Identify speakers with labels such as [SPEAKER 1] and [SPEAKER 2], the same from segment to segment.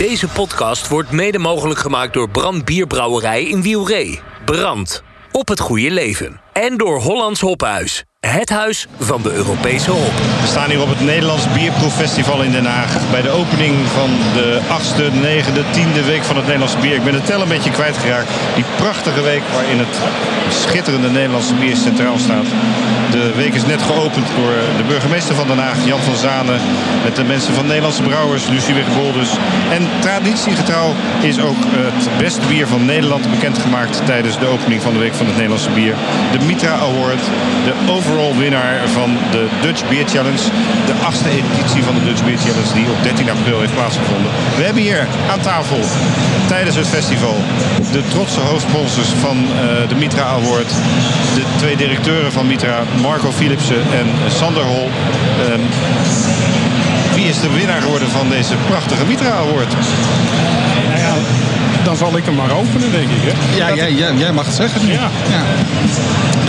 [SPEAKER 1] Deze podcast wordt mede mogelijk gemaakt door Brand Bierbrouwerij in Wielree. Brand. Op het goede leven. En door Hollands Hophuis. Het huis van de Europese hop.
[SPEAKER 2] We staan hier op het Nederlands Bierproeffestival in Den Haag. Bij de opening van de achtste, negende, tiende week van het Nederlandse bier. Ik ben de tel een beetje kwijtgeraakt. Die prachtige week waarin het schitterende Nederlandse bier centraal staat. De week is net geopend door de burgemeester van Den Haag, Jan van Zanen. Met de mensen van Nederlandse Brouwers, Lucie Wigboldus. En traditiegetrouw is ook het beste bier van Nederland bekendgemaakt tijdens de opening van de week van het Nederlandse bier. De Mitra Award, de overall winnaar van de Dutch Beer Challenge. De achtste editie van de Dutch Beer Challenge die op 13 april heeft plaatsgevonden. We hebben hier aan tafel tijdens het festival de trotse hoofdsponsors van uh, de Mitra Award. De twee directeuren van Mitra, Marco Philipsen en Sander Hol. Um, wie is de winnaar geworden van deze prachtige Mitra Award?
[SPEAKER 3] Dan zal ik hem maar openen, denk ik. Hè?
[SPEAKER 4] Ja, jij, jij, jij, mag het zeggen.
[SPEAKER 3] Ja. ja.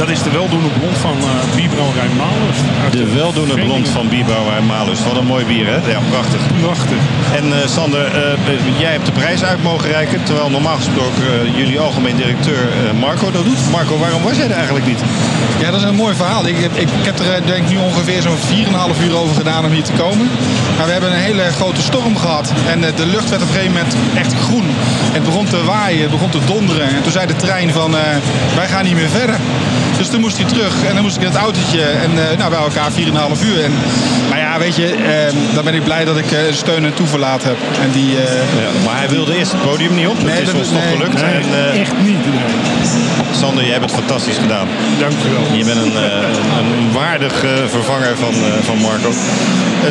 [SPEAKER 3] Dat is de weldoende blond van uh, bierbrouwerij Malus.
[SPEAKER 2] De weldoende blond van bierbrouwerij Malus. Wat een mooi bier, hè? Ja, prachtig.
[SPEAKER 3] Prachtig.
[SPEAKER 2] En uh, Sander, uh, jij hebt de prijs uit mogen reiken. Terwijl normaal gesproken jullie algemeen directeur Marco dat doet. Marco, waarom was jij er eigenlijk niet?
[SPEAKER 4] Ja, dat is een mooi verhaal. Ik, ik, ik heb er denk nu ongeveer zo'n 4,5 uur over gedaan om hier te komen. Maar we hebben een hele grote storm gehad. En de lucht werd op een gegeven moment echt groen. Het begon te waaien, het begon te donderen. En toen zei de trein van, wij gaan niet meer verder. Dus toen moest hij terug en dan moest ik in het autootje en uh, nou, bij elkaar 4,5 uur. En, maar ja, weet je, uh, dan ben ik blij dat ik uh, steun en toeverlaat heb. En die,
[SPEAKER 2] ja, maar hij wilde eerst het podium niet op.
[SPEAKER 4] Nee,
[SPEAKER 2] dat is ons
[SPEAKER 4] nee,
[SPEAKER 2] nog gelukt.
[SPEAKER 3] Nee,
[SPEAKER 2] en,
[SPEAKER 3] echt niet.
[SPEAKER 2] Sander, jij hebt het fantastisch gedaan.
[SPEAKER 3] Dankjewel.
[SPEAKER 2] Je bent een, een waardig vervanger van, van Marco.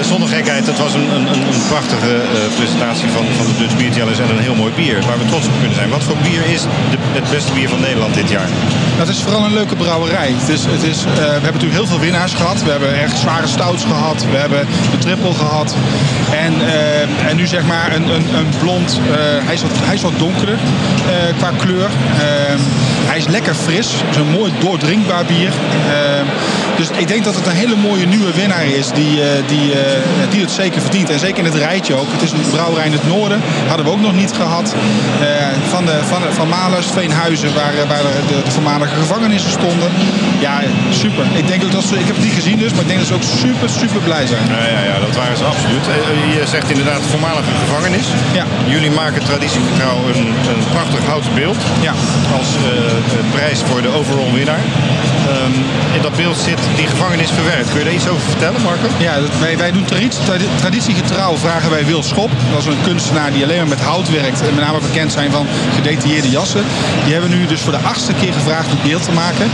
[SPEAKER 2] zonder gekheid, het was een, een, een prachtige presentatie van, van de Dutch Beer Challenge en een heel mooi bier waar we trots op kunnen zijn. Wat voor bier is de, het beste bier van Nederland dit jaar?
[SPEAKER 4] Dat is vooral een leuke brouwerij. Het is, het is, uh, we hebben natuurlijk heel veel winnaars gehad. We hebben echt zware stouts gehad. We hebben de triple gehad. En, uh, en nu zeg maar een, een, een blond. Uh, hij, is wat, hij is wat donkerder qua kleur. Hij is lekker fris. Een mooi doordrinkbaar bier. Ehm, dus ik denk dat het een hele mooie nieuwe winnaar is die, die, die het zeker verdient. En zeker in het rijtje ook. Het is een brouwerij in het noorden. Hadden we ook nog niet gehad. van, de, van, van Malers, Veenhuizen, waar, waar de, de voormalige gevangenissen stonden. Ja, super. Ik denk ook dat ze, ik heb het niet gezien dus, maar ik denk dat ze ook super, super blij zijn.
[SPEAKER 2] Ja, ja, ja dat waren ze absoluut. Je zegt inderdaad voormalige gevangenis.
[SPEAKER 4] Ja.
[SPEAKER 2] Jullie maken traditiegetrouw een, een prachtig houten beeld.
[SPEAKER 4] Ja.
[SPEAKER 2] Als uh, prijs voor de overall winnaar. Um, in dat beeld zit die gevangenis verwerkt. Kun je daar iets over vertellen, Marco?
[SPEAKER 4] Ja, wij, wij doen traditie, traditiegetrouw vragen wij Wil Schop. Dat is een kunstenaar die alleen maar met hout werkt. En met name bekend zijn van gedetailleerde jassen. Die hebben we nu dus voor de achtste keer gevraagd om beeld te maken.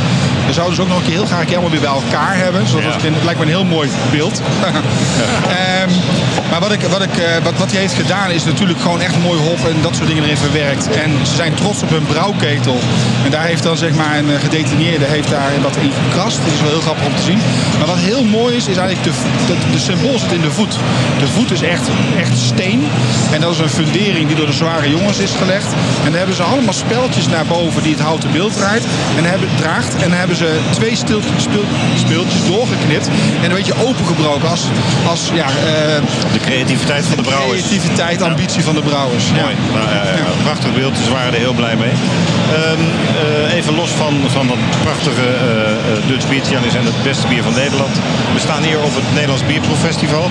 [SPEAKER 4] We zouden dus ook nog een keer heel graag helemaal weer bij elkaar hebben. Zodat ja. het, het, lijkt me een heel mooi beeld. um, maar wat, ik, wat, ik, uh, wat, wat hij heeft gedaan is natuurlijk gewoon echt mooi hop en dat soort dingen erin verwerkt. En ze zijn trots op hun brouwketel. En daar heeft dan zeg maar een gedetineerde heeft daar wat in gekrast. Dat is wel heel grappig om te zien. Maar wat heel mooi is, is eigenlijk de, de, de symbool zit in de voet. De voet is echt, echt steen. En dat is een fundering die door de zware jongens is gelegd. En daar hebben ze allemaal speltjes naar boven die het houten beeld draait. En hebben, draagt. En dan hebben ze twee stil, speel, speeltjes doorgeknipt. En een beetje opengebroken als, als ja, uh,
[SPEAKER 2] de creativiteit van de brouwers.
[SPEAKER 4] Creativiteit, ambitie van de brouwers.
[SPEAKER 2] Mooi. Ja. Nou, ja, ja, Prachtig beeld, dus waren er heel blij mee. Um, uh, even los van, van dat prachtige uh, Dutch Beer Challenge en het beste bier van Nederland. We staan hier op het Nederlands Bierproeffestival.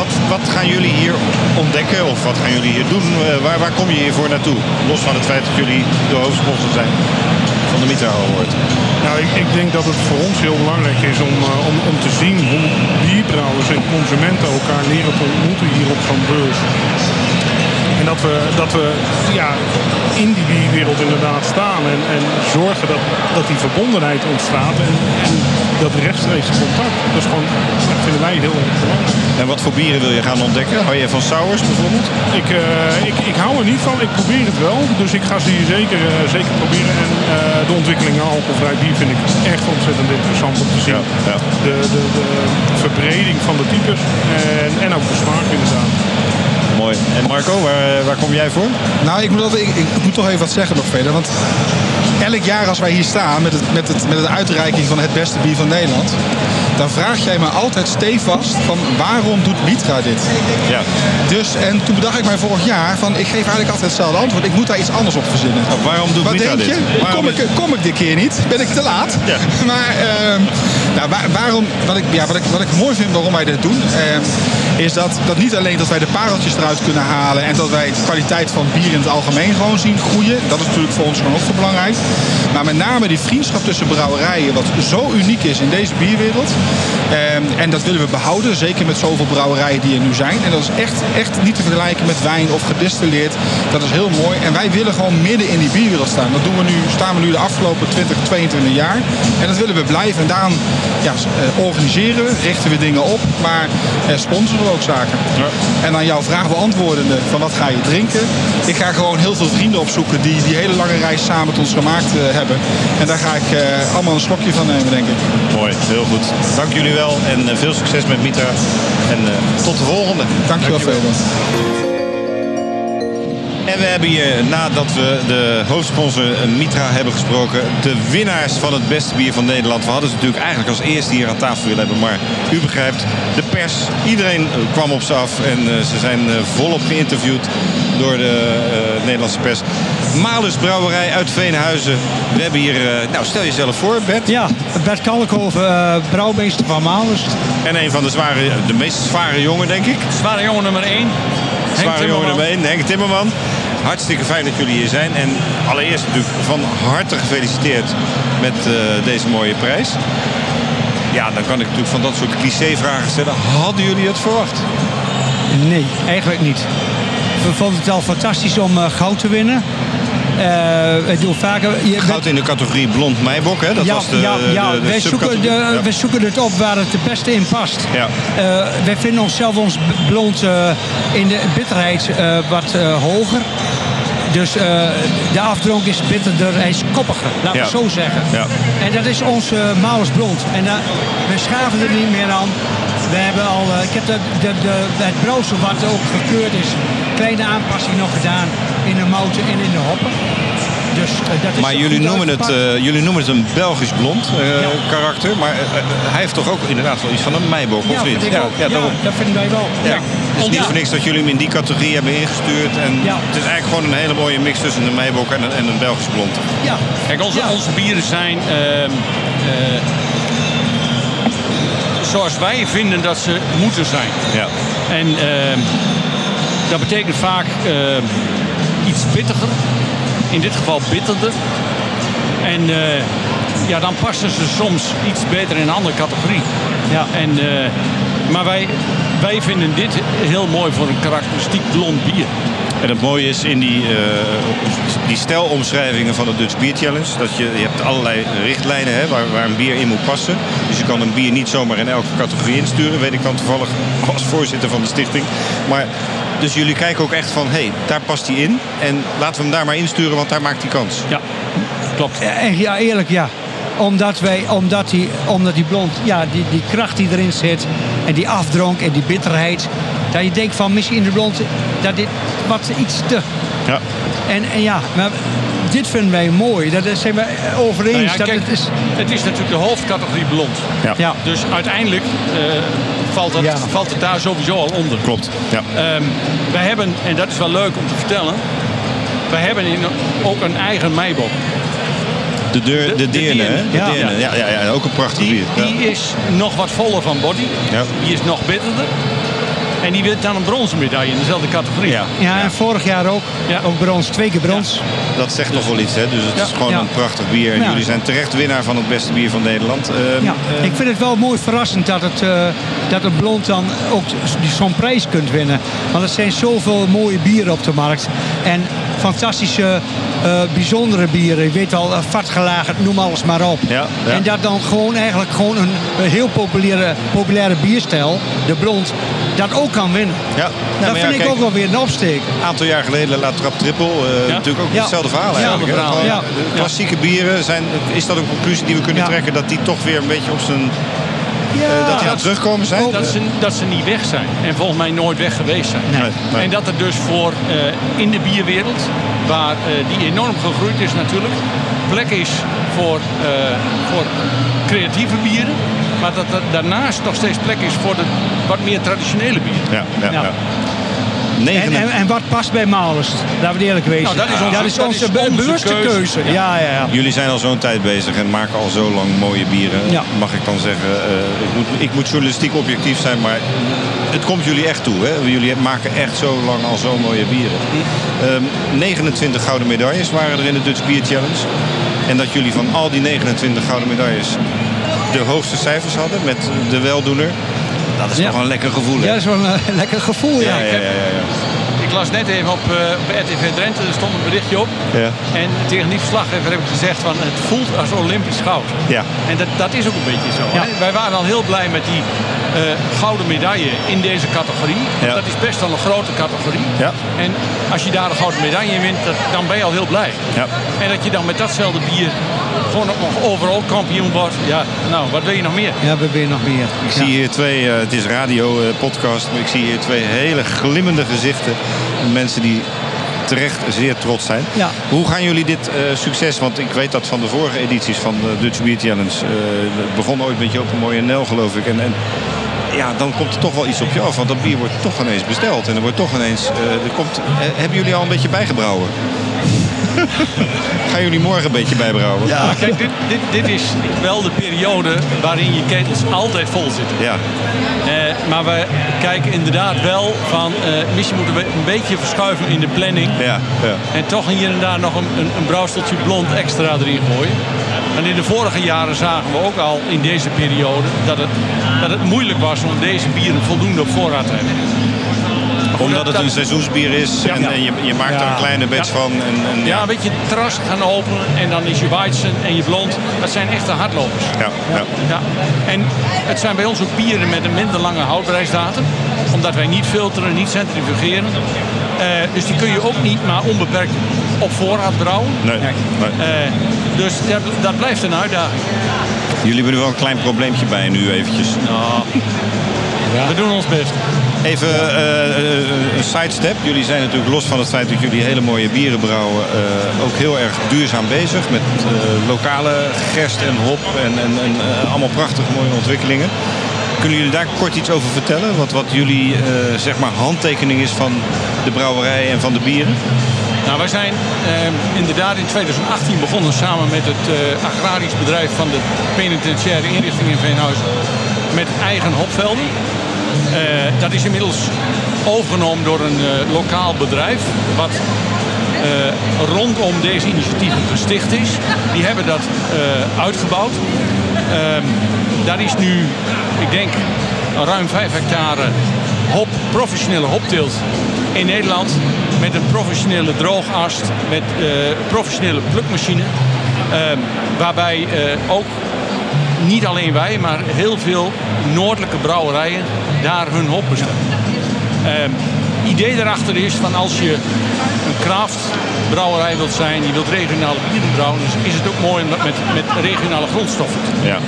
[SPEAKER 2] Wat, wat gaan jullie hier ontdekken of wat gaan jullie hier doen? waar, waar kom je hiervoor naartoe? Los van het feit dat jullie de hoofdsponsor zijn van Award.
[SPEAKER 3] Nou, ik, ik, denk dat het voor ons heel belangrijk is om, uh, om, om te zien hoe bierbrouwers en consumenten elkaar leren te ontmoeten hier op zo'n. En dat we, dat we ja, in die bierwereld inderdaad staan en, en zorgen dat, dat die verbondenheid ontstaat en, en dat rechtstreeks contact. Dat, is gewoon, dat vinden wij heel erg belangrijk.
[SPEAKER 2] En wat voor bieren wil je gaan ontdekken? Hou je van sours bijvoorbeeld?
[SPEAKER 3] Ik, uh, ik, ik hou er niet van. Ik probeer het wel. Dus ik ga ze hier zeker, uh, zeker proberen. En uh, de ontwikkelingen alcoholvrij bier vind ik echt ontzettend interessant om te zien.
[SPEAKER 2] Ja, ja.
[SPEAKER 3] De, de, de verbreding van de types en, en ook de smaak inderdaad.
[SPEAKER 2] Mooi. En Marco, waar, waar kom jij voor?
[SPEAKER 4] Nou, ik moet, altijd, ik, ik moet toch even wat zeggen nog verder. Want elk jaar als wij hier staan met, het, met, het, met de uitreiking van het beste bier van Nederland dan vraag jij me altijd stevast van waarom doet Mitra dit?
[SPEAKER 2] Ja.
[SPEAKER 4] Dus, en toen bedacht ik mij vorig jaar van ik geef eigenlijk altijd hetzelfde antwoord. Ik moet daar iets anders op verzinnen.
[SPEAKER 2] Nou, waarom doet
[SPEAKER 4] Wat
[SPEAKER 2] Mitra
[SPEAKER 4] denk je?
[SPEAKER 2] Waarom
[SPEAKER 4] Kom ik, kom ik dit keer niet? Ben ik te laat?
[SPEAKER 2] Ja.
[SPEAKER 4] Maar ehm, nou, waar- waarom, wat, ik, ja, ik mooi vind waarom wij dit doen, ehm, is dat, dat niet alleen dat wij de pareltjes eruit kunnen halen en dat wij de kwaliteit van bier in het algemeen gewoon zien groeien. Dat is natuurlijk voor ons gewoon ook zo belangrijk. Maar met name die vriendschap tussen brouwerijen, wat zo uniek is in deze bierwereld. Ehm, en dat willen we behouden, zeker met zoveel brouwerijen die er nu zijn. En dat is echt, echt niet te vergelijken met wijn of gedistilleerd. Dat is heel mooi. En wij willen gewoon midden in die bierwereld staan. Dat doen we nu, staan we nu de afgelopen 20, 22 jaar. En dat willen we blijven. En daarom ja, eh, organiseren we, richten we dingen op, maar eh, sponsoren we ook zaken. En aan jouw vraag beantwoordende van wat ga je drinken. Ik ga gewoon heel veel vrienden opzoeken die die hele lange reis samen met ons gemaakt eh, hebben. En daar ga ik eh, allemaal een slokje van nemen, denk ik.
[SPEAKER 2] Mooi, heel goed. Dank jullie wel en veel succes met Mitra. En tot de volgende.
[SPEAKER 4] Dankjewel, Fedor.
[SPEAKER 2] En we hebben hier, nadat we de hoofdsponsor eh, Mitra hebben gesproken, de winnaars van het beste bier van Nederland. We hadden ze natuurlijk eigenlijk als eerste hier aan tafel willen hebben. Maar u begrijpt, de pers, iedereen eh, kwam op ze af. En eh, ze zijn volop geïnterviewd door de eh, Nederlandse pers. Malus Brouwerij uit Veenhuizen. We hebben hier, eh, nou stel jezelf voor Bert.
[SPEAKER 5] Ja, Bert Kalkhoven, eh brouwmeester van Malus.
[SPEAKER 2] En een van de zware, de meest zware jongen denk ik.
[SPEAKER 6] Zware jongen nummer 1.
[SPEAKER 2] Zware jongen nummer 1, Henk Timmerman. Hartstikke fijn dat jullie hier zijn. En allereerst natuurlijk van harte gefeliciteerd met eh, deze mooie prijs. Ja, dan kan ik natuurlijk van dat soort clichévragen stellen. Hadden jullie het verwacht?
[SPEAKER 5] Nee, eigenlijk niet. We vonden het al fantastisch om eh, goud te winnen. We doen vaker... Je,
[SPEAKER 2] Goud in de categorie blond meibok, hè? Dat
[SPEAKER 5] ja,
[SPEAKER 2] was de,
[SPEAKER 5] ja, ja.
[SPEAKER 2] de, de
[SPEAKER 5] wij, zoeken de,
[SPEAKER 2] Ja.
[SPEAKER 5] wij zoeken het op waar het het beste in past.
[SPEAKER 2] Ja.
[SPEAKER 5] Wij vinden onszelf ons blond in de bitterheid wat hoger. Dus eh, de afdronk is bitterder, hij is koppiger, laten
[SPEAKER 2] Ja.
[SPEAKER 5] we het zo zeggen.
[SPEAKER 2] Ja.
[SPEAKER 5] En dat is ons uh, blond. En daar we schaven er niet meer aan. We hebben al, eh, ik heb de, de, de, het brouwsel wat ook gekeurd is, kleine aanpassing nog gedaan in de mouten en in de hoppen. Dus, eh, dat is
[SPEAKER 2] Maar jullie noemen, het, eh, jullie noemen het een Belgisch blond eh,
[SPEAKER 5] Ja.
[SPEAKER 2] karakter. Maar hij heeft toch ook inderdaad wel iets van een meibok, of niet?
[SPEAKER 5] vind ik ook.
[SPEAKER 2] ja,
[SPEAKER 5] Ja, dat vinden wij wel.
[SPEAKER 2] Ja.
[SPEAKER 5] Ja.
[SPEAKER 2] Het is niet
[SPEAKER 5] Ja.
[SPEAKER 2] voor niks dat jullie hem in die categorie hebben ingestuurd. En
[SPEAKER 5] Ja.
[SPEAKER 2] Het is eigenlijk gewoon een hele mooie mix tussen een meibok en een, en een Belgisch blond.
[SPEAKER 5] Ja.
[SPEAKER 6] Kijk, onze,
[SPEAKER 5] Ja.
[SPEAKER 6] onze bieren zijn ehm, eh, zoals wij vinden dat ze moeten zijn.
[SPEAKER 2] Ja.
[SPEAKER 6] En ehm, dat betekent vaak ehm, iets pittiger. In dit geval bitterder. En eh, ja, dan passen ze soms iets beter in een andere categorie.
[SPEAKER 5] Ja.
[SPEAKER 6] En, eh, maar wij, wij vinden dit heel mooi voor een karakteristiek blond bier.
[SPEAKER 2] En het mooie is in die, eh, die stijlomschrijvingen van de Dutch Beer Challenge... dat je, je hebt allerlei richtlijnen hè, waar, waar een bier in moet passen. Dus je kan een bier niet zomaar in elke categorie insturen. Weet ik dan toevallig als voorzitter van de stichting. Maar, dus jullie kijken ook echt van, hé, hey, daar past hij in. En laten we hem daar maar insturen, want daar maakt hij kans.
[SPEAKER 6] Ja, klopt.
[SPEAKER 5] Ja, eerlijk ja. Omdat, wij, omdat, die, omdat die blond, ja, die, die kracht die erin zit. En die afdronk en die bitterheid. Dat je denkt van misschien in de blond, dat dit wat iets te.
[SPEAKER 2] Ja.
[SPEAKER 5] En, en ja, maar dit vinden wij mooi. Dat zijn we over eens.
[SPEAKER 6] Nou ja,
[SPEAKER 5] dat
[SPEAKER 6] kijk,
[SPEAKER 5] het is,
[SPEAKER 6] het is natuurlijk de hoofdcategorie blond.
[SPEAKER 2] Ja.
[SPEAKER 5] ja.
[SPEAKER 6] Dus uiteindelijk eh, valt, het,
[SPEAKER 5] Ja.
[SPEAKER 6] valt het daar sowieso al onder.
[SPEAKER 2] Klopt. Ja.
[SPEAKER 6] Ehm, wij hebben, en dat is wel leuk om te vertellen, wij hebben in, ook een eigen meibok.
[SPEAKER 2] De, deur, de,
[SPEAKER 6] de
[SPEAKER 2] deerne, hè?
[SPEAKER 6] deerne.
[SPEAKER 2] De
[SPEAKER 5] Ja.
[SPEAKER 2] deerne. Ja, ja, ja, ook een prachtig
[SPEAKER 6] Die,
[SPEAKER 2] bier.
[SPEAKER 6] die
[SPEAKER 2] Ja.
[SPEAKER 6] is nog wat voller van body.
[SPEAKER 2] Ja.
[SPEAKER 6] Die is nog bitterder. En die wint dan een bronzen medaille in dezelfde categorie.
[SPEAKER 2] Ja.
[SPEAKER 5] ja, en vorig jaar ook.
[SPEAKER 6] Ja.
[SPEAKER 5] Ook brons, twee keer brons.
[SPEAKER 2] Dat zegt toch wel iets, hè? Dus het
[SPEAKER 6] Ja.
[SPEAKER 2] is gewoon
[SPEAKER 5] Ja.
[SPEAKER 2] een prachtig bier. En
[SPEAKER 5] Ja.
[SPEAKER 2] jullie zijn terecht winnaar van het beste bier van Nederland. Ehm,
[SPEAKER 5] Ja,
[SPEAKER 2] eh,
[SPEAKER 5] ik vind het wel mooi verrassend dat het, eh, dat het blond dan ook die- zo'n prijs kunt winnen. Want er zijn zoveel mooie bieren op de markt. En fantastische, eh, bijzondere bieren. Je weet al, uh, vatgelagen, noem alles maar op.
[SPEAKER 2] Ja, ja.
[SPEAKER 5] En dat dan gewoon eigenlijk gewoon een, een heel populaire, populaire bierstijl, de blond, dat ook kan winnen.
[SPEAKER 2] Ja,
[SPEAKER 5] dat
[SPEAKER 2] ja,
[SPEAKER 5] vind ik ook wel weer een opsteek.
[SPEAKER 2] Een aantal jaar geleden La Trap Triple. eh,
[SPEAKER 6] Ja.
[SPEAKER 2] Natuurlijk ook
[SPEAKER 5] Ja.
[SPEAKER 2] hetzelfde verhaal
[SPEAKER 5] Ja,
[SPEAKER 2] eigenlijk.
[SPEAKER 5] verhaal,
[SPEAKER 2] De klassieke bieren, zijn, is dat een conclusie die we kunnen
[SPEAKER 5] Ja.
[SPEAKER 2] trekken? Dat die toch weer een beetje op zijn eh, dat die aan het terugkomen zijn?
[SPEAKER 6] Dat ze, dat ze niet weg zijn. En volgens mij nooit weg geweest zijn.
[SPEAKER 2] Nee, nee.
[SPEAKER 6] En dat er dus voor eh, in de bierwereld, waar eh, die enorm gegroeid is natuurlijk, plek is voor, eh, voor creatieve bieren. Maar dat er daarnaast nog steeds plek is voor de wat meer traditionele bieren.
[SPEAKER 2] Ja, ja,
[SPEAKER 5] Ja.
[SPEAKER 2] ja.
[SPEAKER 5] En,
[SPEAKER 2] 9
[SPEAKER 5] en, en wat past bij Malers? Laten we eerlijk wezen.
[SPEAKER 6] Nou, dat is onze-
[SPEAKER 5] dat is
[SPEAKER 6] dat
[SPEAKER 5] onze,
[SPEAKER 6] is
[SPEAKER 5] be-
[SPEAKER 6] onze
[SPEAKER 5] bewuste
[SPEAKER 6] keuze.
[SPEAKER 5] keuze. Ja, ja, ja.
[SPEAKER 2] Jullie zijn al zo'n tijd bezig en maken al zo lang mooie bieren.
[SPEAKER 5] Ja.
[SPEAKER 2] Mag ik dan zeggen, eh, ik, moet, ik moet journalistiek objectief zijn, maar het komt jullie echt toe. Hè? Jullie maken echt zo lang al zo mooie bieren. Ehm, 29 gouden medailles waren er in de Dutch Beer Challenge. En dat jullie van al die 29 gouden medailles de hoogste cijfers hadden met de weldoener. Dat is
[SPEAKER 5] Ja.
[SPEAKER 2] toch een lekker gevoel, hè?
[SPEAKER 5] Ja, dat is wel een lekker gevoel, ja.
[SPEAKER 2] ja, ja, ja, ja.
[SPEAKER 6] Ik las net even op, eh, op RTV Drenthe, er stond een berichtje op.
[SPEAKER 2] Ja.
[SPEAKER 6] En tegen die verslaggever heb ik gezegd van het voelt als Olympisch goud.
[SPEAKER 2] Ja.
[SPEAKER 6] En dat, dat is ook een beetje zo. Wij waren al heel blij met die eh, gouden medaille in deze categorie.
[SPEAKER 2] Ja.
[SPEAKER 6] Dat is best wel een grote categorie.
[SPEAKER 2] Ja.
[SPEAKER 6] En als je daar een gouden medaille in wint, dat, dan ben je al heel blij.
[SPEAKER 2] Ja.
[SPEAKER 6] En dat je dan met datzelfde bier gewoon ook nog overal kampioen wordt. Ja, nou, wat wil je nog meer?
[SPEAKER 5] Ja, we weer nog meer.
[SPEAKER 2] Ik zie hier twee, eh, het is radio, eh, podcast, maar ik zie hier twee hele glimmende gezichten. Mensen die terecht zeer trots zijn.
[SPEAKER 5] Ja.
[SPEAKER 2] Hoe gaan jullie dit eh, succes, want ik weet dat van de vorige edities van de Dutch Beer Challenge, eh, het begon ooit met Joop een mooie Nel geloof ik. En, en ja, dan komt er toch wel iets op je af, want dat bier wordt toch ineens besteld. En er wordt toch ineens, eh, er komt, eh, hebben jullie al een beetje bijgebrouwen? Gaan jullie morgen een beetje bijbrouwen?
[SPEAKER 6] Maar kijk, dit, dit, dit is wel de periode waarin je ketels altijd vol zitten.
[SPEAKER 2] Ja,
[SPEAKER 6] Eh, maar we kijken inderdaad wel van, eh, misschien moeten we een beetje verschuiven in de planning.
[SPEAKER 2] ja, ja.
[SPEAKER 6] En toch hier en daar nog een, een, een brouwsteltje blond extra erin gooien. En in de vorige jaren zagen we ook al in deze periode dat het, dat het moeilijk was om deze bieren voldoende op voorraad te hebben.
[SPEAKER 2] Omdat het een seizoensbier is en, en je, je maakt er een kleine batch van. En, en,
[SPEAKER 6] Ja, een beetje terras gaan openen en dan is je Weizen en je blond. Dat zijn echte hardlopers.
[SPEAKER 2] ja, ja.
[SPEAKER 6] Ja. En het zijn bij ons ook bieren met een minder lange houdbaarheidsdatum. Omdat wij niet filteren, niet centrifugeren. Eh, dus die kun je ook niet maar onbeperkt op voorraad brouwen.
[SPEAKER 2] Nee, nee.
[SPEAKER 6] Eh, dus dat, dat blijft een uitdaging.
[SPEAKER 2] Jullie hebben er wel een klein probleempje bij nu eventjes.
[SPEAKER 6] We doen ons best.
[SPEAKER 2] Even eh, eh, een sidestep. Jullie zijn natuurlijk los van het feit dat jullie hele mooie bieren brouwen... eh, ook heel erg duurzaam bezig met eh, lokale gerst en hop en, en, en eh, allemaal prachtige mooie ontwikkelingen. Kunnen jullie daar kort iets over vertellen? Wat, wat jullie eh, zeg maar handtekening is van de brouwerij en van de bieren?
[SPEAKER 6] Nou, wij zijn eh, inderdaad in 2018 begonnen samen met het eh, agrarisch bedrijf van de penitentiaire inrichting in Veenhuizen met eigen hopvelden. Eh, dat is inmiddels overgenomen door een eh, lokaal bedrijf wat eh, rondom deze initiatieven gesticht is. Die hebben dat eh, uitgebouwd. Ehm, daar is nu, ik denk, ruim 5 hectare hop, professionele hopteelt in Nederland. Met een professionele droogast, met eh professionele plukmachine. Ehm, waarbij eh, ook niet alleen wij, maar heel veel noordelijke brouwerijen daar hun hop bestellen. Ehm, idee daarachter is van als je een kraftbrouwerij wilt zijn, je wilt regionale bieren brouwen, dus is het ook mooi om dat met, met regionale grondstoffen te doen.
[SPEAKER 2] Ja.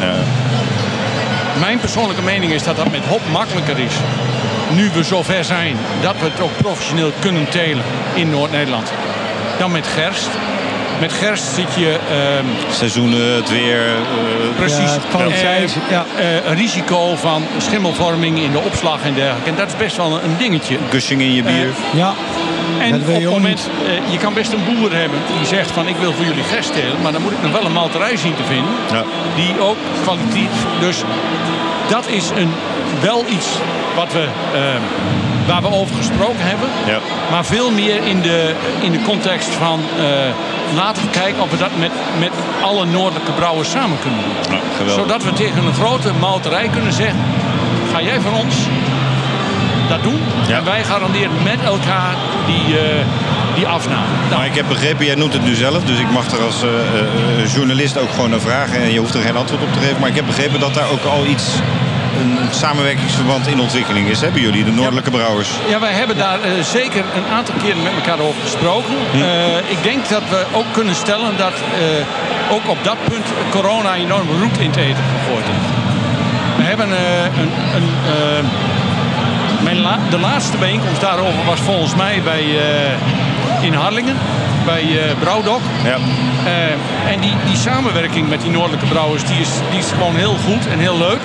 [SPEAKER 6] Mijn persoonlijke mening is dat dat met hop makkelijker is. Nu we zover zijn dat we het ook professioneel kunnen telen in Noord-Nederland. Dan met gerst. Met gerst zit je ehm,
[SPEAKER 2] Seizoenen, het weer. eh,
[SPEAKER 6] precies
[SPEAKER 5] Ja, het kwaliteit,
[SPEAKER 6] eh,
[SPEAKER 5] ja.
[SPEAKER 6] een risico van schimmelvorming in de opslag en dergelijke. En dat is best wel een, dingetje.
[SPEAKER 2] gushing in je bier.
[SPEAKER 5] Ja,
[SPEAKER 6] En op het moment, je kan best een boer hebben die zegt van ik wil voor jullie gerst telen, maar dan moet ik nog wel een malterij zien te vinden.
[SPEAKER 2] Ja.
[SPEAKER 6] Die ook kwaliteit. Dus dat is een, wel iets wat we, eh, waar we over gesproken hebben.
[SPEAKER 2] Ja.
[SPEAKER 6] Maar veel meer in de, in de context van eh, laten we kijken of we dat met, met alle noordelijke brouwers samen kunnen doen.
[SPEAKER 2] Nou.
[SPEAKER 6] Zodat we tegen een grote malterij kunnen zeggen, ga jij van ons dat doen?
[SPEAKER 2] Ja.
[SPEAKER 6] En wij garanderen met elkaar die, eh, die afname. Nou,
[SPEAKER 2] Maar ik heb begrepen, jij noemt het nu zelf, dus ik mag er als eh, journalist ook gewoon naar vragen. En je hoeft er geen antwoord op te geven. Maar ik heb begrepen dat daar ook al iets, een, samenwerkingsverband in ontwikkeling is. Hebben jullie, de Noordelijke Brouwers?
[SPEAKER 6] Ja, wij hebben daar eh, zeker een aantal keren met elkaar over gesproken.
[SPEAKER 2] Hm.
[SPEAKER 6] Eh, ik denk dat we ook kunnen stellen dat eh, ook op dat punt corona enorm roet in het eten gegooid heeft. We hebben een... een mijn la- de laatste bijeenkomst daarover was volgens mij bij, in Harlingen. Bij eh Brouwdok.
[SPEAKER 2] Ja.
[SPEAKER 6] En die, die samenwerking met die noordelijke brouwers die is, die is gewoon heel goed en heel leuk.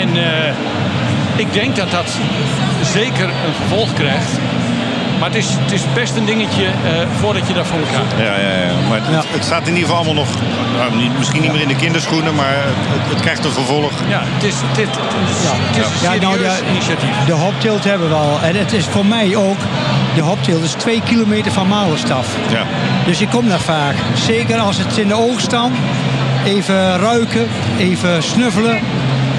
[SPEAKER 6] En eh, ik denk dat dat zeker een gevolg krijgt. Maar het is, het is best een dingetje eh, voordat je dat voor elkaar hebt.
[SPEAKER 2] Ja, ja, ja. Maar het, het staat in ieder geval allemaal nog, nou, niet, misschien niet meer in de kinderschoenen, maar het, het krijgt een vervolg.
[SPEAKER 6] Ja, het is, het is, het is, het is een
[SPEAKER 5] Ja, nou,
[SPEAKER 6] initiatief.
[SPEAKER 5] De hoptilt hebben we al. En het is voor mij ook, de hoptilt is twee kilometer van Malenstaf.
[SPEAKER 2] Ja.
[SPEAKER 5] Dus ik kom daar vaak. Zeker als het in de oog staat. Even ruiken, even snuffelen.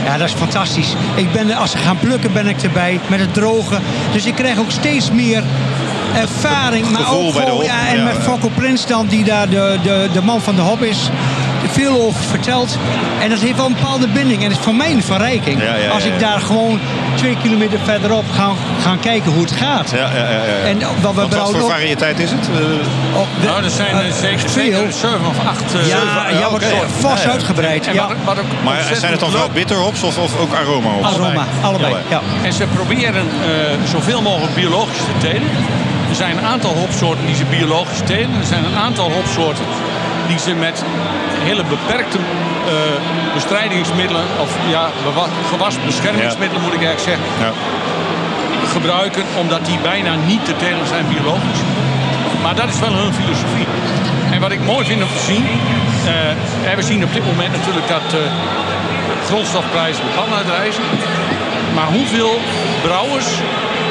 [SPEAKER 5] Ja, dat is fantastisch. Ik ben, als ze gaan plukken ben ik erbij met het drogen. Dus ik krijg ook steeds meer ervaring. Maar ook
[SPEAKER 2] bij de
[SPEAKER 5] gewoon,
[SPEAKER 2] hop,
[SPEAKER 5] ja, en met. Fokko Prins dan, die daar de, de, de man van de hop is. Veel over vertelt. En dat heeft wel een bepaalde binding. En dat is voor mij een verrijking.
[SPEAKER 2] Ja, ja,
[SPEAKER 5] als
[SPEAKER 2] ja,
[SPEAKER 5] ik daar gewoon twee kilometer verderop ga gaan kijken hoe het gaat.
[SPEAKER 2] Ja, ja, ja, ja.
[SPEAKER 5] En wat we
[SPEAKER 2] wat voor variëteit is het?
[SPEAKER 5] Oh, de-
[SPEAKER 6] Nou, er zijn eh, zeker, 7 of 8
[SPEAKER 5] Ja, ja, wat vast uitgebreid.
[SPEAKER 6] En
[SPEAKER 5] Ja.
[SPEAKER 6] wat, wat ook
[SPEAKER 2] maar zijn het dan vooral bitterhops of, of ook aromahops?
[SPEAKER 5] Aroma, allebei. Ja.
[SPEAKER 6] En ze proberen eh, zoveel mogelijk biologisch te telen. Er zijn een aantal hopsoorten die ze biologisch telen. Er zijn een aantal hopsoorten die ze met hele beperkte eh, bestrijdingsmiddelen, of ja, gewasbeschermingsmiddelen moet ik eigenlijk zeggen,
[SPEAKER 2] Ja.
[SPEAKER 6] gebruiken omdat die bijna niet te telen zijn biologisch. Maar dat is wel hun filosofie. En wat ik mooi vind om te zien, eh, en we zien op dit moment natuurlijk dat eh, grondstofprijzen de pan uitreizen. Maar hoeveel brouwers,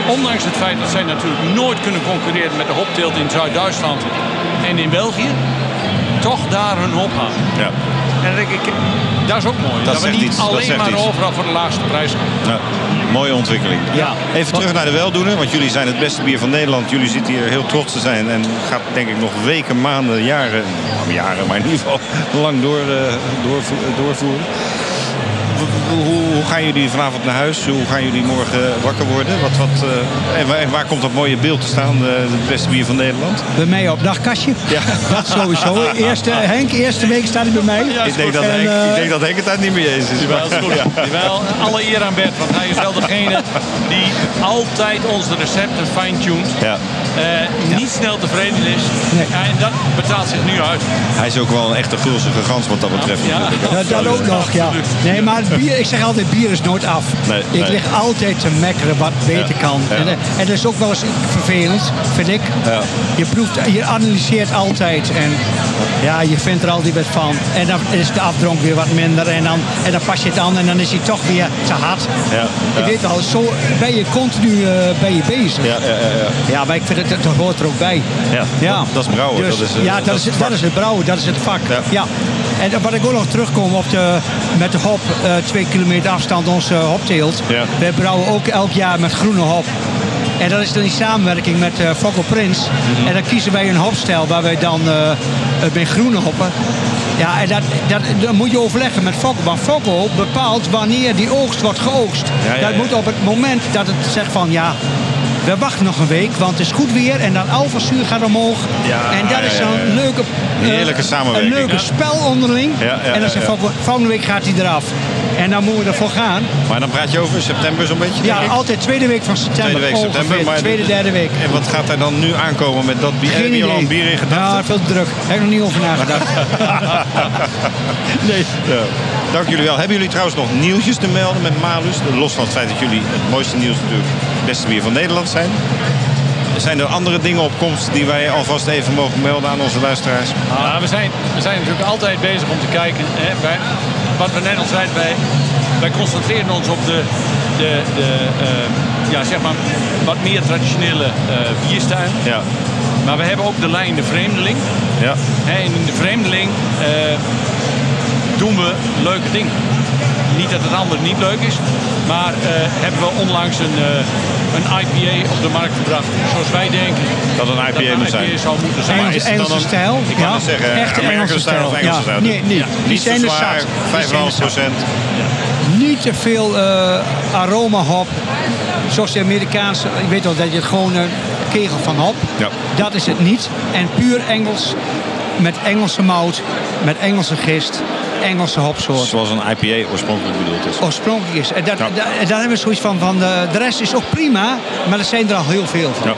[SPEAKER 6] ondanks het feit dat zij natuurlijk nooit kunnen concurreren met de hopteelt in Zuid-Duitsland en in België, toch daar hun hop halen.
[SPEAKER 2] Ja.
[SPEAKER 6] En dan denk ik, dat is ook mooi. Dat, we
[SPEAKER 2] zegt
[SPEAKER 6] niet
[SPEAKER 2] iets, dat
[SPEAKER 6] alleen maar
[SPEAKER 2] iets.
[SPEAKER 6] overal voor de laagste prijs gaan.
[SPEAKER 2] Ja, mooie ontwikkeling.
[SPEAKER 5] Ja.
[SPEAKER 2] Even terug naar de weldoener, want jullie zijn het beste bier van Nederland. Jullie zitten hier heel trots te zijn en gaat denk ik nog weken, maanden, jaren, nou, jaren, maar in ieder geval lang door, doorvo- doorvoeren. Hoe, gaan jullie vanavond naar huis? Hoe gaan jullie morgen wakker worden? Wat, wat, eh, en, waar, en waar komt dat mooie beeld te staan, het beste bier van Nederland?
[SPEAKER 5] Bij mij op dagkastje.
[SPEAKER 2] Ja.
[SPEAKER 5] Dat sowieso. Eerste, Henk, eerste week staat hij bij mij.
[SPEAKER 2] ik, denk dat
[SPEAKER 5] En,
[SPEAKER 2] Henk,
[SPEAKER 5] eh,
[SPEAKER 2] ik denk dat Henk het daar niet mee eens is.
[SPEAKER 6] Jawel, is goed. Jawel, alle eer aan Bert, want hij is wel degene die altijd onze recepten fine-tuned.
[SPEAKER 2] Ja.
[SPEAKER 6] Eh, niet snel tevreden is.
[SPEAKER 5] Nee.
[SPEAKER 6] En dat betaalt zich nu uit.
[SPEAKER 2] Hij is ook wel een echte gulzige gans wat dat betreft.
[SPEAKER 6] Ja.
[SPEAKER 5] dat ook nog, ja. Nee, maar het bier, ik zeg altijd, bier is nooit af.
[SPEAKER 2] Nee,
[SPEAKER 5] ik
[SPEAKER 2] nee.
[SPEAKER 5] lig altijd te mekkeren wat beter
[SPEAKER 2] Ja,
[SPEAKER 5] kan.
[SPEAKER 2] ja.
[SPEAKER 5] En, eh, en dat is ook wel eens vervelend, vind ik.
[SPEAKER 2] Ja.
[SPEAKER 5] Je proeft, je analyseert altijd en ja, je vindt er altijd wat van. En dan is de afdronk weer wat minder en dan, en dan pas je het aan en dan is hij toch weer te hard.
[SPEAKER 2] Ja,
[SPEAKER 5] Je
[SPEAKER 2] ja.
[SPEAKER 5] weet wel, zo ben je continu eh, ben je bezig.
[SPEAKER 2] Ja, ja, ja, ja.
[SPEAKER 5] Ja, maar ik vind het, dat hoort er ook bij.
[SPEAKER 2] Ja, dat- dat is brouwen,
[SPEAKER 5] Dus,
[SPEAKER 2] dat is, eh,
[SPEAKER 5] ja,
[SPEAKER 2] dat
[SPEAKER 5] dat,
[SPEAKER 2] is het
[SPEAKER 5] dat is het brouwen, dat is het vak.
[SPEAKER 2] Ja.
[SPEAKER 5] Ja. En wat ik ook nog terugkom op de, met de hop, eh, twee kilometer afstand, onze hopteelt.
[SPEAKER 2] Ja.
[SPEAKER 5] We brouwen ook elk jaar met groene hop. En dat is dan in samenwerking met uh, Fokko Prins.
[SPEAKER 2] Mhm.
[SPEAKER 5] En dan kiezen wij een hopstijl waar wij dan eh, eh, met groene hoppen. Ja, en dat, dat, dat moet je overleggen met Fokko. Maar Fokko bepaalt wanneer die oogst wordt geoogst.
[SPEAKER 2] Ja, ja,
[SPEAKER 5] dat
[SPEAKER 2] ja.
[SPEAKER 5] moet op het moment dat het zegt van ja, we wachten nog een week, want het is goed weer en dan alphazuur gaat omhoog.
[SPEAKER 2] Ja,
[SPEAKER 5] en dat is een leuke, eh,
[SPEAKER 2] Heerlijke samenwerking.
[SPEAKER 5] Een leuke spel onderling. En dan volgende week gaat hij eraf. En dan moeten we ervoor gaan.
[SPEAKER 2] Maar dan praat je over september zo'n beetje?
[SPEAKER 5] Ja, altijd tweede week van september.
[SPEAKER 2] Tweede week
[SPEAKER 5] ongeveer.
[SPEAKER 2] september. Maar
[SPEAKER 5] tweede, derde week.
[SPEAKER 2] En wat gaat er dan nu aankomen met dat bier?
[SPEAKER 5] Geen idee.
[SPEAKER 2] bier in gedachten?
[SPEAKER 5] Ja, veel te druk. Daar heb ik nog niet over nagedacht. nee.
[SPEAKER 2] Ja. Dank jullie wel. Hebben jullie trouwens nog nieuwtjes te melden met Malus? Los van het feit dat jullie het mooiste nieuws natuurlijk beste bier van Nederland zijn. Zijn er andere dingen op komst die wij alvast even mogen melden aan onze luisteraars?
[SPEAKER 6] Ja, we, zijn, we zijn natuurlijk altijd bezig om te kijken. Hè, wij, wat we net al zeiden, wij, wij concentreren ons op de, de, de eh, ja, zeg maar, wat meer traditionele eh bierstijl.
[SPEAKER 2] Ja.
[SPEAKER 6] Maar we hebben ook de lijn de vreemdeling.
[SPEAKER 2] Ja.
[SPEAKER 6] Hè, en in de vreemdeling eh, doen we leuke dingen. Niet dat het ander niet leuk is, maar hebben we onlangs een, een IPA op de markt gebracht. Zoals wij denken
[SPEAKER 2] Dat een IPA moet zijn.
[SPEAKER 6] zou moeten zijn.
[SPEAKER 2] Maar is het dan
[SPEAKER 5] Engelse
[SPEAKER 2] een-
[SPEAKER 5] stijl.
[SPEAKER 2] Ik kan
[SPEAKER 5] ja.
[SPEAKER 2] het zeggen,
[SPEAKER 5] Engelse
[SPEAKER 2] style of
[SPEAKER 5] stijl.
[SPEAKER 2] Engelse
[SPEAKER 5] ja.
[SPEAKER 2] stijl.
[SPEAKER 5] Nee, nee.
[SPEAKER 2] Ja.
[SPEAKER 5] Die
[SPEAKER 2] Niet zwaar,
[SPEAKER 5] er
[SPEAKER 2] 5,5
[SPEAKER 5] zat.
[SPEAKER 2] procent.
[SPEAKER 5] Niet te veel eh, aroma hop. Zoals de Amerikaanse. Ik weet wel dat je het gewoon een kegel van hop.
[SPEAKER 2] Ja.
[SPEAKER 5] Dat is het niet. En puur Engels. Met Engelse mout. Met Engelse gist. Engelse hopsoort.
[SPEAKER 2] Zoals een IPA oorspronkelijk bedoeld is.
[SPEAKER 5] Oorspronkelijk is. En dat,
[SPEAKER 2] Ja.
[SPEAKER 5] da- en dan hebben we zoiets van, van de, de rest is ook prima, maar er zijn er al heel veel van.
[SPEAKER 2] Ja.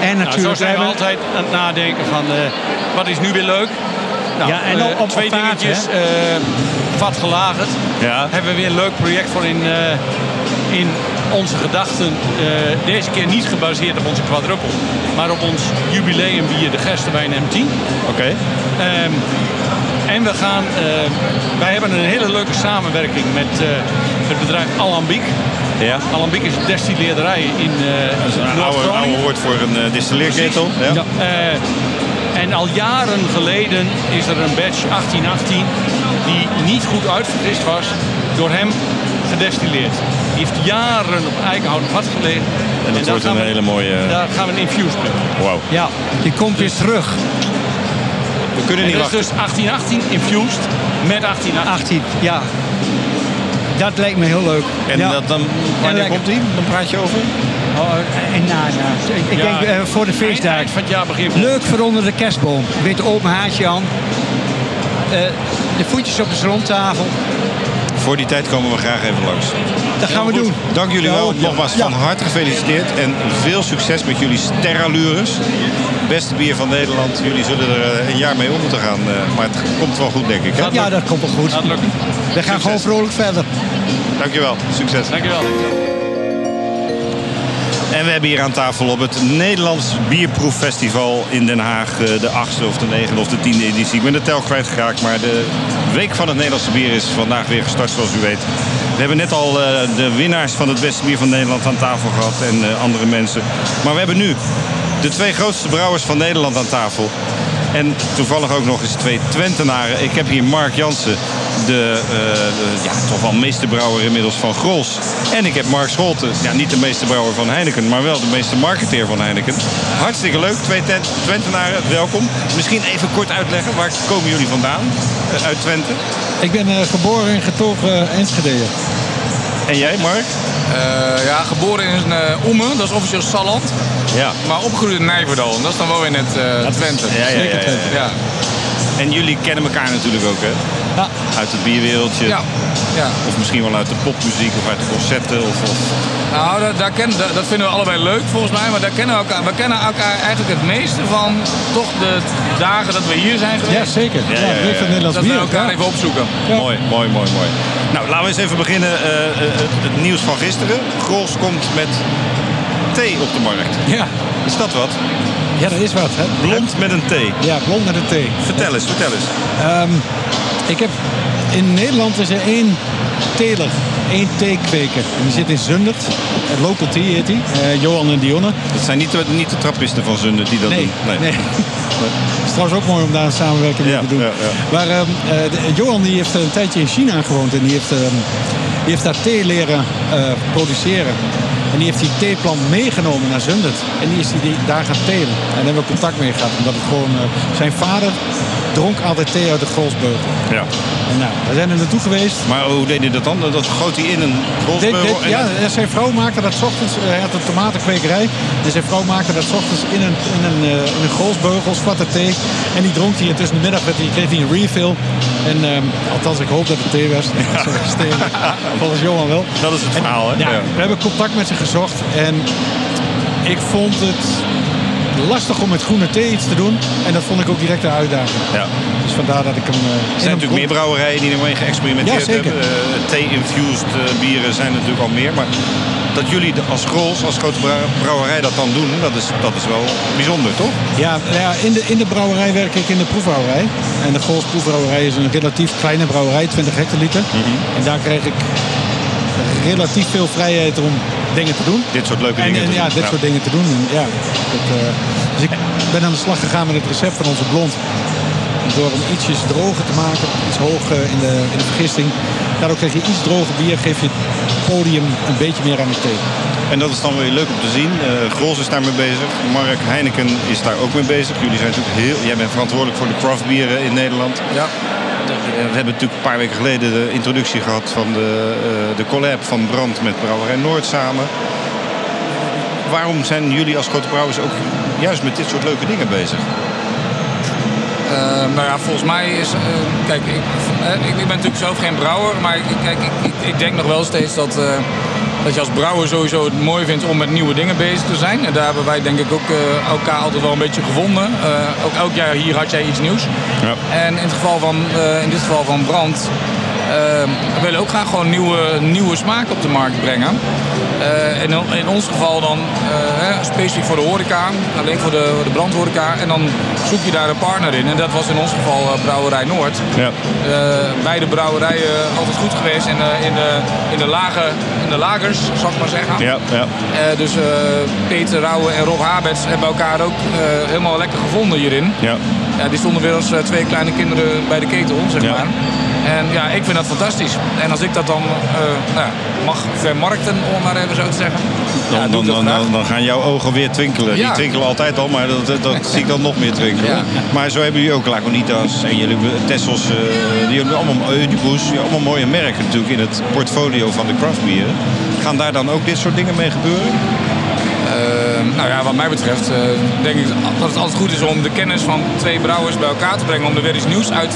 [SPEAKER 5] En
[SPEAKER 6] Nou, zo
[SPEAKER 5] natuurlijk
[SPEAKER 6] zijn we
[SPEAKER 5] hebben
[SPEAKER 6] altijd aan het nadenken van eh, wat is nu weer leuk. Nou,
[SPEAKER 5] Ja, en
[SPEAKER 6] eh,
[SPEAKER 5] op- op
[SPEAKER 6] twee
[SPEAKER 5] vaart,
[SPEAKER 6] dingetjes. eh vat gelagerd.
[SPEAKER 2] Ja.
[SPEAKER 6] Hebben we weer een leuk project voor in, eh, in onze gedachten. Eh, deze keer niet gebaseerd op onze quadruppel, maar op ons jubileumbier, de Gerstenwijn M10.
[SPEAKER 2] Oké.
[SPEAKER 6] Ehm, en we gaan, eh, wij hebben een hele leuke samenwerking met eh, het bedrijf Alambiek.
[SPEAKER 2] Ja.
[SPEAKER 6] Alambiek is een destilleerderij in uh,
[SPEAKER 2] Een oude, woord voor een uh, distilleerketel. Ja.
[SPEAKER 6] Ja. Eh, en al jaren geleden is er een batch 1818 die niet goed uitvergist was, door hem gedestilleerd. Die heeft jaren op eikenhouten vat gelegen.
[SPEAKER 2] En dat wordt een
[SPEAKER 6] we-
[SPEAKER 2] hele mooie...
[SPEAKER 6] Daar gaan we een infused mee.
[SPEAKER 2] Wauw.
[SPEAKER 5] Ja, die komt weer terug.
[SPEAKER 2] We kunnen
[SPEAKER 6] En
[SPEAKER 2] niet
[SPEAKER 6] dat is
[SPEAKER 2] wachten.
[SPEAKER 6] dus 1818 infused met 1818.
[SPEAKER 5] 18, ja. Dat lijkt me heel leuk.
[SPEAKER 2] En
[SPEAKER 5] ja.
[SPEAKER 2] dat dan, wanneer
[SPEAKER 5] lekker.
[SPEAKER 2] komt die? Dan praat je over?
[SPEAKER 5] Oh, en na, na. Ik, ik
[SPEAKER 6] Ja.
[SPEAKER 5] denk eh, voor de feestdagen.
[SPEAKER 6] eind van het jaar begin volgend
[SPEAKER 5] Leuk voor onder de kerstboom. Wit open haartje aan. Eh, de voetjes op de rondtafel.
[SPEAKER 2] Voor die tijd komen we graag even langs.
[SPEAKER 5] Dat gaan we doen.
[SPEAKER 2] Dank jullie wel. Nogmaals van harte gefeliciteerd. En veel succes met jullie Sterralures. Beste bier van Nederland. Jullie zullen er eh, een jaar mee om moeten gaan. eh, Maar het komt wel goed, denk ik. Hè?
[SPEAKER 5] Ja, dat komt wel goed.
[SPEAKER 6] Gaat lukken.
[SPEAKER 5] We gaan
[SPEAKER 2] Succes.
[SPEAKER 5] gewoon vrolijk verder.
[SPEAKER 2] Dankjewel. Succes.
[SPEAKER 6] Dankjewel.
[SPEAKER 2] En we hebben hier aan tafel op het Nederlands Bierproeffestival in Den Haag. eh, De achtste of de negende of de tiende editie. Ik ben de tel kwijtgeraakt, maar de week van het Nederlandse bier is vandaag weer gestart zoals u weet. We hebben net al eh, de winnaars van het beste bier van Nederland aan tafel gehad en eh, andere mensen. Maar we hebben nu de twee grootste brouwers van Nederland aan tafel. En toevallig ook nog eens twee Twentenaren. Ik heb hier Mark Jansen, de, de, ja, toch wel meesterbrouwer inmiddels van Grols. En ik heb Mark Scholten, ja, niet de meesterbrouwer van Heineken, maar wel de meeste marketeer van Heineken. Hartstikke leuk, twee Ten- Twentenaren, welkom. Misschien even kort uitleggen, waar komen jullie vandaan eh, uit Twente?
[SPEAKER 7] Ik ben eh, geboren en getogen Enschede.
[SPEAKER 2] En jij, Mark?
[SPEAKER 8] Eh, ja, geboren in uh, Oemen, dat is officieel Salland.
[SPEAKER 2] Ja.
[SPEAKER 8] Maar opgegroeid in Nijverdal, en dat is dan wel in het eh, Twente.
[SPEAKER 2] Ja, ja, ja, ja, ja.
[SPEAKER 8] Ja.
[SPEAKER 2] En jullie kennen elkaar natuurlijk ook, hè?
[SPEAKER 7] Ja.
[SPEAKER 2] Uit het bierwereldje.
[SPEAKER 8] Ja. ja.
[SPEAKER 2] Of misschien wel uit de popmuziek of uit de concerten. Of, of...
[SPEAKER 8] Nou, dat, daar ken, dat, dat vinden we allebei leuk volgens mij, maar daar kennen we, elkaar, we kennen elkaar eigenlijk het meeste van toch de dagen dat we hier zijn geweest.
[SPEAKER 7] Ja, zeker. Ja,
[SPEAKER 2] ja, ja,
[SPEAKER 8] Dat we
[SPEAKER 7] bier.
[SPEAKER 8] elkaar
[SPEAKER 7] ja.
[SPEAKER 8] even opzoeken.
[SPEAKER 7] Ja.
[SPEAKER 2] Mooi, mooi, mooi, mooi. Nou, laten we eens even beginnen. eh, het, nieuws van gisteren. Grols komt met thee op de markt.
[SPEAKER 7] Ja.
[SPEAKER 2] Is dat wat?
[SPEAKER 7] ja, dat is wat. Hè.
[SPEAKER 2] Blond met een thee.
[SPEAKER 7] Ja, blond met een thee.
[SPEAKER 2] Vertel eens, vertel eens.
[SPEAKER 7] Ehm, ik heb, in Nederland is er één teler, één theekweker. En die zit in Zundert. Local Tea heet die. Eh, Johan en Dionne.
[SPEAKER 2] Dat zijn niet de, niet de trappisten van Zunder die dat
[SPEAKER 7] Nee,
[SPEAKER 2] doen.
[SPEAKER 7] nee. Het is trouwens ook mooi om daar een samenwerking mee
[SPEAKER 2] Ja,
[SPEAKER 7] te doen.
[SPEAKER 2] ja, ja.
[SPEAKER 7] Maar ehm, eh, de- Johan die heeft een tijdje in China gewoond en die heeft, ehm, die heeft daar thee leren eh, produceren. En die heeft die theeplant meegenomen naar Zundert. En die is die, die daar gaan telen. En daar hebben we contact mee gehad. Omdat het gewoon, eh, zijn vader dronk altijd thee uit de Grolsbeugel.
[SPEAKER 2] Ja.
[SPEAKER 7] En nou, we zijn er naartoe geweest.
[SPEAKER 2] Maar hoe deed hij dat dan? Dat goot hij in een en
[SPEAKER 7] ja,
[SPEAKER 2] dan-
[SPEAKER 7] zijn vrouw maakte dat 's ochtends. eh, Hij had een tomatenkwekerij. Dus zijn vrouw maakte dat 's ochtends in een, in een, eh, in een zwarte thee. En die dronk hij. En tussen de middag werd hij, kreeg hij een refill. En ehm, althans, ik hoop dat het thee was. Het thee. Volgens Johan wel.
[SPEAKER 2] Dat is het verhaal, hè?
[SPEAKER 7] Ja,
[SPEAKER 2] Ja.
[SPEAKER 7] we hebben contact met ze gezocht. En ik vond het lastig om met groene thee iets te doen. En dat vond ik ook direct een uitdaging.
[SPEAKER 2] Ja.
[SPEAKER 7] Dus vandaar dat ik hem... eh,
[SPEAKER 2] Er zijn natuurlijk meer brouwerijen die ermee geëxperimenteerd
[SPEAKER 7] Ja,
[SPEAKER 2] hebben. Eh, Thee-infused eh, bieren zijn er natuurlijk al meer. Maar dat jullie als Grols, als grote brou- brouwerij dat dan doen, dat is, dat is wel bijzonder, toch?
[SPEAKER 7] Ja, nou ja in, de, in de brouwerij werk ik in de proefbrouwerij. En de Gols proefbrouwerij is een relatief kleine brouwerij, 20 hectoliter. En daar krijg ik relatief veel vrijheid om dingen te doen.
[SPEAKER 2] Dit soort leuke
[SPEAKER 7] En,
[SPEAKER 2] dingen
[SPEAKER 7] en
[SPEAKER 2] te
[SPEAKER 7] ja,
[SPEAKER 2] doen.
[SPEAKER 7] dit soort dingen te doen. En ja, dat, eh, dus ik ben aan de slag gegaan met het recept van onze blond. Door hem ietsjes droger te maken, iets hoog eh, in, de, in de vergisting. Daardoor krijg je iets droger bier, geef je het podium een beetje meer aan de thee.
[SPEAKER 2] En dat is dan weer leuk om te zien. Eh Grols is daarmee bezig. Mark Heineken is daar ook mee bezig. Jullie zijn natuurlijk heel... Jij bent verantwoordelijk voor de craftbieren in Nederland.
[SPEAKER 8] Ja.
[SPEAKER 2] We hebben natuurlijk een paar weken geleden de introductie gehad van de, eh, de collab van Brand met Brouwerij Noord samen. Waarom zijn jullie als grote brouwers ook juist met dit soort leuke dingen bezig?
[SPEAKER 8] Uh, nou ja, volgens mij is... Kijk, ik, ik, ik, ben natuurlijk zelf geen brouwer. Maar ik, kijk, ik, ik, denk nog wel steeds dat, dat je als brouwer sowieso het mooi vindt om met nieuwe dingen bezig te zijn. En daar hebben wij denk ik ook elkaar altijd wel een beetje gevonden. ook elk jaar hier had jij iets nieuws. Ja. En in, het geval van, in dit geval van Brand... we willen ook graag gewoon nieuwe, nieuwe smaak op de markt brengen. Uh, in, in, ons geval dan uh, specifiek voor de horeca, alleen voor de, de brandhoreca. En dan zoek je daar een partner in. En dat was in ons geval uh, Brouwerij Noord. Ja. beide brouwerijen altijd goed geweest in de, in de, in de, lage, in de lagers, zal ik maar zeggen. Ja, ja. dus Peter Rauwe en Rob Habets hebben elkaar ook helemaal lekker gevonden hierin. Ja. Ja, die stonden weer als twee kleine kinderen bij de ketel, zeg maar. En ja, ik vind dat fantastisch. En als ik dat dan uh, nou, mag vermarkten, om maar even zo te zeggen.
[SPEAKER 2] Dan, ja, dan, dan, dan, gaan jouw ogen weer twinkelen. Die twinkelen altijd al, maar dat, dat zie ik dan nog meer twinkelen. Maar zo hebben jullie ook Lagunitas en jullie Tessels. Uh, die hebben allemaal Eudibus. Allemaal mooie merken natuurlijk in het portfolio van de craftbieren. Gaan daar dan ook dit soort dingen mee gebeuren?
[SPEAKER 8] Uh, nou ja, wat mij betreft uh, denk ik dat het altijd goed is om de kennis van twee brouwers bij elkaar te brengen. Om er weer iets nieuws uit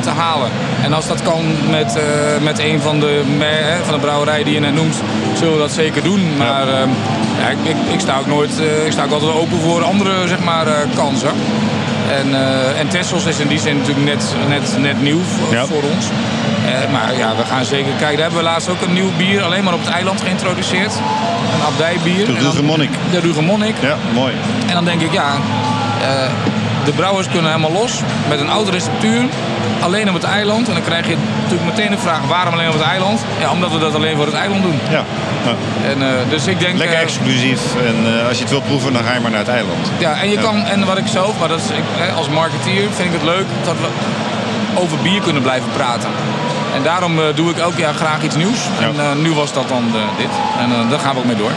[SPEAKER 8] te halen. En als dat kan met, uh, met een van de, uh, van de brouwerijen die je net noemt, zullen we dat zeker doen. Maar ja. ja ik, ik, ik, sta ook nooit, ik sta ook altijd open voor andere zeg maar, kansen. En, en Tessels is in die zin natuurlijk net, net, net nieuw voor, ja. voor ons. maar ja, we gaan zeker kijken. Daar hebben we laatst ook een nieuw bier, alleen maar op het eiland geïntroduceerd. Een abdijbier.
[SPEAKER 2] De Rugemonnik.
[SPEAKER 8] De Rugemonnik.
[SPEAKER 2] Ja, mooi.
[SPEAKER 8] En dan denk ik, ja, de brouwers kunnen helemaal los met een oude receptuur. Alleen op het eiland. En dan krijg je natuurlijk meteen de vraag waarom alleen op het eiland? Ja, omdat we dat alleen voor het eiland doen. Ja. ja. En, uh, dus ik denk,
[SPEAKER 2] Lekker uh, exclusief. En uh, als je het wilt proeven, dan ga je maar naar het eiland.
[SPEAKER 8] Ja, en je ja. kan, en wat ik zelf, maar dat is, ik, als marketeer vind ik het leuk dat we over bier kunnen blijven praten. En daarom doe ik elk jaar graag iets nieuws. Ja. En nu was dat dan dit. En daar gaan we ook mee door.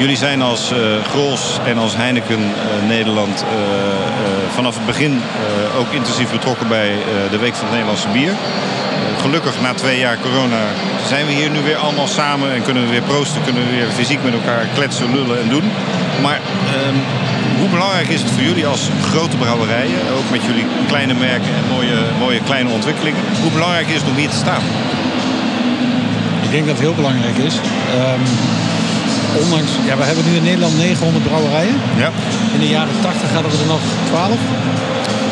[SPEAKER 2] Jullie zijn als uh, Grols en als Heineken uh, Nederland uh, vanaf het begin ook intensief betrokken bij de Week van het Nederlandse Bier. gelukkig na twee jaar corona zijn we hier nu weer allemaal samen en kunnen we weer proosten, kunnen we weer fysiek met elkaar kletsen, lullen en doen. Maar ehm, hoe belangrijk is het voor jullie als grote brouwerijen, ook met jullie kleine merken en mooie, mooie kleine ontwikkelingen, hoe belangrijk is het om hier te staan?
[SPEAKER 7] Ik denk dat het heel belangrijk is. Um ondanks, ja, we hebben nu in Nederland 900 brouwerijen. Ja. In de jaren 80 hadden we er nog 12.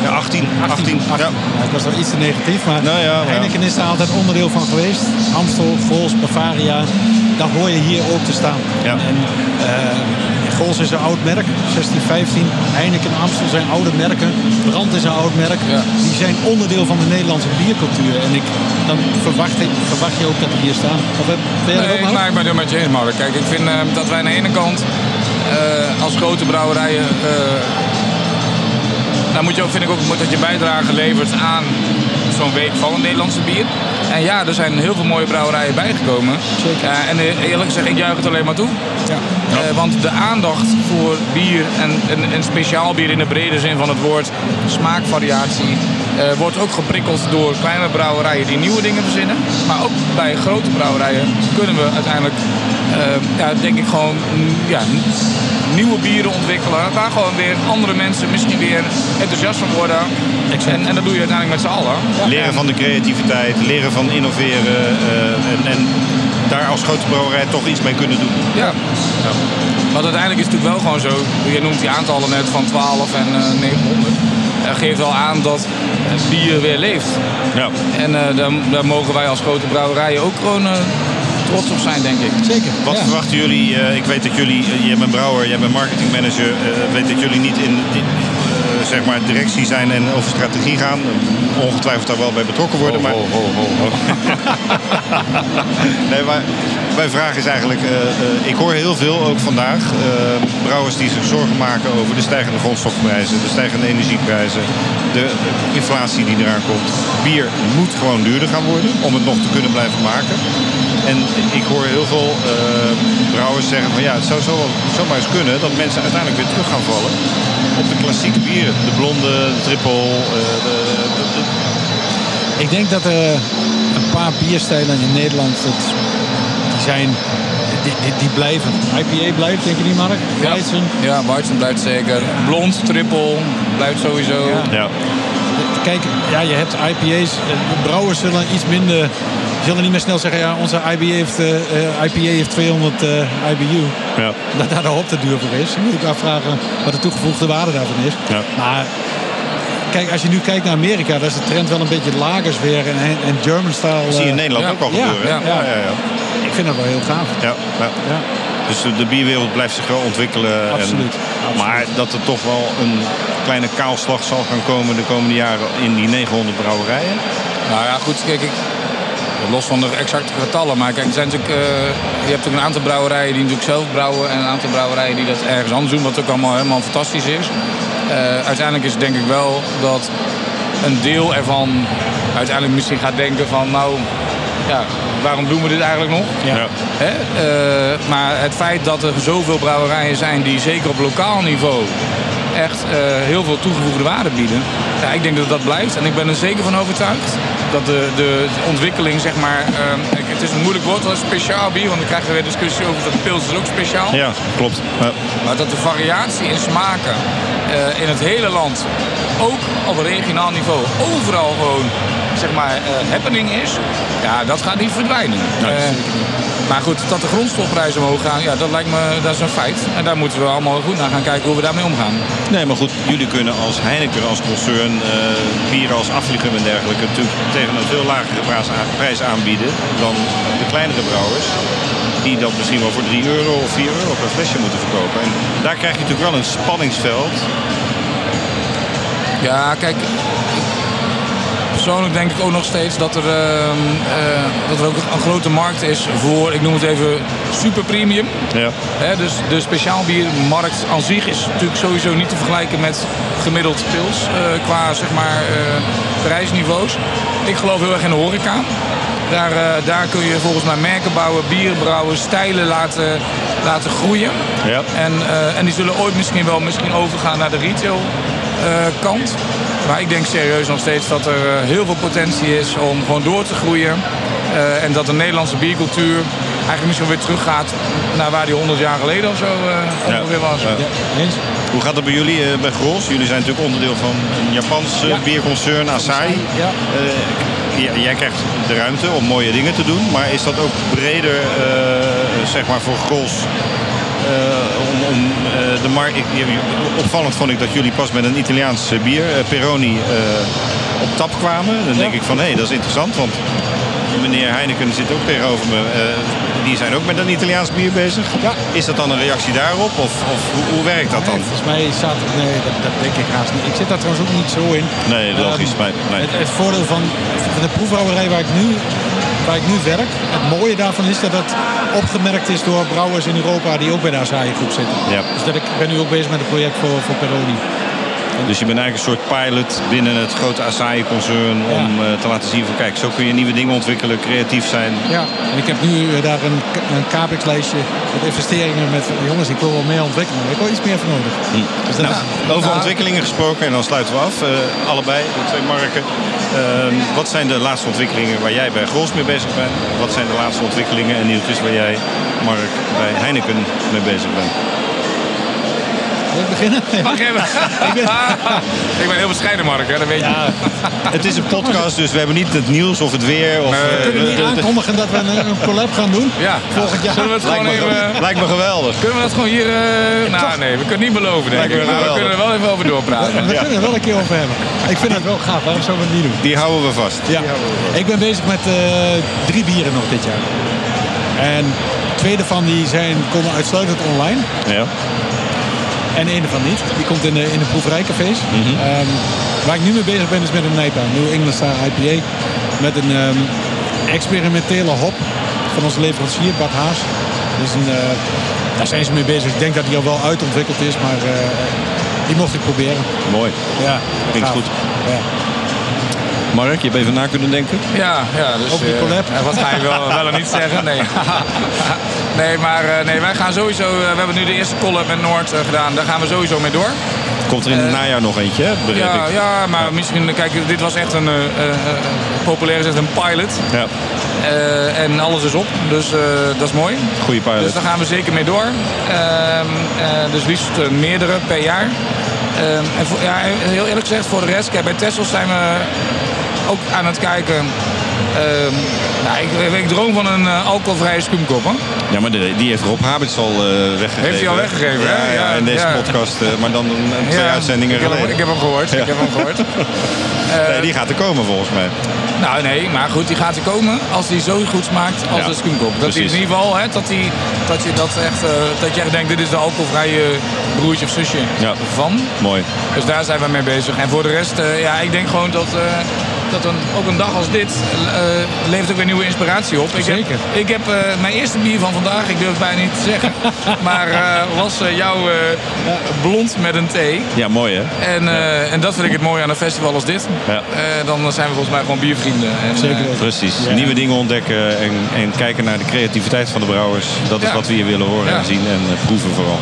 [SPEAKER 2] Ja, 18. 18, 18. Ja.
[SPEAKER 7] ik was wel iets te negatief, maar nou ja, Heineken is daar altijd onderdeel van geweest. Amstel, Vols, Bavaria, daar hoor je hier ook te staan. Ja. En, uh, Gols is een oud merk, 1615. Heineken Amstel zijn oude merken. Brand is een oud merk. Ja. Die zijn onderdeel van de Nederlandse biercultuur. En ik, dan verwacht, ik, verwacht je ook dat die hier staan. Of ben
[SPEAKER 8] nee, ik, ik ben het met je eens, Mark. Kijk, ik vind uh, dat wij aan de ene kant uh, als grote brouwerijen... Uh, dan moet je ook, vind ik ook dat je bijdrage levert aan zo'n week van een Nederlandse bier. En ja, er zijn heel veel mooie brouwerijen bijgekomen. Zeker. Uh, en eerlijk gezegd, ik juich het alleen maar toe. Ja. Uh, want de aandacht voor bier en, en, en, speciaal bier in de brede zin van het woord, smaakvariatie, uh, wordt ook geprikkeld door kleine brouwerijen die nieuwe dingen verzinnen. Maar ook bij grote brouwerijen kunnen we uiteindelijk, ja, denk ik gewoon, ja, nieuwe bieren ontwikkelen. Waar gewoon weer andere mensen misschien weer enthousiast van worden. En, en dat doe je uiteindelijk met z'n allen.
[SPEAKER 2] Leren van de creativiteit, leren van innoveren. Uh, en, en, daar als grote brouwerij toch iets mee kunnen doen.
[SPEAKER 8] Ja. ja. Want uiteindelijk is het natuurlijk wel gewoon zo. Je noemt die aantallen net van 12 en uh, 900. Dat geeft wel aan dat bier weer leeft. Ja. En uh, daar, daar, mogen wij als grote brouwerijen ook gewoon trots op zijn, denk ik.
[SPEAKER 7] Zeker.
[SPEAKER 2] Wat verwachten jullie? Uh, ik weet dat jullie, uh, jij bent brouwer, jij bent marketingmanager. Uh, weet dat jullie niet in, in zeg maar directie zijn en over strategie gaan. Ongetwijfeld daar wel bij betrokken worden. maar... nee, maar mijn vraag is eigenlijk, uh, uh, ik hoor heel veel ook vandaag. Uh, brouwers die zich zorgen maken over de stijgende grondstofprijzen, de stijgende energieprijzen, de inflatie die eraan komt. Bier moet gewoon duurder gaan worden om het nog te kunnen blijven maken. En ik hoor heel veel brouwers zeggen van ja, het zou zo, zomaar eens kunnen dat mensen uiteindelijk weer terug gaan vallen op de klassieke bieren. De blonde, de triple, de, de, de...
[SPEAKER 7] Ik denk dat er een paar bierstijlen in Nederland het zijn, die, die, die, blijven. IPA blijft, denk je niet, Mark?
[SPEAKER 8] Weizen? Ja, ja Weizen blijft zeker. Blond, triple, blijft sowieso. Ja. ja.
[SPEAKER 6] kijk, ja, je hebt IPA's. eh, Brouwers zullen iets minder... Zullen niet meer snel zeggen, ja, onze IPA heeft, eh, eh, IPA heeft 200 eh, IBU.
[SPEAKER 2] Ja.
[SPEAKER 6] Dat daar de hop te duur voor is. Dan moet ik afvragen wat de toegevoegde waarde daarvan is.
[SPEAKER 2] Ja.
[SPEAKER 6] Maar kijk, als je nu kijkt naar Amerika, daar is de trend wel een beetje lagers weer. En, en German style.
[SPEAKER 2] Dat zie je in Nederland
[SPEAKER 8] ja.
[SPEAKER 2] ook al gebeuren.
[SPEAKER 6] ja.
[SPEAKER 2] ja, ja, ja.
[SPEAKER 6] Ik vind dat wel heel gaaf.
[SPEAKER 2] Ja, ja.
[SPEAKER 6] Ja.
[SPEAKER 2] Dus de, bierwereld blijft zich wel ontwikkelen. en-
[SPEAKER 6] Absoluut, absoluut.
[SPEAKER 2] Maar dat er toch wel een kleine kaalslag zal gaan komen de komende jaren in die 900 brouwerijen.
[SPEAKER 8] Nou ja, goed, kijk, ik, los van de exacte getallen. Maar kijk, er zijn natuurlijk, eh, je hebt ook een aantal brouwerijen die natuurlijk zelf brouwen. En een aantal brouwerijen die dat ergens anders doen. Wat ook allemaal helemaal fantastisch is. Eh, uiteindelijk is het denk ik wel dat een deel ervan uiteindelijk misschien gaat denken van... Nou, ja, waarom doen we dit eigenlijk nog?
[SPEAKER 2] Ja.
[SPEAKER 8] Hè? Eh, maar het feit dat er zoveel brouwerijen zijn die zeker op lokaal niveau echt eh, heel veel toegevoegde waarde bieden. Ja, ik denk dat dat blijft. En ik ben er zeker van overtuigd dat de, de ontwikkeling, zeg maar... eh, kijk, het is een moeilijk woord, is speciaal bier. Want dan krijgen we weer discussie over dat pils is ook speciaal.
[SPEAKER 2] Ja, klopt. Ja.
[SPEAKER 8] Maar dat de variatie in smaken eh, in het hele land, ook op regionaal niveau, overal gewoon zeg maar eh, happening is, ja, dat gaat niet verdwijnen.
[SPEAKER 2] Nee,
[SPEAKER 8] Eh, maar goed, dat de grondstofprijzen omhoog gaan, ja, dat lijkt me dat is een feit. En daar moeten we allemaal goed naar gaan kijken hoe we daarmee omgaan.
[SPEAKER 2] Nee, maar goed, jullie kunnen als Heineken, als concern, eh bieren als afvliegen en dergelijke natuurlijk tegen een veel lagere prijs, prijs aanbieden dan de kleinere brouwers. Die dat misschien wel voor 3 euro of 4 euro per flesje moeten verkopen. En daar krijg je natuurlijk wel een spanningsveld.
[SPEAKER 8] Ja, kijk. Persoonlijk denk ik ook nog steeds dat er, ehm, eh, dat er ook een grote markt is voor, ik noem het even, super premium.
[SPEAKER 2] Ja.
[SPEAKER 8] Hè, dus de speciaalbiermarkt aan zich is natuurlijk sowieso niet te vergelijken met gemiddeld pils eh, qua zeg maar, eh, prijsniveaus. Ik geloof heel erg in de horeca. Daar, daar kun je volgens mij merken bouwen, bieren brouwen, stijlen laten, laten groeien.
[SPEAKER 2] Ja.
[SPEAKER 8] En, en die zullen ooit misschien wel misschien overgaan naar de retail kant. Maar ik denk serieus nog steeds dat er eh, heel veel potentie is om gewoon door te groeien. Eh, en dat de Nederlandse biercultuur eigenlijk misschien weer teruggaat naar waar die 100 jaar geleden of zo eh,
[SPEAKER 2] Ja.
[SPEAKER 8] ongeveer was.
[SPEAKER 2] Ja.
[SPEAKER 6] Eens?
[SPEAKER 2] Hoe gaat het bij jullie eh, bij Grols? Jullie zijn natuurlijk onderdeel van een Japans
[SPEAKER 6] Ja.
[SPEAKER 2] bierconcern, Asahi.
[SPEAKER 6] Ja.
[SPEAKER 2] Eh, jij krijgt de ruimte om mooie dingen te doen, maar is dat ook breder eh, zeg maar voor Grols? Eh, om, om de markt. Opvallend vond ik dat jullie pas met een Italiaans eh, bier, eh, Peroni, op tap kwamen. Dan denk ik van hé, dat is interessant, want meneer Heineken zit ook tegenover me. Die zijn ook met een Italiaans bier bezig.
[SPEAKER 6] Ja.
[SPEAKER 2] Is dat dan een reactie daarop of, of hoe, hoe werkt dat dan?
[SPEAKER 6] Nee, volgens mij staat het... Nee, dat, dat denk ik haast niet. Ik zit daar trouwens ook niet zo in.
[SPEAKER 2] Nee, logisch. Maar, nee.
[SPEAKER 6] Het, het voordeel van, van de proefbrouwerij waar ik, nu, waar ik nu werk... Het mooie daarvan is dat het opgemerkt is door brouwers in Europa... die ook bij de Asahi groep zitten.
[SPEAKER 2] Ja.
[SPEAKER 6] Dus dat ik ben nu ook bezig met een project voor, voor Peroni.
[SPEAKER 2] Dus je bent eigenlijk een soort pilot binnen het grote Asahi-concern om
[SPEAKER 6] Ja.
[SPEAKER 2] eh, te laten zien van kijk, zo kun je nieuwe dingen ontwikkelen, creatief zijn.
[SPEAKER 6] Ja, en ik heb nu eh, daar een, een capex-lijstje met investeringen met... Jongens, ik wil wel meer ontwikkelen, maar ik wil iets meer voor nodig. Dus dat
[SPEAKER 2] Nou, over
[SPEAKER 8] Nou.
[SPEAKER 2] ontwikkelingen gesproken en dan sluiten we af. eh, allebei, de twee marken. Ehm, wat zijn de laatste ontwikkelingen waar jij bij Grols mee bezig bent? Wat zijn de laatste ontwikkelingen en nieuwtjes waar jij, Mark, bij Heineken mee bezig bent?
[SPEAKER 6] Wil ik beginnen?
[SPEAKER 8] Mag even?
[SPEAKER 6] Ik ben-
[SPEAKER 8] ik ben heel bescheiden, Mark, hè? dat weet je.
[SPEAKER 6] Ja,
[SPEAKER 2] Het is een podcast, dus we hebben niet het nieuws of het weer. Of, eh,
[SPEAKER 6] we kunnen niet aankondigen dat we een, een collab gaan doen.
[SPEAKER 8] Ja.
[SPEAKER 6] Volgend jaar.
[SPEAKER 8] Zullen we het
[SPEAKER 2] Lijkt
[SPEAKER 8] gewoon
[SPEAKER 2] me,
[SPEAKER 8] even...
[SPEAKER 2] lijkt me geweldig.
[SPEAKER 8] Kunnen we dat gewoon hier... eh, nou, nee, we kunnen niet beloven, denk ik. Maar we kunnen er wel even over
[SPEAKER 6] We,
[SPEAKER 8] doorpraten.
[SPEAKER 6] we kunnen er wel een keer over hebben. Ik vind het wel gaaf, waarom zouden we het niet doen?
[SPEAKER 2] Die houden we vast.
[SPEAKER 6] Ja. Ik ben bezig met eh, drie bieren nog dit jaar. En twee daarvan die zijn, komen uitsluitend online.
[SPEAKER 2] Ja.
[SPEAKER 6] En één ervan niet. Die komt in de, in de proeverijcafés.
[SPEAKER 2] Mhm.
[SPEAKER 6] Ehm, waar ik nu mee bezig ben is met een NIPA. New England Star IPA. Met een ehm, experimentele hop van onze leverancier Bart Haas. Dus een, eh, daar zijn ze mee bezig. Ik denk dat die al wel uitontwikkeld is. Maar eh, die mocht ik proberen.
[SPEAKER 2] Mooi.
[SPEAKER 6] Ja,
[SPEAKER 2] Klinkt
[SPEAKER 6] gaaf.
[SPEAKER 2] goed.
[SPEAKER 6] Ja.
[SPEAKER 2] Mark, je hebt even na kunnen denken.
[SPEAKER 8] Ja, ja dus,
[SPEAKER 6] Ook
[SPEAKER 8] eh,
[SPEAKER 6] collab?
[SPEAKER 8] eh, wat ga je wel, wel of niet zeggen? Nee, nee maar eh, nee, wij gaan sowieso... eh, we hebben nu de eerste collab met Noord gedaan. Daar gaan we sowieso mee door.
[SPEAKER 2] Komt er in het najaar nog eentje, hè?
[SPEAKER 8] Ja,
[SPEAKER 2] ik.
[SPEAKER 8] ja, maar misschien... Kijk, dit was echt een... populair gezegd een pilot.
[SPEAKER 2] Ja.
[SPEAKER 8] En alles is op. Dus dat is mooi.
[SPEAKER 2] Goeie pilot.
[SPEAKER 8] Dus daar gaan we zeker mee door. Eh, dus liefst meerdere per jaar. Ehm, en voor, ja, heel eerlijk gezegd, voor de rest, kijk, bij Tessels zijn we ook aan het kijken. Ehm, nou, ik, ik droom van een eh, alcoholvrije skumkop. Hè?
[SPEAKER 2] Ja, maar die, die heeft Rob Habits al eh, weggegeven.
[SPEAKER 8] Heeft hij al weggegeven,
[SPEAKER 2] Ja,
[SPEAKER 8] hè?
[SPEAKER 2] ja,
[SPEAKER 8] Ja,
[SPEAKER 2] in deze podcast. eh, maar dan twee uitzendingen
[SPEAKER 8] ik heb, hem, ik heb hem gehoord. Ik heb hem gehoord.
[SPEAKER 2] nee, die gaat er komen volgens mij.
[SPEAKER 8] Nou nee, maar goed, die gaat er komen als hij zo goed smaakt als de skumkop. Dat
[SPEAKER 2] precies.
[SPEAKER 8] in ieder geval, hè, dat, hij, dat je dat echt, dat je echt denkt, dit is de alcoholvrije broertje of zusje van.
[SPEAKER 2] Mooi.
[SPEAKER 8] Dus daar zijn we mee bezig. En voor de rest, ja, ik denk gewoon dat, dat een, ook een dag als dit eh, levert ook weer nieuwe inspiratie op. Ik
[SPEAKER 6] Zeker.
[SPEAKER 8] Heb, ik heb eh, mijn eerste bier van vandaag, ik durf het bijna niet te zeggen, maar eh, was eh, jouw eh, blond met een thee.
[SPEAKER 2] Ja, mooi hè?
[SPEAKER 8] En, eh, en dat vind ik het mooie aan een festival als dit.
[SPEAKER 2] Ja.
[SPEAKER 8] Eh, dan zijn we volgens mij gewoon biervrienden. En,
[SPEAKER 7] Zeker.
[SPEAKER 2] Precies. Nieuwe dingen ontdekken en, en kijken naar de creativiteit van de brouwers. Dat is
[SPEAKER 8] Ja.
[SPEAKER 2] wat we hier willen horen
[SPEAKER 8] Ja.
[SPEAKER 2] en zien en proeven vooral.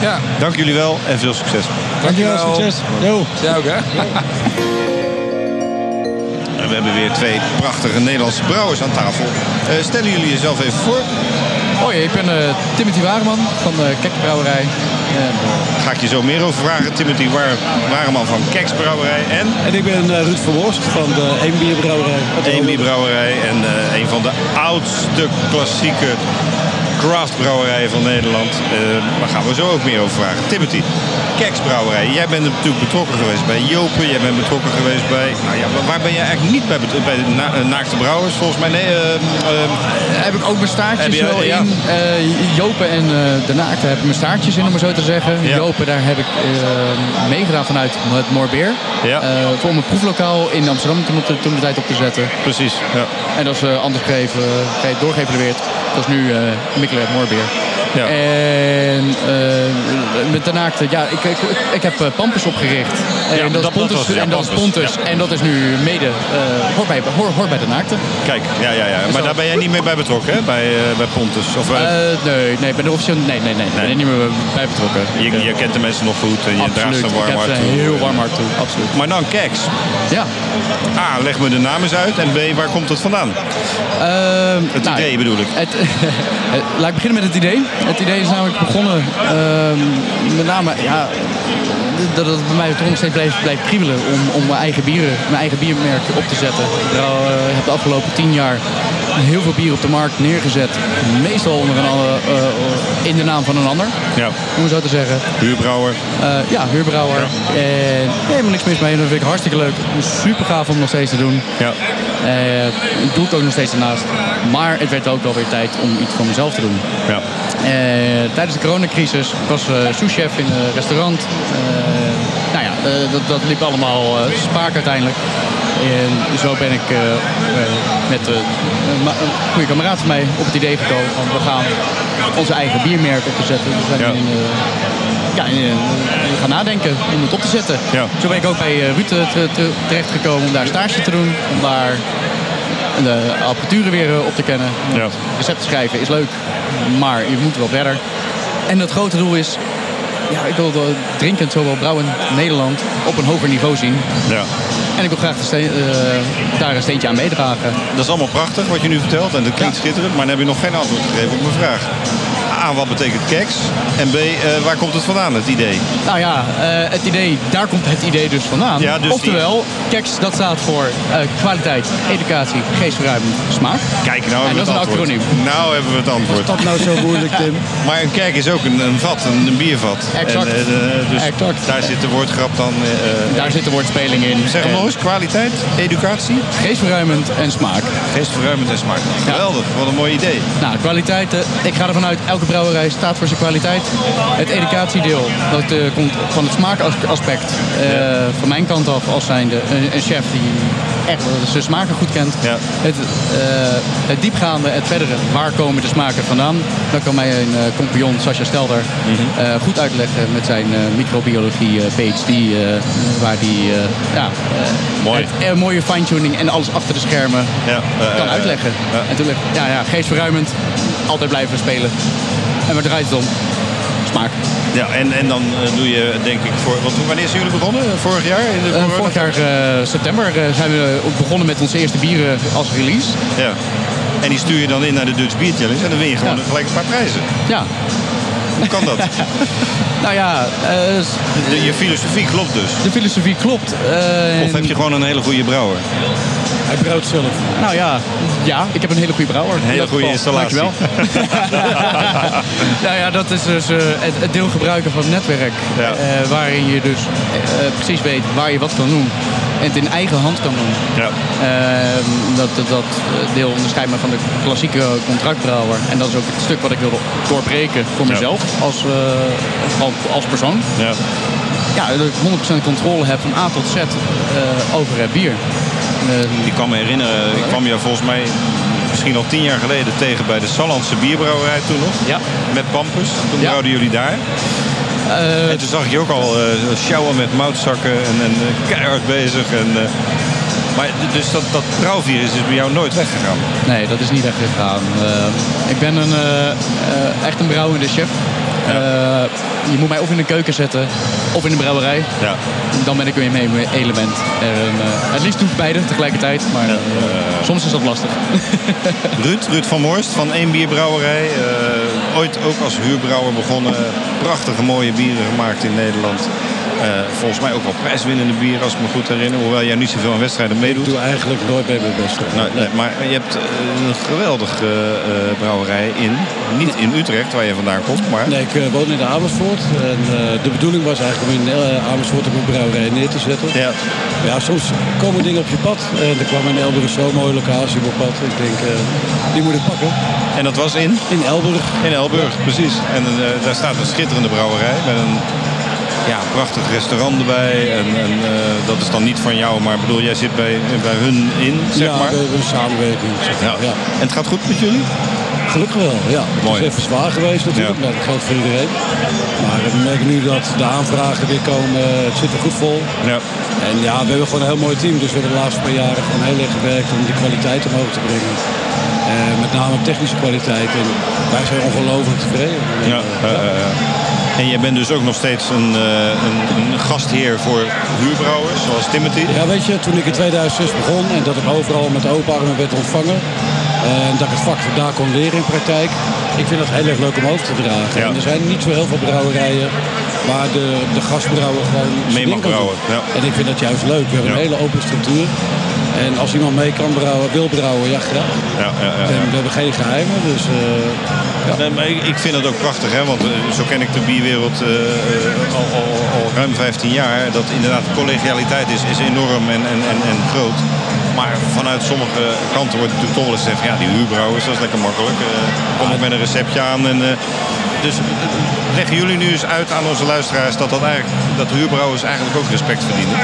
[SPEAKER 8] ja,
[SPEAKER 2] Dank jullie wel en veel succes.
[SPEAKER 7] Dankjewel,
[SPEAKER 8] Dankjewel.
[SPEAKER 7] succes. Yo.
[SPEAKER 8] jij ook hè?
[SPEAKER 2] En we hebben weer twee prachtige Nederlandse brouwers aan tafel. Eh, stellen jullie jezelf even voor.
[SPEAKER 9] Hoi, ik ben eh, Timothy Wareman van de Kekbrouwerij. En,
[SPEAKER 2] Ga ik je zo meer over vragen. Timothy War- Wareman van Keks Brouwerij en
[SPEAKER 7] En ik ben eh, Ruud Verworst van de Eenbierbrouwerij. uit
[SPEAKER 2] EMB
[SPEAKER 7] Rome.
[SPEAKER 2] Brouwerij. En eh, een van de oudste klassieke craftbrouwerijen van Nederland. Eh, daar gaan we zo ook meer over vragen. Timothy, Keks Brouwerij. Jij bent natuurlijk betrokken geweest bij Jopen. Jij bent betrokken geweest bij... Nou ja, waar ben jij eigenlijk niet bij, bet- bij de na, eh, Naakte Brouwers? Volgens mij, nee...
[SPEAKER 9] daar heb ik ook mijn staartjes
[SPEAKER 2] je-
[SPEAKER 9] wel
[SPEAKER 2] ja.
[SPEAKER 9] in. Eh, Jopen en eh, de Naakte heb ik mijn staartjes in, om het zo te zeggen.
[SPEAKER 2] Ja.
[SPEAKER 9] Jopen, daar heb ik meegedaan vanuit het Moorbeer.
[SPEAKER 2] Ja.
[SPEAKER 9] Voor een proeflokaal in Amsterdam toen, de, toen de tijd op te zetten.
[SPEAKER 2] precies, ja.
[SPEAKER 9] En dat is anders gegeven, uh, doorgeëvalueerd. Dat is nu uh, Mikkeler Moorbeer.
[SPEAKER 2] Ja.
[SPEAKER 9] En eh, met de naakte, ja, ik, ik, ik heb eh, Pampus opgericht.
[SPEAKER 2] Ja,
[SPEAKER 9] en dat,
[SPEAKER 2] dat-
[SPEAKER 9] is Pontus,
[SPEAKER 2] dat was- ja,
[SPEAKER 9] en dat Pontus. En dat is nu mede, eh hoort, bij, hoort bij de naakte.
[SPEAKER 2] Kijk, ja, ja, ja. Maar daar ben jij niet meer bij betrokken, hè? Bij, eh, bij Pontus? Of,
[SPEAKER 9] nee, nee, ben er officieel nee, nee, nee,
[SPEAKER 2] Nee.
[SPEAKER 9] nee. niet meer bij betrokken.
[SPEAKER 2] je, je kent de mensen nog goed en je draagt
[SPEAKER 9] absoluut,
[SPEAKER 2] ze
[SPEAKER 9] ik
[SPEAKER 2] warm hart
[SPEAKER 9] ze
[SPEAKER 2] toe.
[SPEAKER 9] heel warm hart toe, absoluut.
[SPEAKER 2] Maar dan Keks.
[SPEAKER 9] Ja.
[SPEAKER 2] A, leg me de naam eens uit. En B, waar komt het vandaan?
[SPEAKER 9] Ehm,
[SPEAKER 2] Het
[SPEAKER 9] nou,
[SPEAKER 2] idee bedoel ik.
[SPEAKER 9] Het, laat ik beginnen met het idee. Het idee is namelijk begonnen ehm, met name ja, dat het bij mij toch nog steeds blijft, blijft kriebelen om, om mijn eigen bieren, mijn eigen biermerk op te zetten. Ik brouw, eh, heb de afgelopen tien jaar heel veel bier op de markt neergezet. Meestal onder een andere, eh, in de naam van een ander,
[SPEAKER 2] Ja,
[SPEAKER 9] om het zo te zeggen.
[SPEAKER 2] huurbrouwer.
[SPEAKER 9] Eh, ja, huurbrouwer. En helemaal niks mis mee. Dat vind ik hartstikke leuk. Super gaaf om nog steeds te doen.
[SPEAKER 2] Ja.
[SPEAKER 9] Eh, ik doe het ook nog steeds ernaast. Maar het werd ook wel weer tijd om iets voor mezelf te doen.
[SPEAKER 2] Ja.
[SPEAKER 9] Eh, tijdens de coronacrisis was uh, souschef in een restaurant. Nou ja, dat, dat liep allemaal uh, spaak uiteindelijk. En zo ben ik uh, met een goede kameraad van mij op het idee gekomen van we gaan onze eigen biermerk op te zetten. We zijn
[SPEAKER 2] Ja.
[SPEAKER 9] in, ja, we gaan nadenken om het op te zetten.
[SPEAKER 2] Ja.
[SPEAKER 9] Zo ben ik ook bij Ruud terecht gekomen om daar stage te doen. Om daar de apparatuur weer eh, op te kennen.
[SPEAKER 2] Ja.
[SPEAKER 9] Recepten schrijven is leuk, maar je moet wel verder. En het grote doel is, ja, ik wil de drinkend, zowel brouwen Nederland, op een hoger niveau zien.
[SPEAKER 2] ja.
[SPEAKER 9] En ik wil graag steen- eh, daar een steentje aan meedragen.
[SPEAKER 2] Dat is allemaal prachtig wat je nu vertelt. En dat klinkt schitterend. Maar dan heb je nog geen antwoord gegeven op mijn vraag. A, wat betekent keks? En B, eh, waar komt het vandaan, het idee?
[SPEAKER 9] Nou ja, eh, het idee, daar komt het idee dus vandaan.
[SPEAKER 2] Ja, dus
[SPEAKER 9] Oftewel, KEX dat staat voor eh, kwaliteit, educatie, geestverruiming, smaak.
[SPEAKER 2] Kijk, nou
[SPEAKER 9] En
[SPEAKER 2] hebben we
[SPEAKER 9] dat is
[SPEAKER 2] het
[SPEAKER 9] een
[SPEAKER 2] antwoord.
[SPEAKER 9] acroniem.
[SPEAKER 2] Nou hebben we het antwoord.
[SPEAKER 7] Dat nou zo moeilijk, Tim.
[SPEAKER 2] Maar een kerk is ook een, een vat, een, een biervat.
[SPEAKER 9] Exact.
[SPEAKER 2] En, dus
[SPEAKER 9] Exact.
[SPEAKER 2] daar zit de woordgrap dan...
[SPEAKER 9] Daar zit de woordspeling in.
[SPEAKER 2] Zeg hem nog eens, kwaliteit, educatie,
[SPEAKER 9] Geestverruimend en smaak.
[SPEAKER 2] geestverruimend en smaak. Geweldig, wat een mooi idee.
[SPEAKER 9] Nou, kwaliteit, ik ga ervan uit, elke brouwerij staat voor zijn kwaliteit. Het educatiedeel, dat eh, komt van het smaakaspect. eh, Van mijn kant af, als zijnde een, een chef die echt zijn smaken goed kent.
[SPEAKER 2] Ja.
[SPEAKER 9] Het, eh, het diepgaande, het verdere, waar komen de smaken vandaan? Dat kan mij een compagnon, Sascha Stelder, eh, goed uitleggen met zijn microbiologie PhD. waar die ja,
[SPEAKER 2] Mooi.
[SPEAKER 9] het, mooie fine-tuning en alles achter de schermen
[SPEAKER 2] Ja,
[SPEAKER 9] kan uitleggen. En toen, ja, ja, geestverruimend, altijd blijven spelen. En waar draait het om? Smaak.
[SPEAKER 2] Ja, en, en dan eh, doe je denk ik voor... Want wanneer zijn jullie begonnen? Vorig jaar? In de corona-
[SPEAKER 9] vorig jaar eh, september zijn we ook begonnen met onze eerste bieren als release.
[SPEAKER 2] Ja. En die stuur je dan in naar de Dutch Beer Challenge en dan win je gewoon
[SPEAKER 9] Ja.
[SPEAKER 2] gelijk een paar prijzen.
[SPEAKER 9] Ja.
[SPEAKER 2] Hoe kan dat?
[SPEAKER 9] Nou ja, eh,
[SPEAKER 2] De- je filosofie klopt dus.
[SPEAKER 9] de filosofie klopt. Eh,
[SPEAKER 2] Of heb je gewoon een hele goede brouwer?
[SPEAKER 7] Hij brouwt zelf.
[SPEAKER 9] Nou ja, ja, ik heb een hele goede brouwer.
[SPEAKER 2] hele
[SPEAKER 9] In dat
[SPEAKER 2] goede installatie.
[SPEAKER 9] Dankjewel. nou ja, dat is dus eh, het, het deel gebruiken van het netwerk.
[SPEAKER 2] Ja.
[SPEAKER 9] eh, waarin je dus eh, precies weet waar je wat kan doen. En het in eigen hand kan doen.
[SPEAKER 2] Ja.
[SPEAKER 9] Ehm, dat, dat, dat deel onderscheidt me van de klassieke contractbrouwer. En dat is ook het stuk wat ik wil doorbreken voor
[SPEAKER 2] Ja.
[SPEAKER 9] mezelf als, eh, gewoon als persoon.
[SPEAKER 2] Ja.
[SPEAKER 9] Ja, dat ik 100% controle heb van A tot Z eh, over het bier. Eh,
[SPEAKER 2] Ik kan me herinneren, ik kwam je volgens mij misschien al tien jaar geleden tegen bij de Sallandse bierbrouwerij toen nog.
[SPEAKER 9] Ja.
[SPEAKER 2] Met Pampus. Toen
[SPEAKER 9] Ja.
[SPEAKER 2] brouwden jullie daar.
[SPEAKER 9] Eh,
[SPEAKER 2] En toen zag je ook al sjouwen met moutzakken en, en eh, keihard bezig. En, maar dus dat, dat brouwvirus is bij jou nooit weggegaan.
[SPEAKER 9] Nee, dat is niet echt gegaan. Eh, ik ben een, echt een brouwende chef.
[SPEAKER 2] Ja.
[SPEAKER 9] Je moet mij of in de keuken zetten of in de brouwerij.
[SPEAKER 2] Ja.
[SPEAKER 9] Dan ben ik weer mee met element. En, het liefst doe ik beide tegelijkertijd, maar soms is dat lastig.
[SPEAKER 2] Ruud, Ruud van Moorst van één bierbrouwerij. Ooit ook als huurbrouwer begonnen. Prachtige mooie bieren gemaakt in Nederland. Eh, volgens mij ook wel prijswinnende bieren als ik me goed herinner. Hoewel jij niet zoveel aan wedstrijden meedoet.
[SPEAKER 7] Ik doe eigenlijk nooit bij mijn best.
[SPEAKER 2] Nou, nee, maar je hebt eh, een geweldige eh, brouwerij in. Niet in Utrecht, waar je vandaan komt, maar...
[SPEAKER 7] Nee, ik woon in Amersfoort. En de bedoeling was eigenlijk om in Amersfoort ook een brouwerij neer te zetten.
[SPEAKER 2] Ja.
[SPEAKER 7] Ja, soms komen dingen op je pad. En er kwam in Elburg zo'n mooie locatie op pad. Ik denk, die moet ik pakken.
[SPEAKER 2] En dat was in?
[SPEAKER 7] In Elburg.
[SPEAKER 2] In Elburg, precies. En daar staat een schitterende brouwerij met een ja, prachtig restaurant erbij. En, en eh, dat is dan niet van jou, maar bedoel, jij zit bij, bij hun in, zeg
[SPEAKER 7] ja,
[SPEAKER 2] maar.
[SPEAKER 7] een samenwerking. zeg maar.
[SPEAKER 2] Ja.
[SPEAKER 7] Ja.
[SPEAKER 2] En het gaat goed met jullie?
[SPEAKER 7] Gelukkig wel, ja.
[SPEAKER 2] Mooi.
[SPEAKER 7] Het is even zwaar geweest natuurlijk,
[SPEAKER 2] Ja.
[SPEAKER 7] dat geldt voor iedereen. Maar we merken nu dat de aanvragen weer komen. Het zit er goed vol.
[SPEAKER 2] Ja.
[SPEAKER 7] En ja, we hebben gewoon een heel mooi team. Dus we hebben de laatste paar jaren gewoon heel erg gewerkt om die kwaliteit omhoog te brengen. Eh, met name technische kwaliteit. En wij zijn ongelooflijk tevreden.
[SPEAKER 2] Ja.
[SPEAKER 7] En
[SPEAKER 2] je bent dus ook nog steeds een, eh, een, een gastheer voor huurbrouwers, zoals Timothy.
[SPEAKER 7] Ja, weet je, toen ik in 2006 begon en dat ik overal met open armen werd ontvangen. eh, En dat ik het vak daar kon leren in praktijk. Ik vind dat heel erg leuk om over te dragen.
[SPEAKER 2] Ja.
[SPEAKER 7] En er zijn niet zo heel veel brouwerijen waar de, de gastbrouwer gewoon
[SPEAKER 2] Mee mag brouwen, ja.
[SPEAKER 7] En ik vind dat juist leuk. We hebben
[SPEAKER 2] Ja.
[SPEAKER 7] een hele open structuur. En als iemand mee kan brouwen, wil brouwen, ja graag.
[SPEAKER 2] Ja, ja, ja,
[SPEAKER 7] En we hebben geen geheimen, dus eh, ja.
[SPEAKER 2] Maar ik, ik vind het ook prachtig, hè? want eh, zo ken ik de bierwereld eh, al, al, al ruim 15 jaar. Dat inderdaad collegialiteit is, is enorm en, en, en, groot. Maar vanuit sommige kanten wordt natuurlijk toch wel eens gezegd... ja, die huurbrouwers, dat is lekker makkelijk. Kom ik met een receptje aan. En, dus leggen jullie nu eens uit aan onze luisteraars... dat, dat, eigenlijk, dat huurbrouwers eigenlijk ook respect verdienen?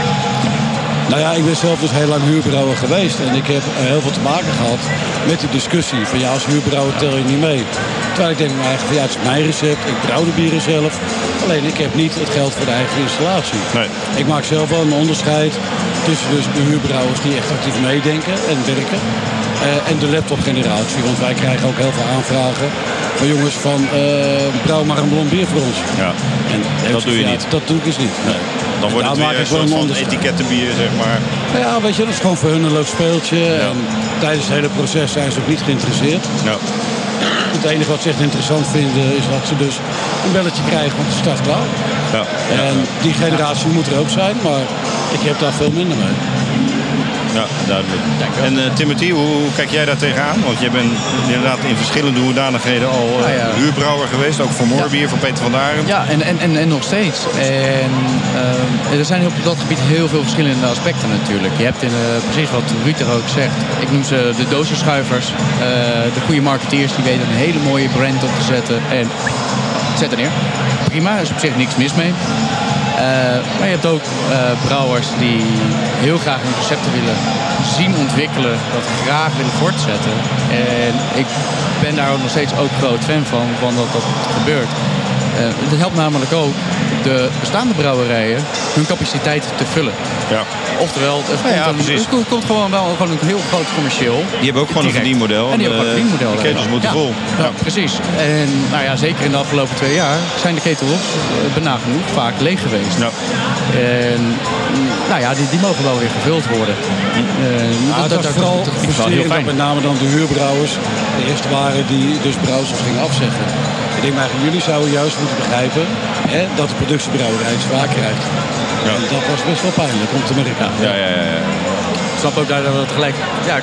[SPEAKER 7] Nou ja, ik ben zelf dus heel lang huurbrouwer geweest. En ik heb heel veel te maken gehad met die discussie. Van ja, als huurbrouwer tel je niet mee. Terwijl ik denk bij mij eigen van ja, het is mijn recept. Ik brouw de bieren zelf. Alleen ik heb niet het geld voor de eigen installatie.
[SPEAKER 2] Nee.
[SPEAKER 7] Ik maak zelf wel een onderscheid tussen dus de huurbrouwers die echt actief meedenken en werken. eh, en de laptop-generatie. Want wij krijgen ook heel veel aanvragen van jongens van eh brouw maar een blond bier voor ons.
[SPEAKER 2] Ja.
[SPEAKER 7] En
[SPEAKER 2] Dat doe je
[SPEAKER 7] ja,
[SPEAKER 2] niet.
[SPEAKER 7] Dat doe ik dus niet. Nee.
[SPEAKER 2] Dan wordt het weer een soort van etikettenbier, zeg maar.
[SPEAKER 7] Nou ja, weet je, dat is gewoon voor hun een leuk speeltje. En tijdens het hele proces zijn ze ook niet geïnteresseerd.
[SPEAKER 2] Ja.
[SPEAKER 7] Het enige wat ze echt interessant vinden is dat ze dus een belletje krijgen, want het staat klaar.
[SPEAKER 2] Ja.
[SPEAKER 7] En die generatie moet er ook zijn, maar ik heb daar veel minder mee.
[SPEAKER 2] Ja, duidelijk. En eh, Timothy, hoe, hoe kijk jij daar tegenaan? Want jij bent inderdaad in verschillende hoedanigheden al eh,
[SPEAKER 9] Ah, ja.
[SPEAKER 2] huurbrouwer geweest. Ook voor Moorbier, voor Peter van Daren.
[SPEAKER 9] Ja, en, en, en, en nog steeds. En ehm, er zijn op dat gebied heel veel verschillende aspecten natuurlijk. Je hebt in, eh, precies wat Ruud er ook zegt. Ik noem ze de dozenschuivers. eh, de goede marketeers die weten een hele mooie brand op te zetten. En zet er neer. Prima, er is op zich niks mis mee. Eh, maar je hebt ook eh, brouwers die heel graag hun recepten willen zien ontwikkelen, dat graag willen voortzetten. En ik ben daar ook nog steeds ook groot fan van, van dat dat gebeurt. Eh, het helpt namelijk ook de bestaande brouwerijen hun capaciteit te vullen.
[SPEAKER 2] Ja.
[SPEAKER 9] Oftewel, het,
[SPEAKER 2] Nou ja,
[SPEAKER 9] komt, een-
[SPEAKER 2] precies.
[SPEAKER 9] het komt- komt gewoon wel gewoon een heel groot commercieel.
[SPEAKER 2] Die hebben ook gewoon een verdienmodel.
[SPEAKER 9] En die hebben ook
[SPEAKER 2] eh,
[SPEAKER 9] een verdienmodel.
[SPEAKER 2] De ketels moeten
[SPEAKER 9] Ja.
[SPEAKER 2] vol.
[SPEAKER 9] Ja, precies. En nou ja, zeker in de afgelopen twee jaar zijn de ketels eh, benagenoeg vaak leeg geweest.
[SPEAKER 2] Ja.
[SPEAKER 9] En nou ja, die, die mogen wel weer gevuld worden. Eh,
[SPEAKER 7] Ja, het was vooral frustrerend dat met name dan de huurbrouwers de eerste waren die dus brouwsels gingen afzeggen. Ik denk maar, jullie zouden juist moeten begrijpen hè, dat de productiebrouwerij het zwaar krijgt. En dat was best wel pijnlijk om te merken.
[SPEAKER 9] Ja, ja, ja. ja. Ik snap ook daar dat we tegelijk... Ja,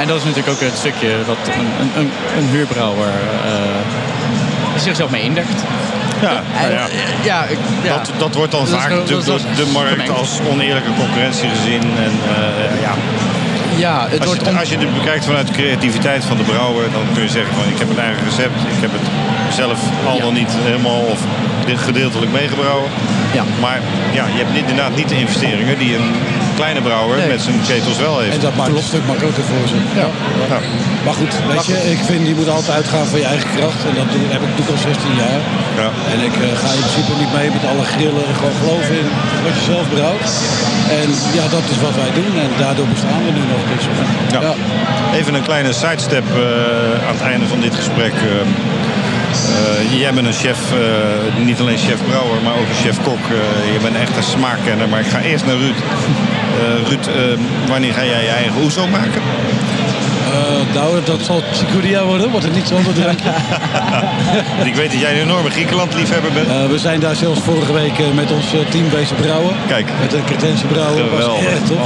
[SPEAKER 9] en dat is natuurlijk ook het stukje dat een, een, een, een huurbrouwer eh, zichzelf mee indekt.
[SPEAKER 2] Ja, nou ja.
[SPEAKER 9] ja, ik- ja.
[SPEAKER 2] Dat, dat wordt dan vaak natuurlijk door de markt
[SPEAKER 9] gemengd.
[SPEAKER 2] als oneerlijke concurrentie gezien. En, eh, ja.
[SPEAKER 9] Ja, het
[SPEAKER 2] als,
[SPEAKER 9] wordt
[SPEAKER 2] je, als je het bekijkt vanuit de creativiteit van de brouwer, dan kun je zeggen van ik heb een eigen recept. Ik heb het zelf al dan niet helemaal of gedeeltelijk meegebrouwen.
[SPEAKER 9] Ja.
[SPEAKER 2] Maar ja, je hebt inderdaad niet de investeringen die een kleine brouwer
[SPEAKER 7] Nee.
[SPEAKER 2] met zijn ketels wel heeft.
[SPEAKER 7] En dat maakt het een stuk makkelijker voor ze. Ja. Maar goed, weet je, ik vind je moet altijd uitgaan van je eigen kracht. En dat doe, heb ik ik al 16 jaar.
[SPEAKER 2] Ja.
[SPEAKER 7] En ik eh, ga in principe niet mee met alle grillen. En gewoon geloven in wat je zelf brouwt. En ja, dat is wat wij doen. En daardoor bestaan we nu nog. Dus, eh,
[SPEAKER 2] Ja.
[SPEAKER 7] ja.
[SPEAKER 2] Even een kleine sidestep eh, aan het einde van dit gesprek. Eh, eh, jij bent een chef, eh, niet alleen chef-brouwer, maar ook een chef-kok. Eh, je bent echt een smaakkenner. Maar ik ga eerst naar Ruud. Ruud, wanneer ga jij je eigen oezo maken?
[SPEAKER 7] Eh, nou, dat zal Chicoria worden, wordt het niet zonder drankje.
[SPEAKER 2] Ik weet dat jij een enorme Griekenland-liefhebber bent.
[SPEAKER 7] Eh, we zijn daar zelfs vorige week eh, met ons team bezig brouwen.
[SPEAKER 2] Kijk.
[SPEAKER 7] Met een cretentie brouwen. was
[SPEAKER 2] Geweldig.
[SPEAKER 7] echt tof.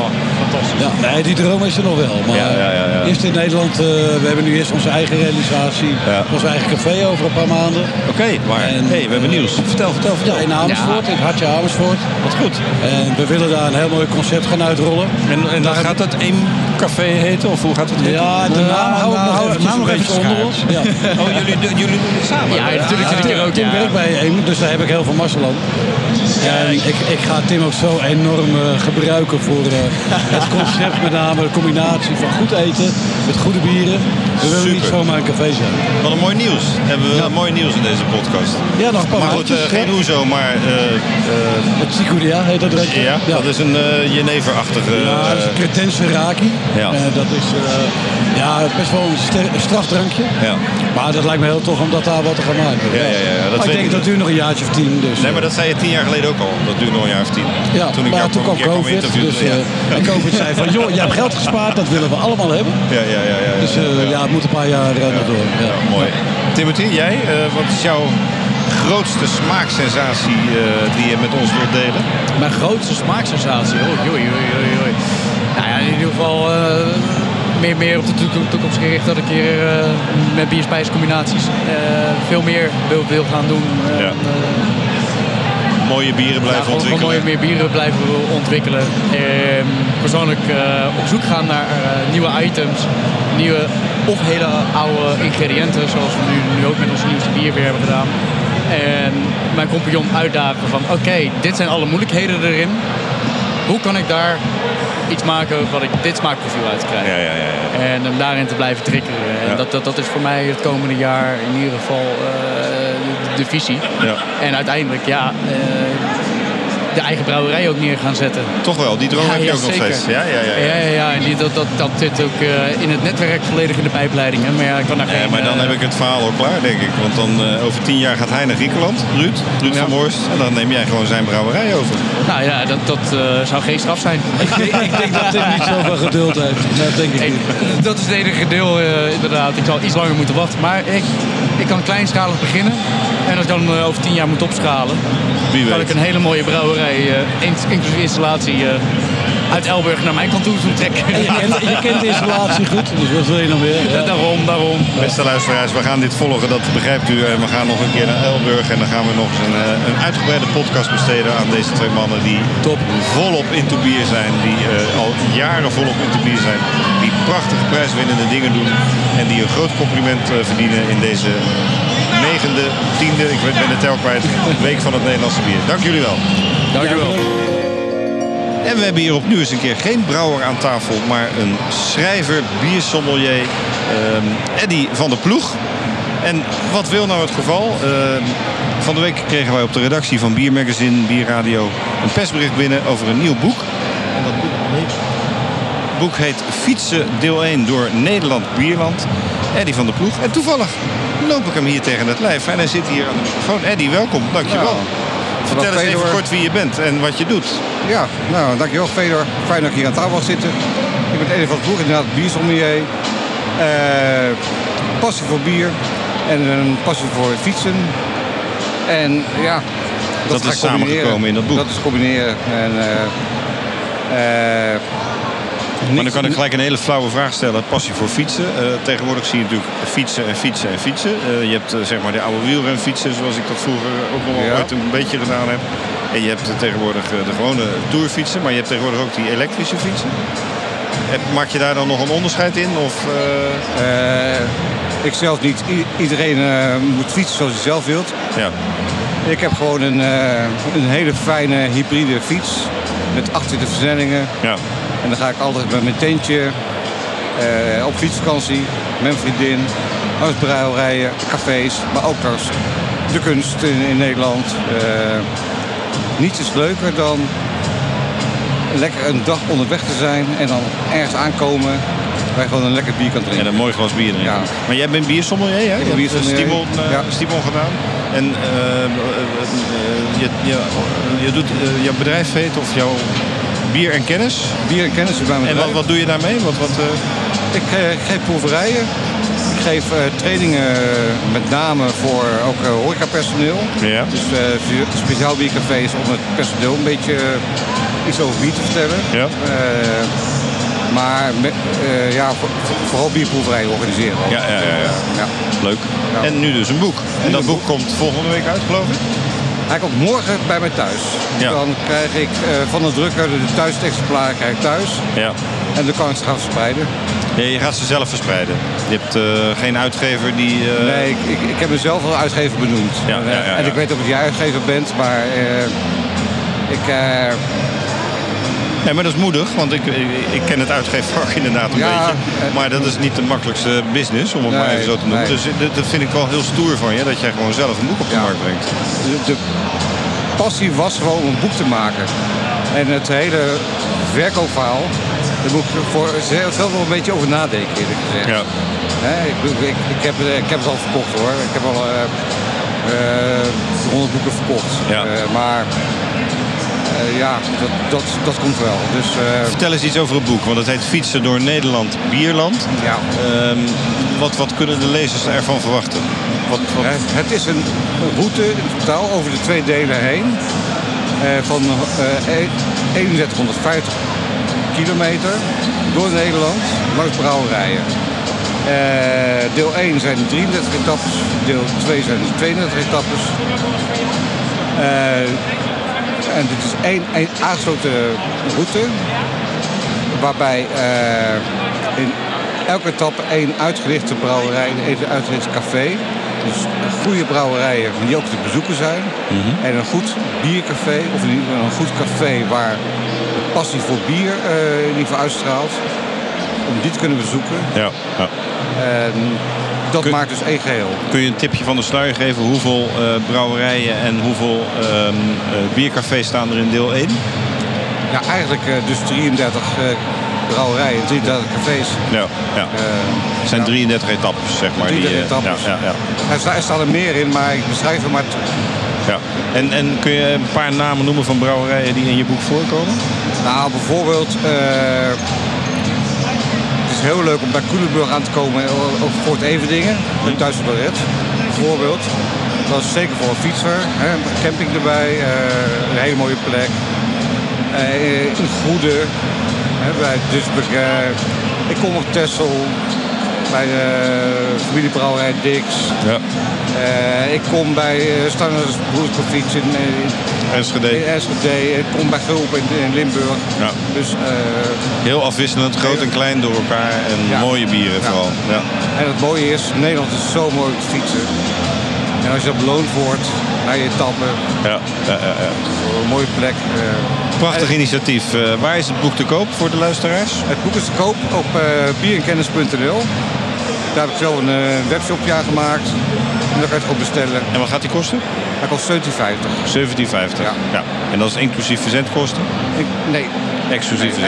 [SPEAKER 2] fantastisch.
[SPEAKER 7] Ja, nee, die droom is er nog wel. Maar
[SPEAKER 2] Ja, ja, ja, ja.
[SPEAKER 7] eerst in Nederland, eh, we hebben nu eerst onze eigen realisatie.
[SPEAKER 2] Ja.
[SPEAKER 7] Ons eigen café over een paar maanden.
[SPEAKER 2] Oké, maar
[SPEAKER 7] En-
[SPEAKER 2] hey, we hebben nieuws. Vertel, vertel, vertel.
[SPEAKER 7] Ja, in Amersfoort, in het hartje Amersfoort.
[SPEAKER 2] Wat goed.
[SPEAKER 7] En we willen daar een heel mooi concept gaan uitrollen.
[SPEAKER 10] En, en dan gaat het één café heten? Of hoe gaat het heten?
[SPEAKER 7] Ja, de naam hou ik nog een beetje onder ons. Ja.
[SPEAKER 10] Oh, jullie, jullie doen het samen?
[SPEAKER 9] Ja, natuurlijk ik er ook.
[SPEAKER 7] Tim
[SPEAKER 9] ja.
[SPEAKER 7] werkt bij EEM, dus daar heb ik heel veel mazzel aan. En ik, ik ga Tim ook zo enorm eh, gebruiken voor eh, het concept, met name de combinatie van goed eten met goede bieren. We willen niet zomaar een café zijn.
[SPEAKER 2] Wat een mooi nieuws. Hebben we mooi nieuws in deze podcast.
[SPEAKER 7] Ja, nog een paar
[SPEAKER 2] Maar goed, eh, geen
[SPEAKER 7] hè?
[SPEAKER 2] oezo, maar eh, eh,
[SPEAKER 7] Het Sikuria heet dat drankje.
[SPEAKER 2] ja, dat is een eh jeneverachtige...
[SPEAKER 7] Ja, dat is een cretense raki.
[SPEAKER 2] Ja.
[SPEAKER 7] Eh, dat is eh, ja, best wel een, strafdrankje.
[SPEAKER 2] ja.
[SPEAKER 7] Maar dat lijkt me heel tof om dat daar wat te gaan maken.
[SPEAKER 2] Ja, ja, ja, dat
[SPEAKER 7] maar
[SPEAKER 2] weet
[SPEAKER 7] ik denk dat duurt nog een jaartje of tien. Dus,
[SPEAKER 2] Nee, maar dat zei je tien jaar geleden ook al. Dat duurt nog een jaar of tien.
[SPEAKER 7] Ja,
[SPEAKER 2] toen ik
[SPEAKER 7] maar
[SPEAKER 2] jou
[SPEAKER 7] toen
[SPEAKER 2] kwam,
[SPEAKER 7] COVID. Dus,
[SPEAKER 2] ja.
[SPEAKER 7] eh, en COVID zei van, joh, je hebt geld gespaard, dat willen we allemaal hebben.
[SPEAKER 2] ja, ja, ja, ja,
[SPEAKER 7] Dus eh, ja, het moet een paar jaar eh, nog door. Ja.
[SPEAKER 2] Ja, mooi. Timothy, jij, eh, wat is jouw grootste smaaksensatie eh, die je met ons wilt delen?
[SPEAKER 9] Mijn grootste smaaksensatie. Oei, oei, oei, oei, oei. Nou ja, in ieder geval eh, meer, meer op de toekom- toekomst gericht dat ik hier eh, met bierspijscombinaties eh veel meer wil, wil gaan doen.
[SPEAKER 2] Ja.
[SPEAKER 9] eh,
[SPEAKER 2] Mooie bieren blijven ontwikkelen.
[SPEAKER 9] mooie meer bieren blijven ontwikkelen. Ehm, persoonlijk op zoek gaan naar nieuwe items, nieuwe of hele oude ingrediënten, zoals we nu, nu ook met ons nieuwste bier weer hebben gedaan. En mijn compagnon uitdagen van oké, dit zijn alle moeilijkheden erin. Hoe kan ik daar iets maken wat ik dit smaakprofiel uit krijg?
[SPEAKER 2] Ja, ja, ja. ja.
[SPEAKER 9] En om daarin te blijven triggeren. En dat, dat, dat is voor mij het komende jaar in ieder geval eh, de, de visie.
[SPEAKER 2] Ja.
[SPEAKER 9] En uiteindelijk, ja, eh, de eigen brouwerij ook neer gaan zetten.
[SPEAKER 2] Toch wel, die droom heb je ook nog
[SPEAKER 9] zeker.
[SPEAKER 2] steeds. Ja, ja, ja. ja.
[SPEAKER 9] Ja. En die, dat, dat, dat zit ook eh, in het netwerk volledig in de pijpleidingen. Maar ja, ik kan daar geen...
[SPEAKER 2] maar dan
[SPEAKER 9] eh,
[SPEAKER 2] heb ik het verhaal al klaar, denk ik. Want dan eh, over tien jaar gaat hij naar Griekenland, Ruud, Ruud
[SPEAKER 9] Ja.
[SPEAKER 2] van Voorst. En dan neem jij gewoon zijn brouwerij over.
[SPEAKER 9] Nou ja, dat, dat eh, zou geen straf zijn.
[SPEAKER 7] Ik, denk, ik denk dat Tim niet zoveel geduld heeft. Dat denk ik
[SPEAKER 9] Ik-
[SPEAKER 7] niet.
[SPEAKER 9] dat is het enige deel, eh, inderdaad. Ik zal iets langer moeten wachten. Maar ik, ik kan kleinschalig beginnen. En als ik dan eh, over tien jaar moet opschalen,
[SPEAKER 2] Wie
[SPEAKER 9] kan
[SPEAKER 2] weet.
[SPEAKER 9] ik een hele mooie brouwerij, eh, in- inclusief installatie, eh, uit Elburg naar mijn kantoor toe trekken.
[SPEAKER 7] En je, kent, je kent de installatie goed, dus wat wil je nog meer? Ja.
[SPEAKER 9] daarom, daarom.
[SPEAKER 2] Beste luisteraars, we gaan dit volgen, dat begrijpt u. En we gaan nog een keer naar Elburg en dan gaan we nog eens een, eh, een uitgebreide podcast besteden aan deze twee mannen die
[SPEAKER 7] Top.
[SPEAKER 2] volop into bier zijn. Die eh, al jaren volop into bier zijn. Die prachtige prijswinnende dingen doen. En die een groot compliment eh, verdienen in deze negende, tiende, ik ben de tel kwijt, week van het Nederlandse bier. Dank jullie wel.
[SPEAKER 9] Dank u wel.
[SPEAKER 2] En we hebben hier opnieuw eens een keer geen brouwer aan tafel, maar een schrijver, biersommelier, ehm Eddy van der Ploeg. En wat wil nou het geval? Ehm, van de week kregen wij op de redactie van Biermagazine, Bierradio, een persbericht binnen over een nieuw boek. En dat boek heet, het boek heet Fietsen deel 1 door Nederland Bierland. Eddy van der Ploeg. En toevallig loop ik hem hier tegen het lijf. En hij zit hier aan de microfoon. Eddy, welkom. Dankjewel. Vertel eens even kort wie je bent en wat je doet.
[SPEAKER 11] Ja, nou dankjewel Fedor. Fijn dat ik hier aan tafel mag zitten. Ik ben Eddy van het Boek, inderdaad biersommelier. Eh passie voor bier. En een passie voor fietsen. En ja, dat,
[SPEAKER 2] is samengekomen in dat boek.
[SPEAKER 11] Dat is combineren. En, eh, eh,
[SPEAKER 2] Maar dan kan ik gelijk een hele flauwe vraag stellen. Passie voor fietsen. Tegenwoordig zie je natuurlijk fietsen en fietsen en fietsen. Je hebt zeg maar de oude wielrenfietsen zoals ik dat vroeger ook nog wel
[SPEAKER 11] Ja.
[SPEAKER 2] ooit een beetje gedaan heb. En je hebt tegenwoordig eh, de gewone tourfietsen. Maar je hebt tegenwoordig ook die elektrische fietsen. Maak je daar dan nog een onderscheid in? Of,
[SPEAKER 11] Eh, ik zelf niet. I- iedereen moet fietsen zoals hij zelf wilt.
[SPEAKER 2] Ja.
[SPEAKER 11] Ik heb gewoon een, een hele fijne hybride fiets. Met 28 versnellingen.
[SPEAKER 2] Ja.
[SPEAKER 11] En dan ga ik altijd met mijn tentje op fietsvakantie. Met mijn vriendin. Langs brouwerijen, cafés. Maar ook langs de kunst in, in Nederland. Niets is leuker dan lekker een dag onderweg te zijn. En dan ergens aankomen waar je gewoon een lekker bier kan drinken.
[SPEAKER 2] En een mooi glas bier drinken.
[SPEAKER 11] Ja.
[SPEAKER 2] Maar jij bent biersommelier, hè? Je hebt
[SPEAKER 11] biersommelier.
[SPEAKER 2] Stimon, eh,
[SPEAKER 11] Ja.
[SPEAKER 2] Stimon gedaan. En eh, eh, eh, je, je, je doet, eh, jouw bedrijf heet of jouw bier en kennis.
[SPEAKER 11] Bier en kennis is bij mijn
[SPEAKER 2] En wat, wat doe je daarmee? Wat, wat, eh,
[SPEAKER 11] Ik eh, geef proeverijen. Ik geef eh, trainingen met name voor ook eh, horecapersoneel.
[SPEAKER 2] Ja.
[SPEAKER 11] Dus eh, speciaal biercafés om het personeel een beetje iets over bier te vertellen.
[SPEAKER 2] Ja.
[SPEAKER 11] Maar met, ja, voor- voor- vooral bierproeverijen organiseren.
[SPEAKER 2] Ja, ja, ja, ja.
[SPEAKER 11] Ja.
[SPEAKER 2] Leuk. En nu dus een boek. En dat boek komt volgende week uit, geloof ik?
[SPEAKER 11] Hij komt morgen bij mij thuis.
[SPEAKER 2] Ja.
[SPEAKER 11] Dan krijg ik eh, van de drukker de thuisexemplaren krijg ik thuis.
[SPEAKER 2] Ja.
[SPEAKER 11] En dan kan ik ze gaan verspreiden.
[SPEAKER 2] Nee, je gaat ze zelf verspreiden. Je hebt eh, geen uitgever die... eh,
[SPEAKER 11] Nee, ik, ik, ik heb mezelf als uitgever benoemd.
[SPEAKER 2] Ja, ja, ja,
[SPEAKER 11] En ik weet ook dat jij uitgever bent, maar ik... eh,
[SPEAKER 2] Nee, maar dat is moedig, want ik, ik, ik ken het uitgeefvak inderdaad een
[SPEAKER 11] Ja,
[SPEAKER 2] beetje.
[SPEAKER 11] eh,
[SPEAKER 2] Maar dat is niet de makkelijkste business, om het maar even zo te noemen.
[SPEAKER 11] nee.
[SPEAKER 2] Dus dat, dat vind ik wel heel stoer van je, dat jij gewoon zelf een boek op de
[SPEAKER 11] Ja.
[SPEAKER 2] markt brengt.
[SPEAKER 11] de, de passie was gewoon om een boek te maken. En het hele verkoopverhaal, daar moet ik voor zelf wel een beetje over nadenken eerlijk gezegd.
[SPEAKER 2] Ja.
[SPEAKER 11] Ik, ik, ik, heb, ik heb het al verkocht hoor. Ik heb al eh, eh, 100 boeken verkocht.
[SPEAKER 2] Ja.
[SPEAKER 11] Eh, maar eh, ja, dat, dat, dat komt wel. Dus, eh,
[SPEAKER 2] Vertel eens iets over het boek, want het heet Fietsen door Nederland, Bierland.
[SPEAKER 11] Ja.
[SPEAKER 2] Ehm, wat, wat kunnen de lezers ervan verwachten? Wat, wat...
[SPEAKER 11] Het, is een route in totaal over de twee delen heen. eh, van eh, e- 3150 kilometer door Nederland langs brouwerijen. Eh, deel 1 zijn 33 etappes, deel 2 zijn 32 etappes. Eh, en dit is één, één aangesloten route waarbij eh, in elke etappe één uitgerichte brouwerij en één uitgericht café. Dus goede brouwerijen die ook te bezoeken zijn.
[SPEAKER 2] Mhm.
[SPEAKER 11] En een goed biercafé, of in ieder geval een goed café waar de passie voor bier eh, in ieder geval uitstraalt. Om die te kunnen bezoeken.
[SPEAKER 2] Ja, ja.
[SPEAKER 11] En dat
[SPEAKER 2] Kun-
[SPEAKER 11] maakt dus één geheel.
[SPEAKER 2] Kun je een tipje van de sluier geven hoeveel eh, brouwerijen en hoeveel ehm, eh, biercafés staan er in deel 1?
[SPEAKER 11] Ja, eigenlijk eh, dus 33 eh, brouwerijen, 33 cafés.
[SPEAKER 2] Ja, ja. Het zijn
[SPEAKER 11] ja.
[SPEAKER 2] 33 etappes, zeg maar.
[SPEAKER 11] 33
[SPEAKER 2] die,
[SPEAKER 11] etappes.
[SPEAKER 2] Ja, ja, ja.
[SPEAKER 11] Er, sta- staan er meer in, maar ik beschrijf er maar
[SPEAKER 2] ja. En, en kun je een paar namen noemen van brouwerijen die in je boek voorkomen?
[SPEAKER 11] Nou, bijvoorbeeld, heel leuk om bij Koelenburg aan te komen, eh, ook voor het Everdingen, met Duitse Barret, bijvoorbeeld. Dat is zeker voor een fietser, hè, camping erbij, eh, een hele mooie plek. Eh, een goede, hè, bij Dusburg, ik kom op Texel, bij de familiebrouwerij Dix.
[SPEAKER 2] Ja.
[SPEAKER 11] Eh, ik kom bij uh, Stanners Broedersprofiets in, eh, in
[SPEAKER 2] Enschede.
[SPEAKER 11] in Enschede. Ik kom bij Gulp in, in Limburg.
[SPEAKER 2] Ja.
[SPEAKER 11] Dus, eh,
[SPEAKER 2] Heel afwisselend, groot en klein door elkaar en
[SPEAKER 11] Ja.
[SPEAKER 2] mooie bieren vooral. Ja.
[SPEAKER 11] en het mooie is, Nederland is zo mooi om te fietsen. En als je dat beloond wordt, naar je etappe,
[SPEAKER 2] Ja. Ja, ja, ja.
[SPEAKER 11] een mooie plek.
[SPEAKER 2] Prachtig initiatief. Eh, waar is het boek te koop voor de luisteraars?
[SPEAKER 11] Het boek is te koop op eh bierenkennis.nl. Daar heb ik zelf een eh, webshopje aan gemaakt. En kan je het gewoon bestellen.
[SPEAKER 2] En wat gaat die kosten?
[SPEAKER 11] Hij kost 17,50.
[SPEAKER 2] 17,50.
[SPEAKER 11] Ja.
[SPEAKER 2] En dat is inclusief verzendkosten?
[SPEAKER 11] Ik, nee.
[SPEAKER 2] Exclusief
[SPEAKER 11] ja,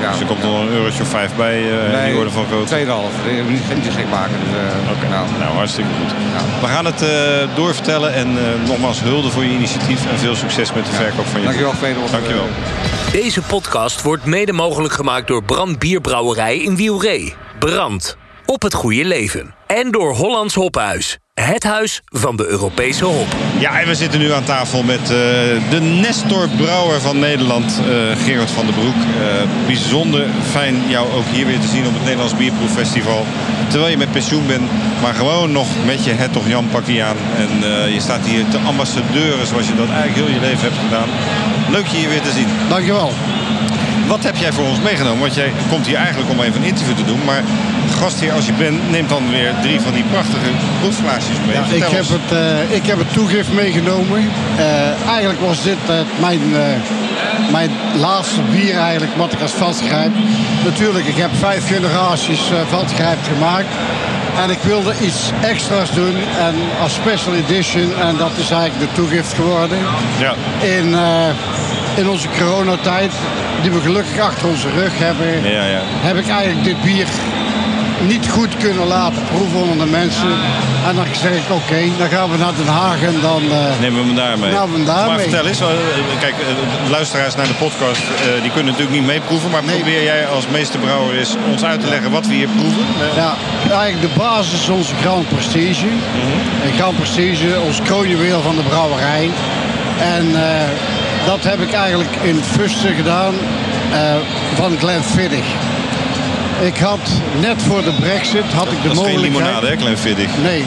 [SPEAKER 11] ja,
[SPEAKER 2] dus er komt
[SPEAKER 11] ja.
[SPEAKER 2] nog een eurotje of vijf bij eh, die orde van grootte.
[SPEAKER 11] 2,5. Ik wil niet, gek maken. Dus, eh,
[SPEAKER 2] Oké,
[SPEAKER 11] nou.
[SPEAKER 2] nou hartstikke goed.
[SPEAKER 11] Ja.
[SPEAKER 2] We gaan het eh, doorvertellen en eh, nogmaals hulde voor je initiatief en veel succes met de verkoop van je
[SPEAKER 11] Dankjewel,
[SPEAKER 2] boek.
[SPEAKER 11] Fedor.
[SPEAKER 2] Dankjewel.
[SPEAKER 1] Deze podcast wordt mede mogelijk gemaakt door Brand Bierbrouwerij in Wielree. Brand. Op het goede leven. En door Hollands Hophuis. Het huis van de Europese hop.
[SPEAKER 2] Ja, en we zitten nu aan tafel met uh, de Nestor Brouwer van Nederland, uh, Gerard van der Broek. Uh, bijzonder fijn jou ook hier weer te zien op het Nederlands Bierproeffestival. Terwijl je met pensioen bent, maar gewoon nog met je hertog Jan pakje aan. En je staat hier te ambassadeuren zoals je dat eigenlijk heel je leven hebt gedaan. Leuk je hier weer te zien.
[SPEAKER 12] Dankjewel.
[SPEAKER 2] Wat heb jij voor ons meegenomen? Want jij komt hier eigenlijk om even een interview te doen. Maar gastheer als je bent, neemt dan weer drie van die prachtige proefglaasjes mee.
[SPEAKER 12] Ja, ik, heb het, uh, ik heb het toegift meegenomen. Uh, eigenlijk was dit uh, mijn, mijn laatste bier eigenlijk wat ik als vastgrijp. Natuurlijk, ik heb vijf generaties vastgrijp gemaakt. En ik wilde iets extra's doen en als special edition. En dat is eigenlijk de toegift geworden.
[SPEAKER 2] Ja.
[SPEAKER 12] In, in onze coronatijd, die we gelukkig achter onze rug hebben,
[SPEAKER 2] ja, ja.
[SPEAKER 12] heb ik eigenlijk dit bier niet goed kunnen laten proeven onder de mensen. En dan zeg ik, oké, dan gaan we naar Den Haag en dan... Uh,
[SPEAKER 2] Nemen we hem daar mee.
[SPEAKER 12] Nemen we hem
[SPEAKER 2] maar vertel eens, uh, kijk, uh, luisteraars naar de podcast, die kunnen natuurlijk niet meeproeven. Maar nee. probeer jij als meesterbrouwer eens ons uit te leggen wat we hier proeven?
[SPEAKER 12] Ja, eigenlijk de basis is onze Grand Prestige. Mm -hmm. Grand Prestige, ons kroonjuweel van de brouwerij. En dat heb ik eigenlijk in het fusten gedaan van Glenfiddich. Ik had net voor de brexit had ik de
[SPEAKER 2] dat
[SPEAKER 12] mogelijkheid...
[SPEAKER 2] is geen limonade, hè, Glenfiddich?
[SPEAKER 12] Nee,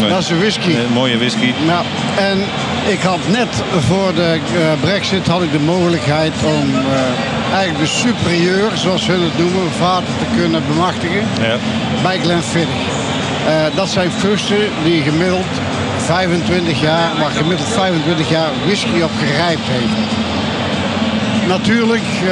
[SPEAKER 12] nee, dat is een whisky.
[SPEAKER 2] Een mooie whisky.
[SPEAKER 12] Ja, en ik had net voor de uh, brexit had ik de mogelijkheid om uh, eigenlijk de superieur, zoals hun het noemen, vaten te kunnen bemachtigen
[SPEAKER 2] ja.
[SPEAKER 12] bij Glenfiddich. Uh, dat zijn fusten die gemiddeld 25 jaar, maar gemiddeld 25 jaar whisky op gerijpt heeft natuurlijk, uh,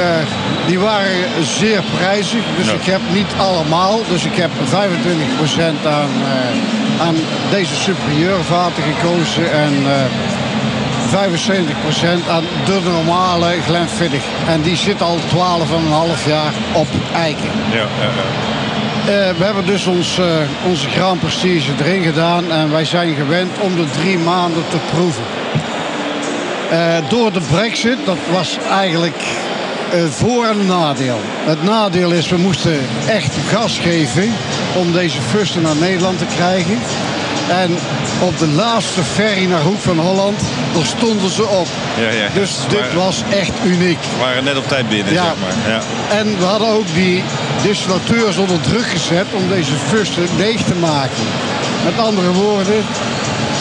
[SPEAKER 12] die waren zeer prijzig. Dus ja. ik heb niet allemaal. Dus ik heb 25% aan, uh, aan deze superieurvaten gekozen. En uh, 75% aan de normale Glenfiddich. En die zit al 12,5 jaar op eiken.
[SPEAKER 2] Ja,
[SPEAKER 12] we hebben dus ons, onze Grand Prestige erin gedaan. En wij zijn gewend om de drie maanden te proeven. Uh, door de brexit, dat was eigenlijk voor- en nadeel. Het nadeel is, we moesten echt gas geven om deze fusten naar Nederland te krijgen. En op de laatste ferry naar Hoek van Holland, daar stonden ze op.
[SPEAKER 2] Ja, ja.
[SPEAKER 12] Dus dit was echt uniek.
[SPEAKER 2] We waren net op tijd binnen,
[SPEAKER 12] ja.
[SPEAKER 2] zeg maar. Ja.
[SPEAKER 12] En we hadden ook die distillateurs onder druk gezet om deze fusten leeg te maken. Met andere woorden,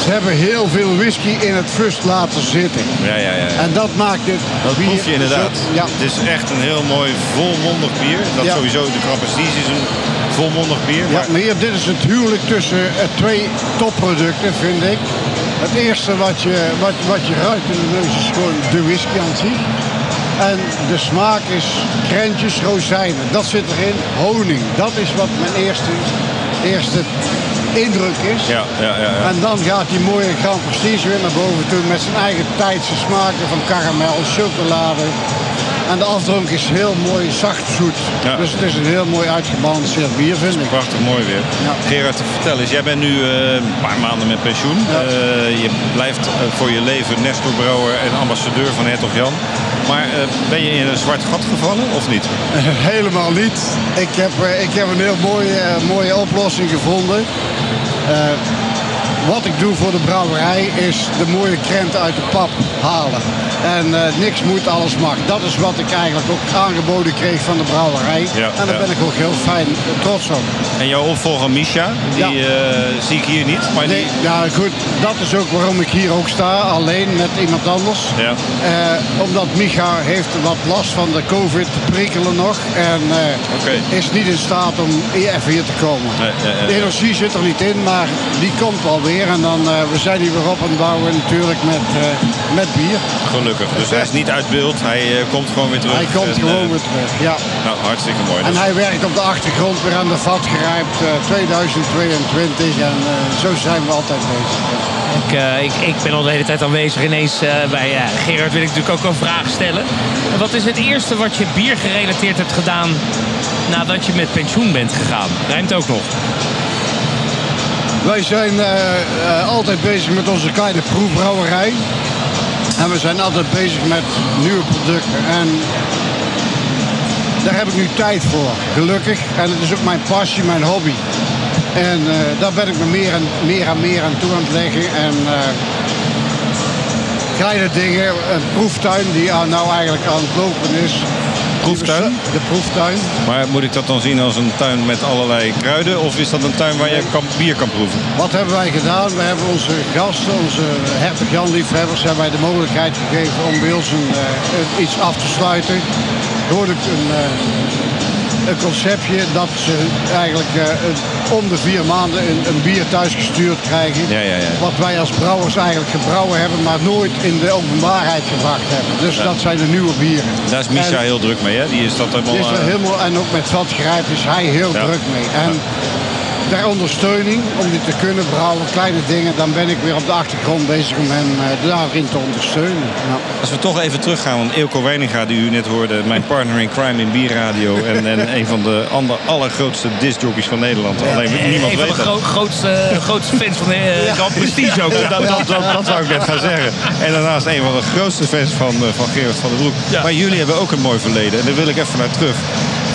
[SPEAKER 12] ze hebben heel veel whisky in het fust laten zitten.
[SPEAKER 2] Ja, ja, ja.
[SPEAKER 12] En dat maakt het
[SPEAKER 2] Dat
[SPEAKER 12] bier
[SPEAKER 2] proef je inderdaad.
[SPEAKER 12] Zo, ja.
[SPEAKER 2] Het is echt een heel mooi volmondig bier. Dat
[SPEAKER 12] Ja.
[SPEAKER 2] sowieso, de Grand Prestige is een volmondig bier.
[SPEAKER 12] Ja, maar hier, dit is het huwelijk tussen uh, twee topproducten, vind ik. Het eerste wat je, wat, wat je ruikt in de neus is gewoon de whisky aan zich. En de smaak is krentjes, rozijnen. Dat zit erin. Honing. Dat is wat mijn eerste, eerste indruk is.
[SPEAKER 2] Ja, ja, ja. ja.
[SPEAKER 12] En dan gaat die mooie Grand Prestige weer naar boven toe met zijn eigen tijdse smaken van karamel, chocolade. En de afdronk is heel mooi zacht zoet.
[SPEAKER 2] Ja.
[SPEAKER 12] Dus het is een heel mooi uitgebalanceerd bier, vind ik.
[SPEAKER 2] Prachtig mooi weer.
[SPEAKER 12] Ja.
[SPEAKER 2] Gerard, vertel eens, jij bent nu eh, een paar maanden met pensioen.
[SPEAKER 12] Ja.
[SPEAKER 2] Eh, je blijft eh, voor je leven Nestor Brouwer en ambassadeur van Hertog Jan. Maar ben je in een zwart gat gevallen of niet?
[SPEAKER 12] Helemaal niet. Ik heb, ik heb een heel mooie, mooie oplossing gevonden. Eh, wat ik doe voor de brouwerij is de mooie krenten uit de pap halen. En eh, niks moet, alles mag. Dat is wat ik eigenlijk ook aangeboden kreeg van de brouwerij.
[SPEAKER 2] Ja,
[SPEAKER 12] en daar
[SPEAKER 2] ja.
[SPEAKER 12] ben ik ook heel fijn eh, trots op.
[SPEAKER 2] En jouw opvolger Misha, die
[SPEAKER 12] Ja.
[SPEAKER 2] eh, zie ik hier niet. Maar
[SPEAKER 12] Nee,
[SPEAKER 2] die...
[SPEAKER 12] ja goed, dat is ook waarom ik hier ook sta, alleen met iemand anders.
[SPEAKER 2] Ja.
[SPEAKER 12] Omdat Micha heeft wat last van de covid-prikkelen nog. En is niet in staat om hier even hier te komen.
[SPEAKER 2] Nee.
[SPEAKER 12] De energie zit er niet in, maar die komt alweer. En dan, eh, we zijn hier weer op aan het bouwen natuurlijk met, eh, met bier.
[SPEAKER 2] Gelukkig. Dus hij is niet uit beeld. Hij eh, komt gewoon weer terug.
[SPEAKER 12] Hij komt
[SPEAKER 2] En,
[SPEAKER 12] gewoon weer terug, ja.
[SPEAKER 2] Nou, hartstikke mooi.
[SPEAKER 12] En
[SPEAKER 2] Dus-
[SPEAKER 12] hij werkt op de achtergrond weer aan de vat gerijpt eh, 2022. En eh, zo zijn we altijd bezig.
[SPEAKER 13] Ik, eh, ik, ik ben al de hele tijd aanwezig. Ineens eh, bij Gerard wil ik natuurlijk ook een vraag stellen. Wat is het eerste wat je bier gerelateerd hebt gedaan nadat je met pensioen bent gegaan? Rijmt ook nog.
[SPEAKER 12] Wij zijn eh, eh, altijd bezig met onze kleine proefbrouwerij. En we zijn altijd bezig met nieuwe producten. En daar heb ik nu tijd voor, gelukkig. En het is ook mijn passie, mijn hobby. En eh, daar ben ik me meer en meer, meer aan toe aan het leggen. En kleine dingen, een proeftuin die aan- nou eigenlijk aan het lopen is.
[SPEAKER 2] Proeftuin?
[SPEAKER 12] De proeftuin.
[SPEAKER 2] Maar moet ik dat dan zien als een tuin met allerlei kruiden? Of is dat een tuin waar je kan, bier kan proeven?
[SPEAKER 12] Wat hebben wij gedaan? We hebben onze gasten, onze hertog Jan liefhebbers, hebben wij de mogelijkheid gegeven om bij ons een, eh, iets af te sluiten. Een, een, eh, een conceptje dat ze eigenlijk eh, om de vier maanden een, een bier thuis gestuurd krijgen.
[SPEAKER 2] Ja, ja, ja.
[SPEAKER 12] Wat wij als brouwers eigenlijk gebrouwen hebben, maar nooit in de openbaarheid gebracht hebben. Dus dat zijn de nieuwe bieren.
[SPEAKER 2] Daar is Misha
[SPEAKER 12] En-
[SPEAKER 2] heel druk mee, hè? Die is dat helemaal...
[SPEAKER 12] is er
[SPEAKER 2] eh,
[SPEAKER 12] helemaal, en ook met grijp is hij heel druk mee. En ter ondersteuning, om dit te kunnen brouwen, kleine dingen, dan ben ik weer op de achtergrond bezig om hem eh, daarin te ondersteunen. Ja.
[SPEAKER 2] Als we toch even teruggaan, want Eelco Weininga, die u net hoorde, mijn partner in crime in Bierradio en, en een van de ander, allergrootste discjockeys van Nederland. Alleen niemand
[SPEAKER 13] een
[SPEAKER 2] weet
[SPEAKER 13] van de
[SPEAKER 2] dat.
[SPEAKER 13] gro- grootste, grootste fans van de eh, Grand Prestige ook.
[SPEAKER 2] dat, dat, dat, dat zou ik net gaan zeggen. En daarnaast een van de grootste fans van, eh, van Gerard van den Broek. Maar jullie hebben ook een mooi verleden. En daar wil ik even naar terug.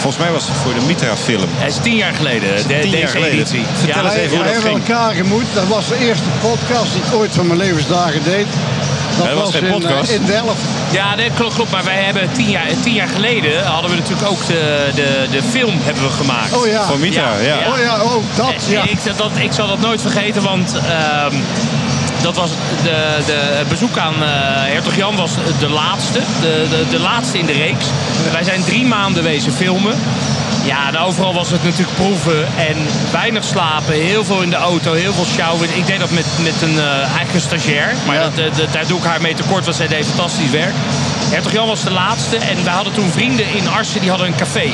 [SPEAKER 2] Volgens mij was het voor de Mitra-film.
[SPEAKER 13] Het is tien jaar geleden, de,
[SPEAKER 2] Tien jaar
[SPEAKER 13] deze
[SPEAKER 2] geleden.
[SPEAKER 13] editie.
[SPEAKER 2] Vertel eens even hoe dat ging.
[SPEAKER 12] elkaar gemoet. Dat was de eerste podcast die ik ooit van mijn levensdagen deed. Dat,
[SPEAKER 2] dat was geen
[SPEAKER 12] in, eh,
[SPEAKER 2] podcast.
[SPEAKER 12] in Delft.
[SPEAKER 13] Ja, nee, klopt, klopt. Maar wij hebben tien jaar, tien jaar geleden hadden we natuurlijk ook de, de, de film hebben we gemaakt.
[SPEAKER 12] Oh ja.
[SPEAKER 2] Van Mitra, ja.
[SPEAKER 12] Oh ja, oh dat,
[SPEAKER 13] En
[SPEAKER 12] ja.
[SPEAKER 13] Ik, dat, ik zal dat nooit vergeten, want ehm, dat was de, de, het bezoek aan eh, Hertog Jan was de laatste. De, de, de laatste in de reeks. Wij zijn drie maanden wezen filmen. Ja, en overal was het natuurlijk proeven en weinig slapen. Heel veel in de auto, heel veel sjouwen. Ik deed dat met, met een uh, eigen stagiair. Maar dat, uh, dat, daar doe ik haar mee tekort, want zij deed fantastisch werk. Hertog Jan was de laatste en we hadden toen vrienden in Arsen, die hadden een café.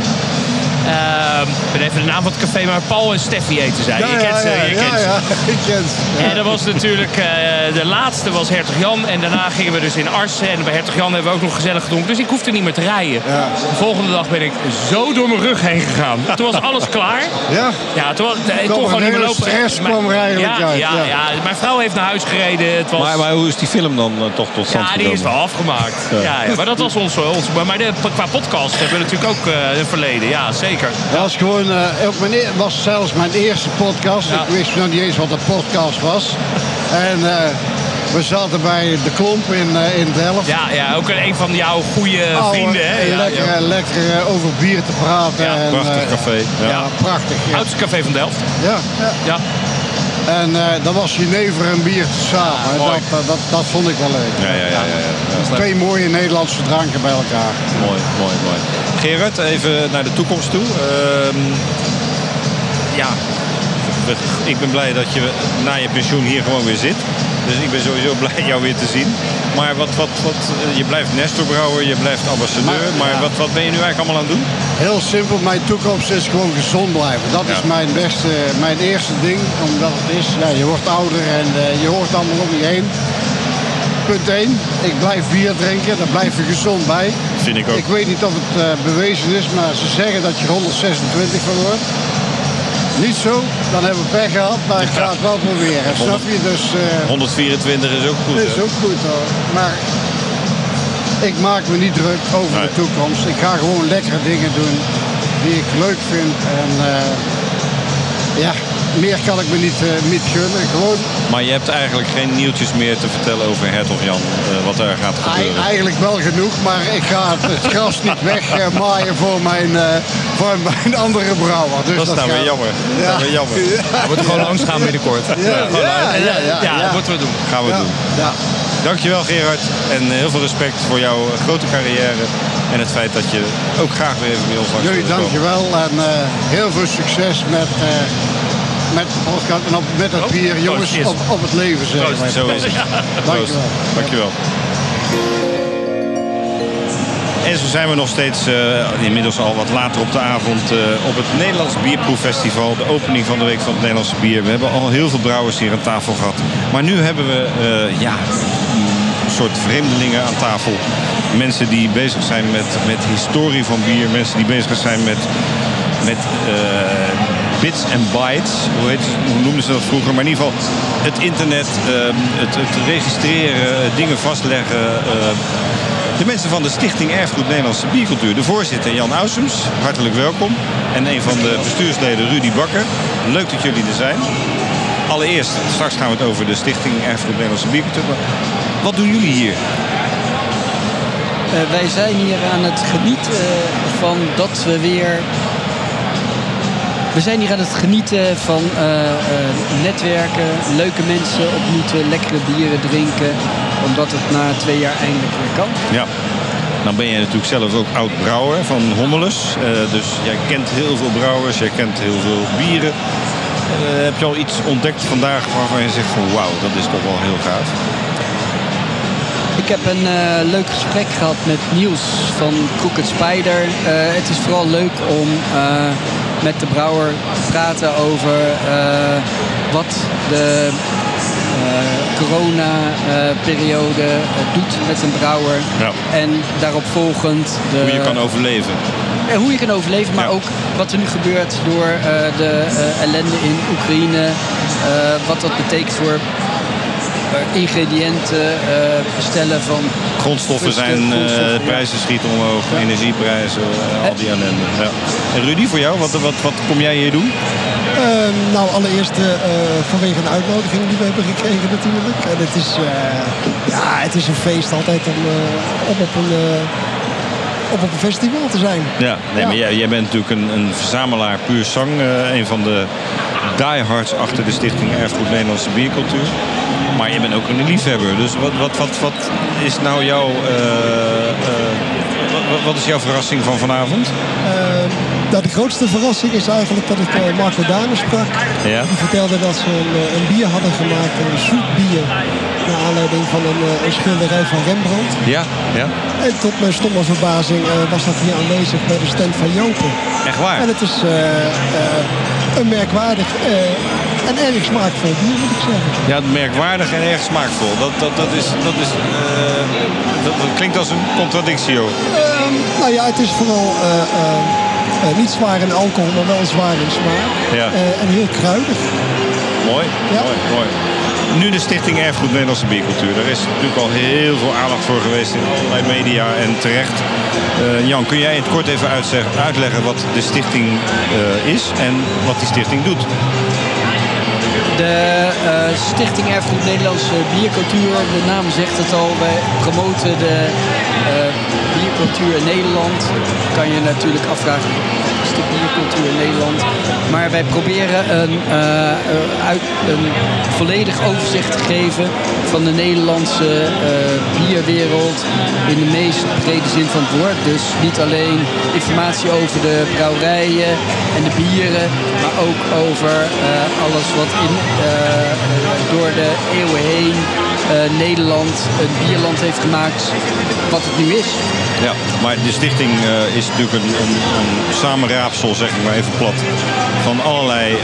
[SPEAKER 13] Uh, ik ben even de naam van het café, maar Paul en Steffi eten zij.
[SPEAKER 12] Ja,
[SPEAKER 13] je kent ze,
[SPEAKER 12] ja,
[SPEAKER 13] je
[SPEAKER 12] ja,
[SPEAKER 13] kent ze.
[SPEAKER 12] ja, ik ken ze. Ja.
[SPEAKER 13] En dat was natuurlijk, uh, de laatste was Hertog Jan. En daarna gingen we dus in Arsen. En bij Hertog Jan hebben we ook nog gezellig gedronken. Dus ik hoefde niet meer te rijden. De volgende dag ben ik zo door mijn rug heen gegaan. Toen was alles klaar.
[SPEAKER 12] Ja?
[SPEAKER 13] Ja, toen was, ik kon gewoon niet meer lopen.
[SPEAKER 12] stress
[SPEAKER 13] Maar-
[SPEAKER 12] kwam er eigenlijk
[SPEAKER 13] ja,
[SPEAKER 12] uit,
[SPEAKER 13] Ja,
[SPEAKER 12] ja.
[SPEAKER 13] ja. mijn vrouw heeft naar huis gereden. Het was...
[SPEAKER 2] Maar, maar hoe is die film dan eh, toch tot stand
[SPEAKER 13] Ja, die is wel afgemaakt.
[SPEAKER 2] Ja.
[SPEAKER 13] Ja. Ja, maar dat was ons. ons maar maar de, qua podcast hebben we natuurlijk ook uh, een verleden. Ja, zeker.
[SPEAKER 12] Dat was gewoon, uh, ook mijn, was zelfs mijn eerste podcast. Ik wist nog niet eens wat een podcast was. En uh, we zaten bij de Klomp in, uh, in Delft.
[SPEAKER 13] Ja, ja, ook een van jouw goede
[SPEAKER 12] Oude,
[SPEAKER 13] vrienden. Hè? Ja,
[SPEAKER 12] lekker,
[SPEAKER 13] ja.
[SPEAKER 12] lekker over bier te praten.
[SPEAKER 13] Ja,
[SPEAKER 12] en,
[SPEAKER 2] prachtig café. Ja.
[SPEAKER 12] Ja, prachtig. Ja.
[SPEAKER 13] Oudste café van Delft.
[SPEAKER 12] Ja, ja. En uh, dat was jenever en bier samen.
[SPEAKER 13] mooi.
[SPEAKER 12] dat, dat, dat, dat vond ik wel leuk.
[SPEAKER 2] Ja, ja, ja. ja, ja.
[SPEAKER 12] Twee mooie Nederlandse dranken bij elkaar.
[SPEAKER 2] Mooi, mooi, mooi. Gerard, even naar de toekomst toe. Ehm, ja, ik ben blij dat je na je pensioen hier gewoon weer zit. Dus ik ben sowieso blij jou weer te zien. Maar wat, wat, wat, eh, je blijft Nestor je blijft ambassadeur.
[SPEAKER 12] Maar,
[SPEAKER 2] Maar
[SPEAKER 12] ja.
[SPEAKER 2] wat, wat ben je nu eigenlijk allemaal aan het doen?
[SPEAKER 12] Heel simpel, mijn toekomst is gewoon gezond blijven. Dat is mijn beste, mijn eerste ding. Omdat het is, ja, je wordt ouder en eh, je hoort allemaal om je heen. Punt 1, ik blijf bier drinken, daar blijf je gezond bij.
[SPEAKER 2] Vind ik ook.
[SPEAKER 12] Ik weet niet of het eh, bewezen is, maar ze zeggen dat je 126 van wordt. Niet zo, dan hebben we pech gehad, maar ik ga het wel proberen. Snap je? Dus, eh,
[SPEAKER 2] 124 is ook goed.
[SPEAKER 12] is
[SPEAKER 2] hè?
[SPEAKER 12] ook goed hoor. Maar ik maak me niet druk over
[SPEAKER 2] Nee.
[SPEAKER 12] de toekomst. Ik ga gewoon lekkere dingen doen die ik leuk vind. En eh, ja, meer kan ik me niet, eh, niet gunnen. Gewoon
[SPEAKER 2] Maar je hebt eigenlijk geen nieuwtjes meer te vertellen over Hertog Jan. eh, wat er gaat gebeuren.
[SPEAKER 12] eigenlijk wel genoeg, maar ik ga het, het gras niet wegmaaien voor mijn, eh, voor mijn andere brouwer. Dus
[SPEAKER 2] Dat is nou
[SPEAKER 12] gaat-
[SPEAKER 2] weer jammer. Dat is nou weer jammer.
[SPEAKER 13] We moeten gewoon langs gaan binnenkort.
[SPEAKER 12] Ja, ja, ja, ja,
[SPEAKER 13] Ja, dat
[SPEAKER 12] ja.
[SPEAKER 13] moeten we doen.
[SPEAKER 2] Gaan we
[SPEAKER 12] Ja,
[SPEAKER 2] doen.
[SPEAKER 12] ja.
[SPEAKER 2] Dankjewel Gerard. En heel veel respect voor jouw eh, grote carrière. En het feit dat je ook graag weer even bij ons langs
[SPEAKER 12] Jullie dankjewel en eh, heel veel succes met, eh, met podcast en op, met het bier. Jongens, op, op het leven zeggen wij.
[SPEAKER 2] Zo is het.
[SPEAKER 12] Dankjewel.
[SPEAKER 2] Dankjewel. En zo zijn we nog steeds eh, inmiddels al wat later op de avond eh, op het Nederlands Bierproeffestival. De opening van de Week van het Nederlandse Bier. We hebben al heel veel brouwers hier aan tafel gehad. Maar nu hebben we eh, ja, een soort vreemdelingen aan tafel. Mensen die bezig zijn met, met historie van bier. Mensen die bezig zijn met, met eh, bits en bytes. Hoe, heet, hoe noemden ze dat vroeger? Maar in ieder geval het internet, eh, het, registreren, eh, dingen vastleggen. eh, De mensen van de Stichting Erfgoed Nederlandse Biercultuur. De voorzitter Jan Ausums, hartelijk welkom. En een van de bestuursleden Rudy Bakker. Leuk dat jullie er zijn. Allereerst, straks gaan we het over de Stichting Erfgoed Nederlandse Biercultuur. Wat doen jullie hier?
[SPEAKER 14] Eh, wij zijn hier aan het genieten van dat we weer. We zijn hier aan het genieten van eh, eh, netwerken, leuke mensen ontmoeten, lekkere bieren drinken. Omdat het na twee jaar eindelijk weer kan.
[SPEAKER 2] Ja. Dan ben jij natuurlijk zelf ook oud brouwer van Hommelus. Eh, dus jij kent heel veel brouwers, jij kent heel veel bieren. Heb je al iets ontdekt vandaag waarvan je zegt van wauw, dat is toch wel heel gaaf?
[SPEAKER 14] Ik heb een leuk gesprek gehad met Niels van Crooked Spider. Het is vooral leuk om met de brouwer te praten over eh, wat de corona-periode doet met een brouwer.
[SPEAKER 2] Ja.
[SPEAKER 14] En daarop volgend de,
[SPEAKER 2] Hoe je kan overleven.
[SPEAKER 14] eh, hoe je kan overleven, maar ook wat er nu gebeurt door eh, de eh, ellende in Oekraïne. eh, wat dat betekent voor eh, ingrediënten eh, bestellen van
[SPEAKER 2] Grondstoffen zijn, eh,
[SPEAKER 14] ja.
[SPEAKER 2] prijzen schieten omhoog, energieprijzen, eh, al die ellende. Ja. En Rudy, voor jou, wat, wat, wat kom jij hier doen?
[SPEAKER 15] Ehm, nou, allereerst eh, eh, vanwege een uitnodiging die we hebben gekregen natuurlijk. En het is, eh, ja, het is een feest altijd om, eh, om op, een, eh, op, op een festival te zijn.
[SPEAKER 2] Ja, nee, maar jij, jij bent natuurlijk een, een verzamelaar puur zang. eh, een van de diehards achter de Stichting Erfgoed Nederlandse Biercultuur. Maar je bent ook een liefhebber. Dus wat, wat, wat, wat is nou jouw... eh, eh, wat, wat is jouw verrassing van vanavond?
[SPEAKER 15] Ehm, nou, de grootste verrassing is eigenlijk dat ik eh, Marco Dane sprak.
[SPEAKER 2] Ja.
[SPEAKER 15] Die vertelde dat ze een, eh, een bier hadden gemaakt, een zoet bier. Naar aanleiding van een, eh, een schilderij van Rembrandt.
[SPEAKER 2] Ja, ja.
[SPEAKER 15] En tot mijn stomme verbazing eh, was dat hier aanwezig bij de stand van Jopen.
[SPEAKER 2] Echt waar?
[SPEAKER 15] En het is eh, eh, een merkwaardig eh, en erg smaakvol moet ik zeggen.
[SPEAKER 2] Ja, merkwaardig en erg smaakvol. Dat, dat, dat, is, dat, is, eh, dat, dat klinkt als een contradictio.
[SPEAKER 15] Ehm, nou ja, het is vooral eh, eh, niet zwaar in alcohol, maar wel zwaar in smaak.
[SPEAKER 2] Ja.
[SPEAKER 15] En heel kruidig.
[SPEAKER 2] Mooi, mooi, mooi. Nu de Stichting Erfgoed Nederlandse Biercultuur. Daar is natuurlijk al heel veel aandacht voor geweest in allerlei media en terecht. Jan, kun jij in het kort even uitleggen wat de stichting is en wat die stichting doet?
[SPEAKER 14] De eh, Stichting Erfgoed Nederlandse Biercultuur, de naam zegt het al, wij promoten de eh, biercultuur in Nederland. Kan je natuurlijk afvragen, de biercultuur in Nederland? Maar wij proberen een, eh, eh, uit, een volledig overzicht te geven van de Nederlandse eh, bierwereld in de meest brede zin van het woord. Dus niet alleen informatie over de brouwerijen en de bieren, maar ook over alles wat in, door de eeuwen heen Nederland een bierland heeft gemaakt wat het nu is.
[SPEAKER 2] Ja, maar de stichting eh, is natuurlijk een, een, een samenraapsel, zeg ik maar even plat, van allerlei eh,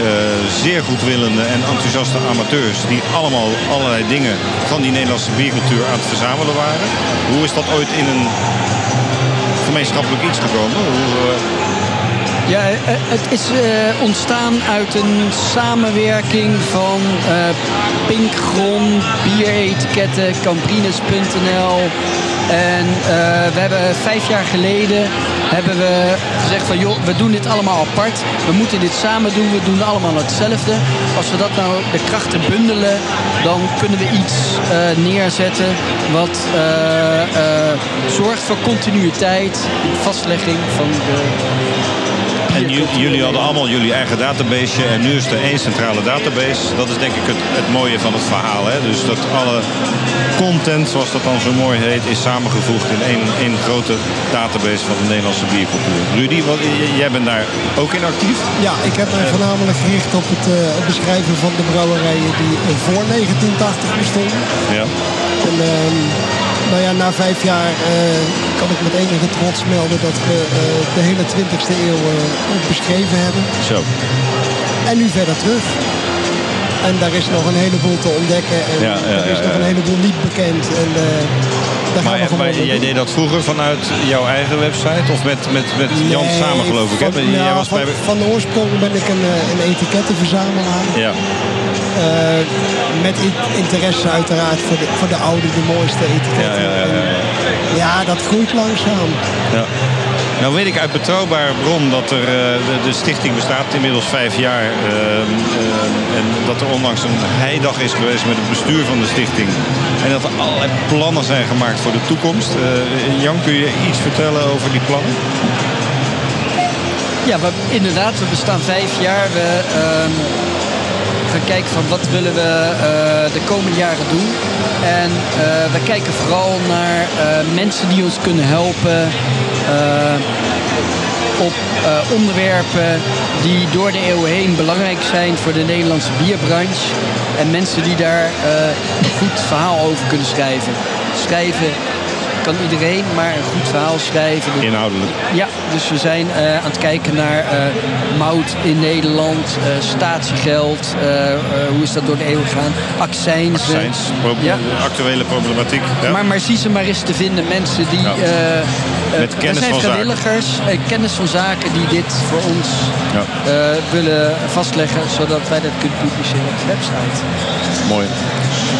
[SPEAKER 2] zeer goedwillende en enthousiaste amateurs die allemaal allerlei dingen van die Nederlandse biercultuur aan het verzamelen waren. Hoe is dat ooit in een gemeenschappelijk iets gekomen? Hoe, eh,
[SPEAKER 14] Ja, eh, het is eh, ontstaan uit een samenwerking van eh Pinkgron, bieretiketten, Cambrines.nl. En we hebben vijf jaar geleden hebben we gezegd van joh, we doen dit allemaal apart. We moeten dit samen doen, we doen allemaal hetzelfde. Als we dat nou de krachten bundelen, dan kunnen we iets neerzetten wat zorgt voor continuïteit, vastlegging van de
[SPEAKER 2] En ju- jullie hadden allemaal jullie eigen database en nu is er één centrale database. Dat is denk ik het, het mooie van het verhaal. Hè? Dus dat alle content, zoals dat dan zo mooi heet, is samengevoegd in één, één grote database van de Nederlandse biercultuur. Rudy, wat, jij bent daar ook in actief?
[SPEAKER 15] Ja, ik heb mij voornamelijk gericht op het, eh, beschrijven van de brouwerijen die eh, voor 1980 bestonden.
[SPEAKER 2] Ja.
[SPEAKER 15] En ehm, nou ja, na vijf jaar eh, kan ik met enige trots melden dat we eh, de hele 20e eeuw eh, ook beschreven hebben.
[SPEAKER 2] Zo.
[SPEAKER 15] En nu verder terug. En daar is nog een heleboel te ontdekken. En
[SPEAKER 2] Ja, ja,
[SPEAKER 15] er is nog een heleboel niet bekend. En eh,
[SPEAKER 2] Maar, maar jij deed dat vroeger vanuit jouw eigen website of met, met, met Jan
[SPEAKER 15] Nee,
[SPEAKER 2] samen geloof ik? Hè?
[SPEAKER 15] Van,
[SPEAKER 2] Jij was
[SPEAKER 15] van,
[SPEAKER 2] bij...
[SPEAKER 15] van oorsprong ben ik een, eh, een etikettenverzamelaar.
[SPEAKER 2] Ja.
[SPEAKER 15] Eh, met in- interesse uiteraard voor de, voor de oude, de mooiste etiketten.
[SPEAKER 2] Ja, ja, ja, ja.
[SPEAKER 15] Dat groeit langzaam.
[SPEAKER 2] Ja. Nou weet ik uit betrouwbare bron dat er, eh, de, de stichting bestaat inmiddels vijf jaar. eh, en dat er onlangs een heidag is geweest met het bestuur van de stichting. En dat er allerlei plannen zijn gemaakt voor de toekomst. Eh, Jan, kun je iets vertellen over die plannen?
[SPEAKER 14] Ja, we, inderdaad, we bestaan vijf jaar. We ehm, gaan kijken van wat willen we eh, de komende jaren doen. En eh, we kijken vooral naar eh, mensen die ons kunnen helpen op onderwerpen die door de eeuwen heen belangrijk zijn voor de Nederlandse bierbranche. En mensen die daar een goed verhaal over kunnen schrijven. Schrijven kan iedereen, maar een goed verhaal schrijven.
[SPEAKER 2] Inhoudelijk.
[SPEAKER 14] Ja, dus we zijn eh, aan het kijken naar eh, mout in Nederland, eh, statiegeld, hoe is dat door de eeuwen gegaan, accijns.
[SPEAKER 2] Accijns, pro-
[SPEAKER 14] ja.
[SPEAKER 2] actuele problematiek. Ja.
[SPEAKER 14] Maar, maar zie ze maar eens te vinden, mensen die...
[SPEAKER 2] Met kennis
[SPEAKER 14] zijn
[SPEAKER 2] van zaken.
[SPEAKER 14] vrijwilligers, kennis van zaken die dit voor ons willen vastleggen, zodat wij dat kunnen publiceren op de website.
[SPEAKER 2] Mooi.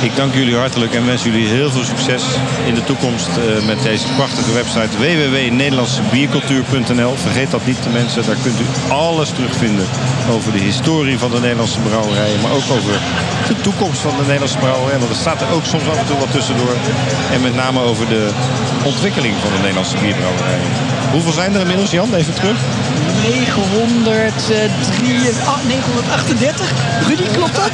[SPEAKER 2] Ik dank jullie hartelijk en wens jullie heel veel succes in de toekomst eh, met deze prachtige website www.nederlandsebiercultuur.nl. Vergeet dat niet de mensen, daar kunt u alles terugvinden over de historie van de Nederlandse brouwerijen, maar ook over de toekomst van de Nederlandse brouwerij. Want er staat er ook soms af en toe wat tussendoor. En met name over de ontwikkeling van de Nederlandse bierbrouwerijen. Hoeveel zijn er inmiddels, Jan? Even terug.
[SPEAKER 14] 903, ah, 938? Rudy, klopt dat?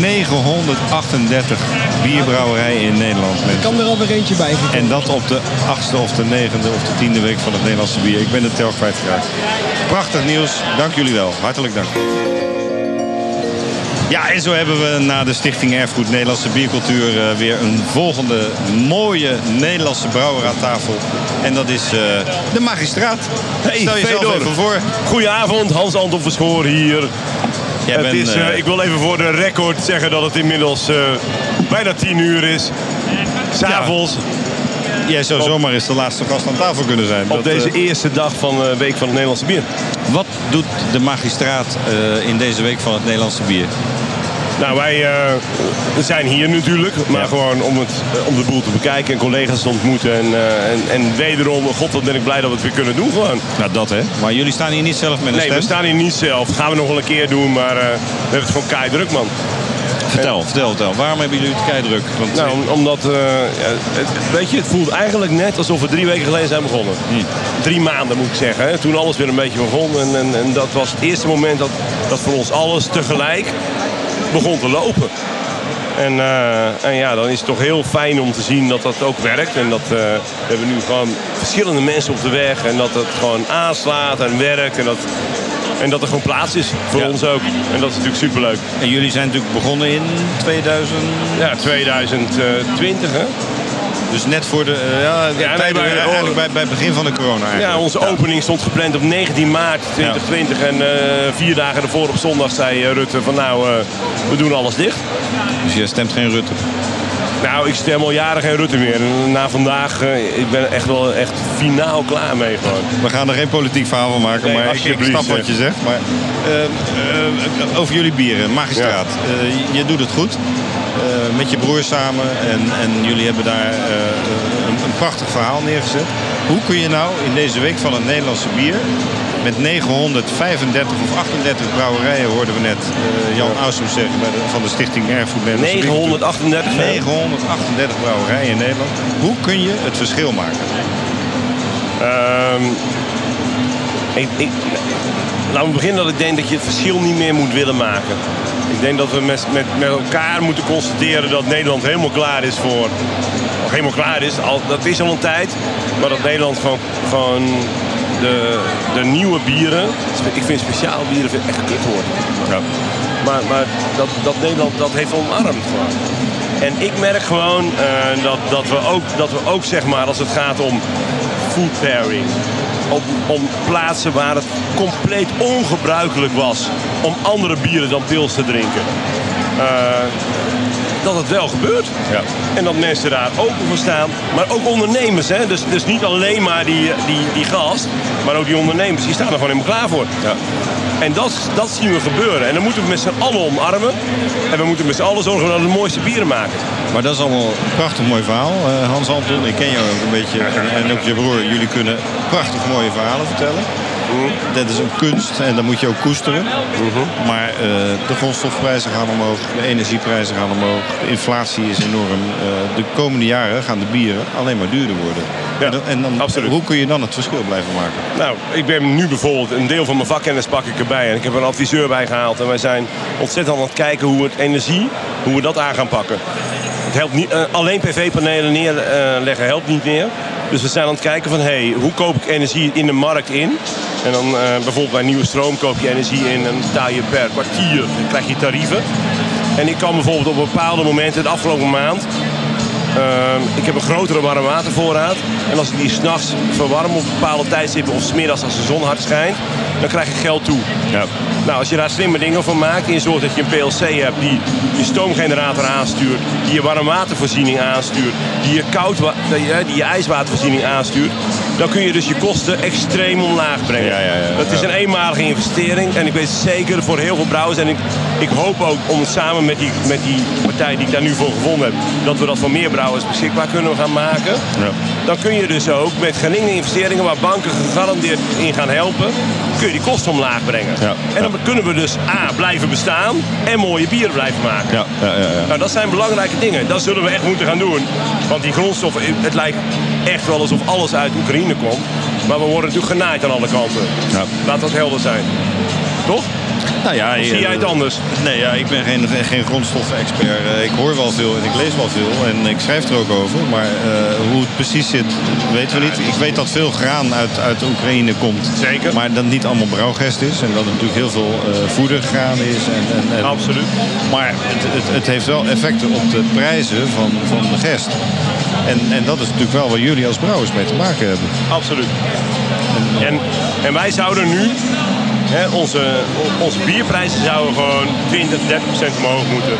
[SPEAKER 2] 938 bierbrouwerijen in Nederland.
[SPEAKER 15] Er
[SPEAKER 2] mensen.
[SPEAKER 15] kan er alweer eentje bij.
[SPEAKER 2] En dat op de achtste of de negende of de tiende week van het Nederlandse bier. Ik ben de tel kwijtgeraakt. Prachtig nieuws. Dank jullie wel. Hartelijk dank. Ja, en zo hebben we na de Stichting Erfgoed Nederlandse Biercultuur eh, weer een volgende mooie Nederlandse brouwer aan tafel. En dat is eh, de magistraat. Stel jezelf
[SPEAKER 16] Fedor.
[SPEAKER 2] even voor.
[SPEAKER 16] Goedenavond, Hans-Anton Verschoor hier.
[SPEAKER 2] Jij
[SPEAKER 16] het
[SPEAKER 2] bent,
[SPEAKER 16] is, eh, ik wil even voor de record zeggen dat het inmiddels bijna tien uur is. S'avonds.
[SPEAKER 2] Jij zou zomaar eens de laatste gast aan tafel kunnen zijn.
[SPEAKER 16] Op
[SPEAKER 2] Dat,
[SPEAKER 16] deze eerste dag van de Week van het Nederlandse Bier.
[SPEAKER 2] Wat doet de magistraat in deze week van het Nederlandse bier?
[SPEAKER 16] Nou, wij eh, zijn hier natuurlijk, maar gewoon om, het, om de boel te bekijken en collega's te ontmoeten. En, eh, en, en wederom, god wat ben ik blij dat we het weer kunnen doen gewoon.
[SPEAKER 2] Nou, dat hè. Maar jullie staan hier niet zelf met een
[SPEAKER 16] Nee,
[SPEAKER 2] stem?
[SPEAKER 16] we staan hier niet zelf. Dat gaan we nog wel een keer doen, maar eh, we hebben het gewoon kei druk, man.
[SPEAKER 2] Vertel, vertel, vertel. Waarom hebben jullie het keidruk? Want,
[SPEAKER 16] Nou, om- omdat, ja, het, weet je, het voelt eigenlijk net alsof we drie weken geleden zijn begonnen. Drie maanden moet ik zeggen. Hè, toen alles weer een beetje begon. En, en, en dat was het eerste moment dat, dat voor ons alles tegelijk begon te lopen. En, eh, en ja, dan is het toch heel fijn om te zien dat dat ook werkt. En dat eh, we hebben nu gewoon verschillende mensen op de weg. En dat het gewoon aanslaat en werkt. En dat, en dat er gewoon plaats is voor
[SPEAKER 2] Ja.
[SPEAKER 16] ons ook. En dat is natuurlijk superleuk.
[SPEAKER 2] En jullie zijn natuurlijk begonnen in 2000...
[SPEAKER 16] Ja, 2020 hè.
[SPEAKER 2] Dus net voor de... eh, ja, de tijden-
[SPEAKER 16] maar-
[SPEAKER 2] eigenlijk bij, bij het begin van de corona eigenlijk.
[SPEAKER 16] Ja, onze opening stond gepland op 19 maart 2020. En eh, vier dagen ervoor op zondag zei eh, Rutte van nou, eh, we doen alles dicht.
[SPEAKER 2] Dus jij stemt geen Rutte?
[SPEAKER 16] Nou, ik stem al jaren geen Rutte meer. Na vandaag, eh, ik ben echt wel echt finaal klaar mee gewoon.
[SPEAKER 2] We gaan er geen politiek verhaal van maken,
[SPEAKER 16] Nee,
[SPEAKER 2] maar ik, ik snap wat je zegt. Maar, eh, eh, over jullie bieren, magistraat. Eh, je doet het goed. Eh, met je broer samen. En, en jullie hebben daar eh, een, een prachtig verhaal neergezet. Hoe kun je nou in deze week van het Nederlandse bier... met 935 of 38 brouwerijen, hoorden we net eh, Jan Ausum zeggen... Bij de, van de Stichting Erfgoed Nederlandse Biercultuur.
[SPEAKER 16] 938, hè?
[SPEAKER 2] 938 brouwerijen in Nederland. Hoe kun je het verschil maken?
[SPEAKER 16] Ehm, ik, ik, laten we beginnen dat ik denk dat je het verschil niet meer moet willen maken. Ik denk dat we met, met, met elkaar moeten constateren dat Nederland helemaal klaar is voor... Of helemaal klaar is, al, dat is al een tijd. Maar dat Nederland gewoon, gewoon de, de nieuwe bieren... Ik vind speciaal bieren vind echt kutwoord.
[SPEAKER 2] Ja.
[SPEAKER 16] Maar, maar dat, dat Nederland dat heeft omarmd. En ik merk gewoon eh, dat, dat, we ook, dat we ook, zeg maar, als het gaat om food pairing... Op, om plaatsen waar het compleet ongebruikelijk was om andere bieren dan pils te drinken. Eh, dat het wel gebeurt. En dat mensen daar open voor staan. Maar ook ondernemers. Hè? Dus, dus niet alleen maar die, die, die gast, maar ook die ondernemers. Die staan er gewoon helemaal klaar voor. En dat, dat zien we gebeuren. En dan moeten we met z'n allen omarmen. En we moeten met z'n allen zorgen dat we de mooiste bieren maken.
[SPEAKER 2] Maar dat is allemaal een prachtig mooi verhaal. Eh, Hans Anton, ik ken jou ook een beetje. En, en ook je broer. Jullie kunnen prachtig mooie verhalen vertellen. Dat is een kunst en dat moet je ook koesteren. Maar eh, de grondstofprijzen gaan omhoog, de energieprijzen gaan omhoog, de inflatie is enorm. Eh, de komende jaren gaan de bieren alleen maar duurder worden. en dan, en dan, hoe kun je dan het verschil blijven maken?
[SPEAKER 16] Nou, ik ben nu bijvoorbeeld een deel van mijn vakkennis pak ik erbij. En ik heb een adviseur bijgehaald. En wij zijn ontzettend aan het kijken hoe we het energie, hoe we dat aan gaan pakken. Het helpt niet, eh, alleen PV-panelen neerleggen helpt niet meer. Dus we zijn aan het kijken van, hey, hoe koop ik energie in de markt in? En dan eh, bijvoorbeeld bij nieuwe stroom koop je energie in en betaal je per kwartier, dan krijg je tarieven. En ik kan bijvoorbeeld op bepaalde momenten, de afgelopen maand, uh, ik heb een grotere warmwatervoorraad. En als ik die s'nachts verwarm op bepaalde tijdstippen of smiddags als de zon hard schijnt, dan krijg ik geld toe.
[SPEAKER 2] Ja.
[SPEAKER 16] Nou, als je daar slimme dingen van maakt en je zorgt dat je een PLC hebt die je stoomgenerator aanstuurt, die je warmwatervoorziening aanstuurt, die je, koud die je ijswatervoorziening aanstuurt, dan kun je dus je kosten extreem omlaag brengen.
[SPEAKER 2] Ja, ja, ja,
[SPEAKER 16] dat is een eenmalige investering en ik weet zeker voor heel veel brouwers en ik, ik hoop ook om samen met die, met die partij die ik daar nu voor gevonden heb, dat we dat voor meer brouwers beschikbaar kunnen gaan maken. Dan kun je dus ook met geringe investeringen waar banken gegarandeerd in gaan helpen, kun je die kosten omlaag brengen. En dan kunnen we dus A, blijven bestaan en mooie bieren blijven maken.
[SPEAKER 2] Ja, ja, ja,
[SPEAKER 16] Nou, dat zijn belangrijke dingen. Dat zullen we echt moeten gaan doen. Want die grondstoffen, het lijkt echt wel alsof alles uit Oekraïne komt. Maar we worden natuurlijk genaaid aan alle kanten. Laat dat helder zijn. Toch?
[SPEAKER 2] Nou ja,
[SPEAKER 16] Of zie jij het anders?
[SPEAKER 2] Nee, ja, ik ben geen, geen grondstoffen-expert. Eh, Ik hoor wel veel en ik lees wel veel en ik schrijf er ook over. Maar eh, hoe het precies zit, weten we niet. Ik weet dat veel graan uit, uit de Oekraïne komt.
[SPEAKER 16] Zeker.
[SPEAKER 2] Maar dat niet allemaal brouwgest is. En dat het natuurlijk heel veel eh voedergraan is. En, en, en-
[SPEAKER 16] Absoluut.
[SPEAKER 2] Maar het, het, het heeft wel effecten op de prijzen van, van de gest. En, en dat is natuurlijk wel waar jullie als brouwers mee te maken hebben.
[SPEAKER 16] Absoluut. En, en wij zouden nu, hè, onze, onze bierprijzen zouden gewoon 20, 30 procent omhoog moeten.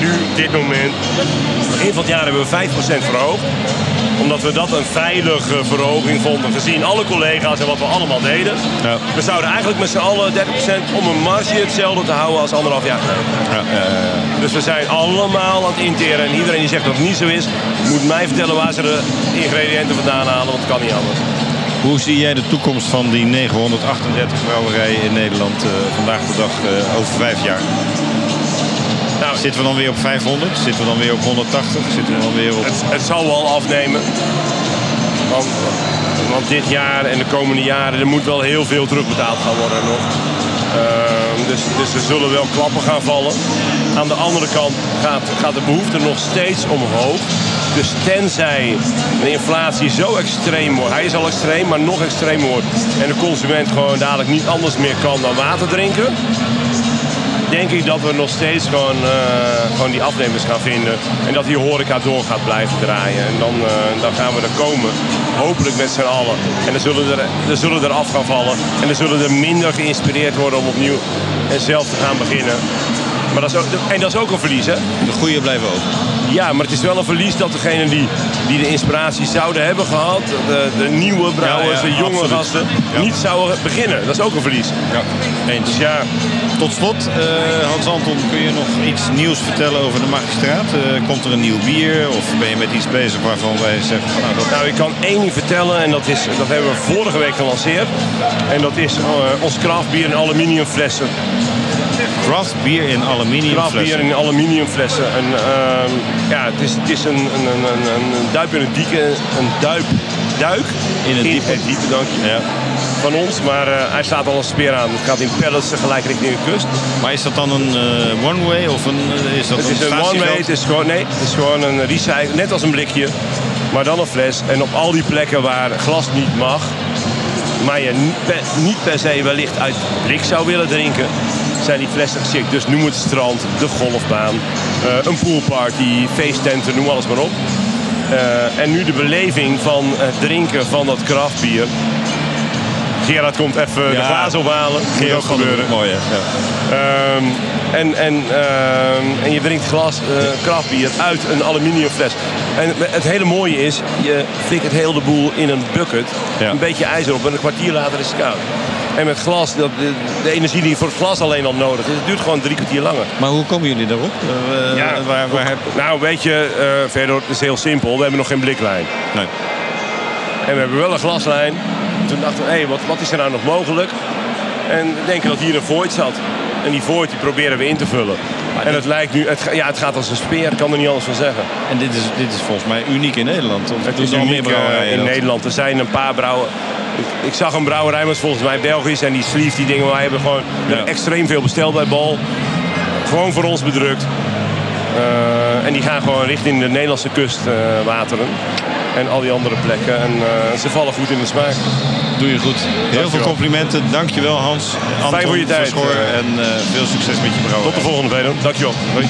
[SPEAKER 16] Nu, op dit moment, begin van het jaar hebben we 5 procent verhoogd. Omdat we dat een veilige verhoging vonden, gezien alle collega's en wat we allemaal deden. We zouden eigenlijk met z'n allen 30 procent om een marge hetzelfde te houden als anderhalf jaar geleden. Dus we zijn allemaal aan het interen. En iedereen die zegt dat het niet zo is, moet mij vertellen waar ze de ingrediënten vandaan halen, want het kan niet anders.
[SPEAKER 2] Hoe zie jij de toekomst van die 938 brouwerijen in Nederland eh, vandaag de dag eh, over vijf jaar?
[SPEAKER 16] Nou,
[SPEAKER 2] zitten we dan weer op 500? Zitten we dan weer op 180? Zitten we dan weer op...
[SPEAKER 16] Het, het zal wel afnemen. Want, want dit jaar en de komende jaren, er moet wel heel veel terugbetaald gaan worden nog. Ehm, dus, dus er zullen wel klappen gaan vallen. Aan de andere kant gaat, gaat de behoefte nog steeds omhoog. Dus tenzij de inflatie zo extreem wordt, hij is al extreem, maar nog extreem wordt. En de consument gewoon dadelijk niet anders meer kan dan water drinken denk ik dat we nog steeds gewoon, eh, gewoon die afnemers gaan vinden. En dat die horeca door gaat blijven draaien. En dan, eh, dan gaan we er komen. Hopelijk met z'n allen. En dan zullen er, zullen er af gaan vallen. En dan zullen er minder geïnspireerd worden om opnieuw en zelf te gaan beginnen. Maar dat is ook, en dat is ook een verlies, hè?
[SPEAKER 2] De goede blijven over.
[SPEAKER 16] Ja, maar het is wel een verlies dat degenen die, die de inspiratie zouden hebben gehad, de, de nieuwe brouwers,
[SPEAKER 2] Ja, ja,
[SPEAKER 16] de jonge
[SPEAKER 2] absoluut.
[SPEAKER 16] gasten, niet zouden beginnen. Dat is ook een verlies.
[SPEAKER 2] Ja, eens.
[SPEAKER 16] Dus ja,
[SPEAKER 2] Tot slot, eh, Hans Anton, kun je nog iets nieuws vertellen over de magistraat? Eh, komt er een nieuw bier of ben je met iets bezig waarvan wij zeggen... van, Nou, dat...
[SPEAKER 16] Nou, ik kan één ding vertellen en dat, is, dat hebben we vorige week gelanceerd. En dat is eh, ons craftbier in aluminium
[SPEAKER 2] Craft bier in aluminium
[SPEAKER 16] Craftbier
[SPEAKER 2] flessen.
[SPEAKER 16] in aluminium flessen. En, ehm, ja, het is, het is een, een, een, een, een duip in het diepe, een duip, duik
[SPEAKER 2] In het diepe.
[SPEAKER 16] het diepe, dank je. Van ons, maar eh, hij staat al een speer aan. Het gaat in pallets tegelijk richting de kust.
[SPEAKER 2] Maar is dat dan een eh, one-way of een, eh, is dat
[SPEAKER 16] Het is een one-way, het is gewoon, nee, het is gewoon een recycle, net als een blikje, maar dan een fles. En op al die plekken waar glas niet mag, maar je niet per, niet per se wellicht uit blik zou willen drinken, zijn die flessen geschikt. Dus noem het strand, de golfbaan, eh, een poolparty, feesttenten, noem alles maar op. Eh, en nu de beleving van het drinken van dat kraftbier Gerard komt even de
[SPEAKER 2] Ja.
[SPEAKER 16] glazen ophalen. Moet
[SPEAKER 2] Gerard
[SPEAKER 16] ook
[SPEAKER 2] van der
[SPEAKER 16] gebeuren.
[SPEAKER 2] Mooi, hè?
[SPEAKER 16] Ehm, en, en, ehm, en je drinkt glas eh kraftbier uit een aluminium fles. En het hele mooie is, je flikt het hele de boel in een bucket. Een beetje ijzer op en een kwartier later is het koud. En met glas, de, de energie die voor het glas alleen al nodig is, het duurt gewoon drie kwartier langer.
[SPEAKER 2] Maar hoe komen jullie daarop? Eh,
[SPEAKER 16] Ja,
[SPEAKER 2] waar, waar heb...
[SPEAKER 16] Nou, weet je, eh, verder, het is heel simpel. We hebben nog geen bliklijn.
[SPEAKER 2] Nee.
[SPEAKER 16] En we hebben wel een glaslijn. Toen dachten we, hé, wat, wat is er nou nog mogelijk? En we denken dat hier een void zat. En die void die proberen we in te vullen. En het lijkt nu, het, ja, het gaat als een speer, ik kan er niet anders van zeggen.
[SPEAKER 2] En dit is, dit is volgens mij uniek in Nederland. Of
[SPEAKER 16] Het is uniek
[SPEAKER 2] meer
[SPEAKER 16] eh,
[SPEAKER 2] brouwerijen
[SPEAKER 16] in? Nederland. Er zijn een paar brouwen. Ik, ik zag een brouwerij, maar volgens mij Belgisch. En die sleeve die dingen, wij hebben gewoon extreem veel besteld bij Bal. Gewoon voor ons bedrukt. Eh, en die gaan gewoon richting de Nederlandse kustwateren. en al die andere plekken. En eh, ze vallen goed in de smaak.
[SPEAKER 2] Doe je goed. Heel veel complimenten. Dankjewel Hans. Anton
[SPEAKER 16] Fijn voor je tijd.
[SPEAKER 2] Verschoor. En eh, veel succes met je brouwerij.
[SPEAKER 16] Tot de volgende Vedo. Dankjewel.
[SPEAKER 2] Hoi.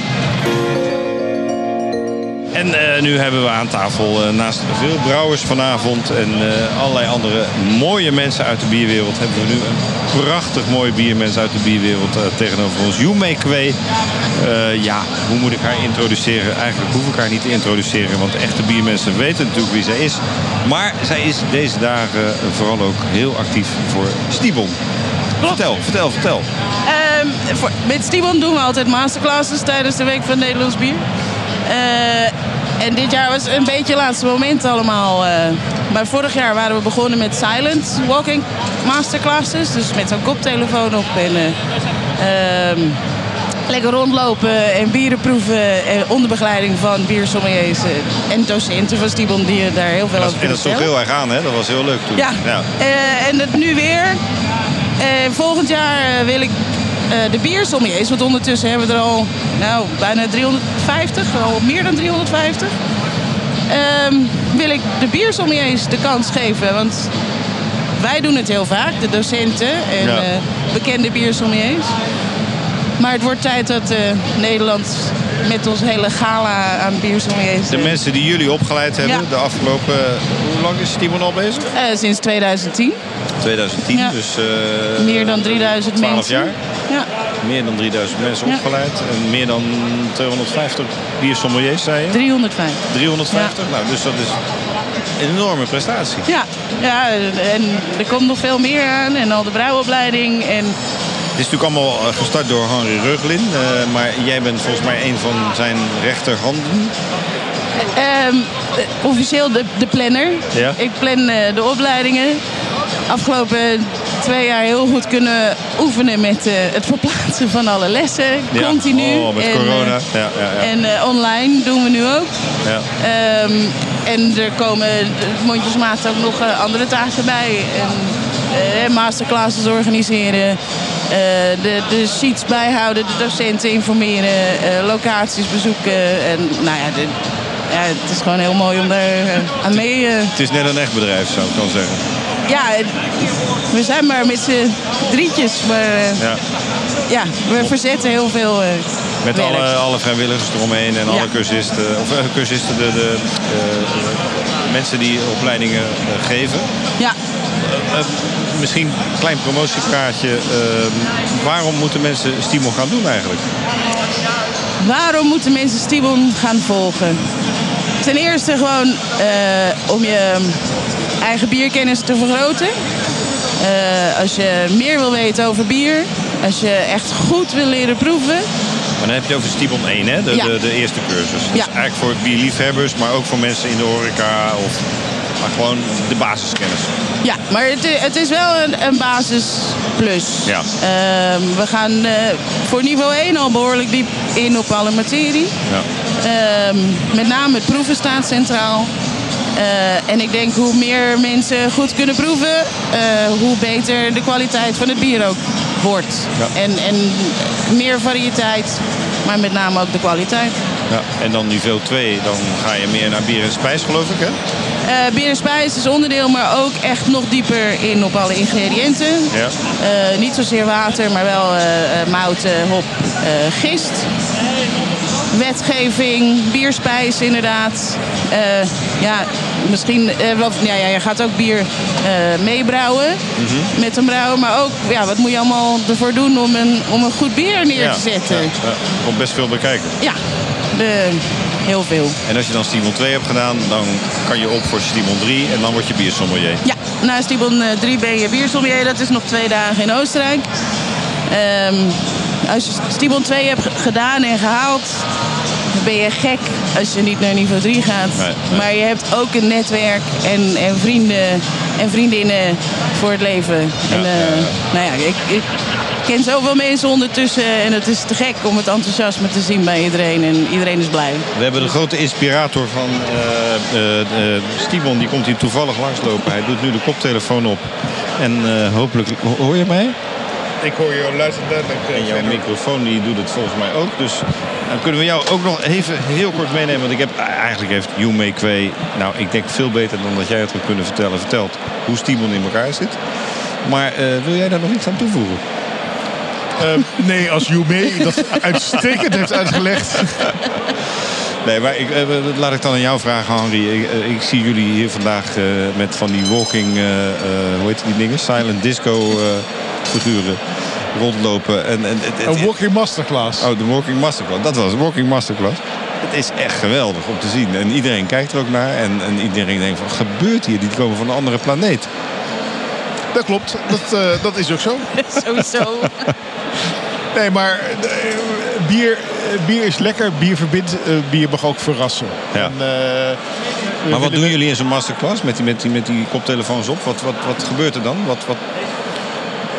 [SPEAKER 2] En eh, nu hebben we aan tafel eh, naast veel brouwers vanavond en eh, allerlei andere mooie mensen uit de bierwereld hebben we nu een prachtig mooi biermens uit de bierwereld tegenover ons. Yume Kwee. Ja, hoe moet ik haar introduceren? Eigenlijk hoef ik haar niet te introduceren, want echte biermensen weten natuurlijk wie zij is. Maar zij is deze dagen vooral ook heel actief voor Stibon. Vertel, vertel, vertel.
[SPEAKER 17] Ehm, voor, met Stibon doen we altijd masterclasses tijdens de Week van Nederlands Bier. En dit jaar was een beetje het laatste moment allemaal. eh. maar vorig jaar waren we begonnen met silent walking masterclasses. Dus met zo'n koptelefoon op en eh, ehm, lekker rondlopen en bieren proeven. En onder begeleiding van biersommeliers en docenten van Stibon die daar heel veel over
[SPEAKER 2] dat, en dat stond heel erg aan, hè? Dat was heel leuk toen.
[SPEAKER 17] Ja. Eh, en het nu weer. Volgend jaar wil ik de biersommeliers, want ondertussen hebben we er al nou, bijna 350, al meer dan 350. Ehm, wil ik de biersommeliers de kans geven, want wij doen het heel vaak, de docenten en
[SPEAKER 2] Ja.
[SPEAKER 17] eh, bekende biersommeliers. Maar het wordt tijd dat eh, Nederland met ons hele gala aan biersommeliers...
[SPEAKER 2] De mensen die jullie opgeleid hebben
[SPEAKER 17] Ja.
[SPEAKER 2] de afgelopen... Hoe lang is Stibon al bezig?
[SPEAKER 17] eh, sinds 2010.
[SPEAKER 2] 2010,
[SPEAKER 17] Ja.
[SPEAKER 2] dus... eh,
[SPEAKER 17] Meer dan 3000
[SPEAKER 2] 12
[SPEAKER 17] mensen.
[SPEAKER 2] jaar.
[SPEAKER 17] Ja.
[SPEAKER 2] Meer dan 3000 mensen
[SPEAKER 17] Ja.
[SPEAKER 2] opgeleid. En meer dan 250 biersommeliers, zei je?
[SPEAKER 17] 350.
[SPEAKER 2] 350? Nou, dus dat is een enorme prestatie.
[SPEAKER 17] Ja, ja, en er komt nog veel meer aan. En al de brouwopleiding. En
[SPEAKER 2] Het is natuurlijk allemaal eh, gestart door Henry Reuglin. eh, maar jij bent volgens mij een van zijn rechterhanden.
[SPEAKER 17] ehm, eh, officieel de, de planner.
[SPEAKER 2] Ja.
[SPEAKER 17] Ik plan eh, de opleidingen. Afgelopen twee jaar heel goed kunnen oefenen met het verplaatsen van alle lessen.
[SPEAKER 2] Ja.
[SPEAKER 17] Continu.
[SPEAKER 2] Oh, met
[SPEAKER 17] En,
[SPEAKER 2] corona. Ja, ja, ja.
[SPEAKER 17] En online doen we nu ook.
[SPEAKER 2] ja.
[SPEAKER 17] Ehm, en er komen mondjesmaat ook nog andere taken bij. En, masterclasses organiseren, de, de sheets bijhouden, de docenten informeren, eh, locaties bezoeken. En nou ja, de, ja, het is gewoon heel mooi om daar eh, aan mee... eh,
[SPEAKER 2] Het is net een echt bedrijf, zou ik dan zeggen.
[SPEAKER 17] ja, we zijn maar met z'n drietjes, maar eh,
[SPEAKER 2] Ja.
[SPEAKER 17] ja, we verzetten heel veel eh,
[SPEAKER 2] Met
[SPEAKER 17] werk.
[SPEAKER 2] alle, alle vrijwilligers eromheen en alle
[SPEAKER 17] Ja.
[SPEAKER 2] cursisten. Of eh, cursisten, de, de eh, mensen die opleidingen eh, geven.
[SPEAKER 17] Ja.
[SPEAKER 2] Eh, eh, misschien een klein promotiepraatje. eh, waarom moeten mensen Stimul gaan doen eigenlijk?
[SPEAKER 17] Waarom moeten mensen Stibon gaan volgen? Ten eerste gewoon eh, om je eigen bierkennis te vergroten. Eh, als je meer wil weten over bier. Als je echt goed wil leren proeven.
[SPEAKER 2] Maar dan heb je het over Stibon 1, hè? De,
[SPEAKER 17] Ja.
[SPEAKER 2] de, de eerste cursus. Dus
[SPEAKER 17] Ja.
[SPEAKER 2] eigenlijk voor bierliefhebbers, maar ook voor mensen in de horeca. Of maar gewoon de basiskennis.
[SPEAKER 17] Ja, maar het, het is wel een, een basis plus.
[SPEAKER 2] Ja.
[SPEAKER 17] Ehm, we gaan eh, voor niveau 1 al behoorlijk diep in op alle materie.
[SPEAKER 2] Ja.
[SPEAKER 17] Ehm, met name het proeven staat centraal. Eh, en ik denk hoe meer mensen goed kunnen proeven, eh, hoe beter de kwaliteit van het bier ook wordt.
[SPEAKER 2] Ja.
[SPEAKER 17] En, en meer variëteit, maar met name ook de kwaliteit.
[SPEAKER 2] Ja. En dan niveau 2, dan ga je meer naar bier en spijs, geloof ik, hè?
[SPEAKER 17] Eh bier en spijs is onderdeel, maar ook echt nog dieper in op alle ingrediënten.
[SPEAKER 2] Ja.
[SPEAKER 17] Eh, niet zozeer water, maar wel eh, mout, hop, gist. wetgeving, bierspijs inderdaad. Ja, misschien, ja, ja, je gaat ook bier meebrouwen
[SPEAKER 2] Mhm.
[SPEAKER 17] met een brouwer. Maar ook, ja, wat moet je allemaal ervoor doen om een, om een goed bier neer te zetten?
[SPEAKER 2] Ja, ja. Komt best veel bij kijken.
[SPEAKER 17] Ja, de, heel veel.
[SPEAKER 2] En als je dan Stimon 2 hebt gedaan, dan kan je op voor Stimon 3 en dan word je biersommelier.
[SPEAKER 17] Ja, na Stibon 3 ben je biersommelier. Dat is nog twee dagen in Oostenrijk. Ehm, als je Stibon 2 hebt gedaan en gehaald, ben je gek als je niet naar niveau 3 gaat.
[SPEAKER 2] Nee, nee.
[SPEAKER 17] Maar je hebt ook een netwerk en, en vrienden en vriendinnen voor het leven. en, eh, Nou ja, ik, ik ken zoveel mensen ondertussen en het is te gek om het enthousiasme te zien bij iedereen. En iedereen is blij.
[SPEAKER 2] We hebben de grote inspirator van eh eh, eh, Stimon, die komt hier toevallig langslopen. Hij doet nu de koptelefoon op. En eh, hopelijk, ho- hoor je mij?
[SPEAKER 3] Ik hoor je luisteren duidelijk.
[SPEAKER 2] En jouw microfoon die doet het volgens mij ook. Dus dan kunnen we jou ook nog even heel kort meenemen. Want ik heb eigenlijk heeft Yume Kwee, nou ik denk veel beter dan dat jij het had kunnen vertellen, verteld hoe Stimon in elkaar zit. Maar eh, wil jij daar nog iets aan toevoegen?
[SPEAKER 3] Ehm, nee, als Jume dat uitstekend heeft uitgelegd.
[SPEAKER 2] Nee, maar ik, eh, laat ik dan aan jou vragen, Henry. Ik, eh, ik zie jullie hier vandaag eh, met van die walking, eh, eh, hoe heet die dingen? Silent disco eh, figuren rondlopen. En, en, het- het-
[SPEAKER 3] Een walking masterclass.
[SPEAKER 2] Oh, de Walking Masterclass. Dat was de Walking Masterclass. Het is echt geweldig om te zien. En iedereen kijkt er ook naar. En, en iedereen denkt van, gebeurt hier? Die komen van een andere planeet.
[SPEAKER 3] Dat klopt, dat, eh, dat is ook zo.
[SPEAKER 17] Sowieso.
[SPEAKER 3] Nee, maar eh, bier, eh, bier is lekker, bier verbindt, eh, bier mag ook verrassen.
[SPEAKER 2] Ja.
[SPEAKER 3] En,
[SPEAKER 2] Maar wat doen jullie in zo'n masterclass met die, met die, met die koptelefoons op? Wat, wat, wat gebeurt er dan? Wat, wat...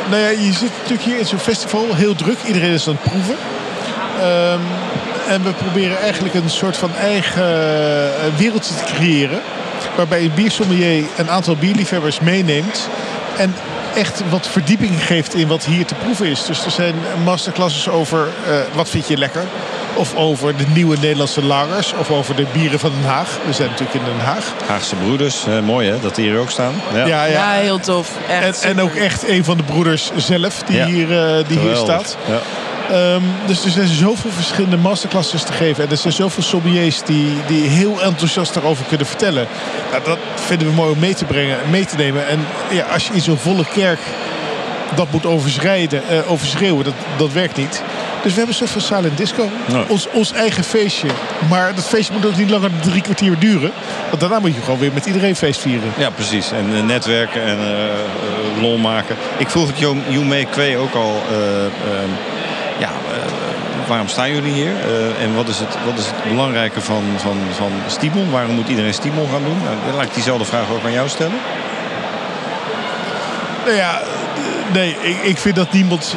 [SPEAKER 3] Nou ja, je zit natuurlijk hier in zo'n festival, heel druk. Iedereen is aan het proeven. Ehm, en we proberen eigenlijk een soort van eigen wereldje te creëren. Waarbij een biersommelier een aantal bierliefhebbers meeneemt. En echt wat verdieping geeft in wat hier te proeven is. Dus er zijn masterclasses over eh, wat vind je lekker. Of over de nieuwe Nederlandse lagers. Of over de bieren van Den Haag. We zijn natuurlijk in Den Haag.
[SPEAKER 2] Haagse broeders, eh, mooi hè, dat die hier ook staan. Ja,
[SPEAKER 3] Ja, ja.
[SPEAKER 17] heel tof. Echt
[SPEAKER 3] en, en ook echt een van de broeders zelf die,
[SPEAKER 2] Ja.
[SPEAKER 3] hier, eh, die hier staat.
[SPEAKER 2] Ja.
[SPEAKER 3] Ehm, dus er zijn zoveel verschillende masterclasses te geven. En er zijn zoveel sommeliers die, die heel enthousiast daarover kunnen vertellen. Nou, dat vinden we mooi om mee te brengen, mee te nemen. En ja, als je in zo'n volle kerk dat moet overschrijden, eh, overschreeuwen, dat, dat werkt niet. Dus we hebben een soort van silent disco. Ons, ons eigen feestje. Maar dat feestje moet ook niet langer dan drie kwartier duren. Want daarna moet je gewoon weer met iedereen feest vieren.
[SPEAKER 2] Ja, precies. En eh, netwerken en eh, lol maken. Ik vroeg het Jo- Yume Kwee ook al. Ja, eh, waarom staan jullie hier? Eh, en wat is het, wat is het belangrijke van, van, van? Waarom moet iedereen Stimon gaan doen? Nou, dan laat ik diezelfde vraag ook aan jou stellen.
[SPEAKER 3] Nou ja, nee, ik, ik vind dat niemand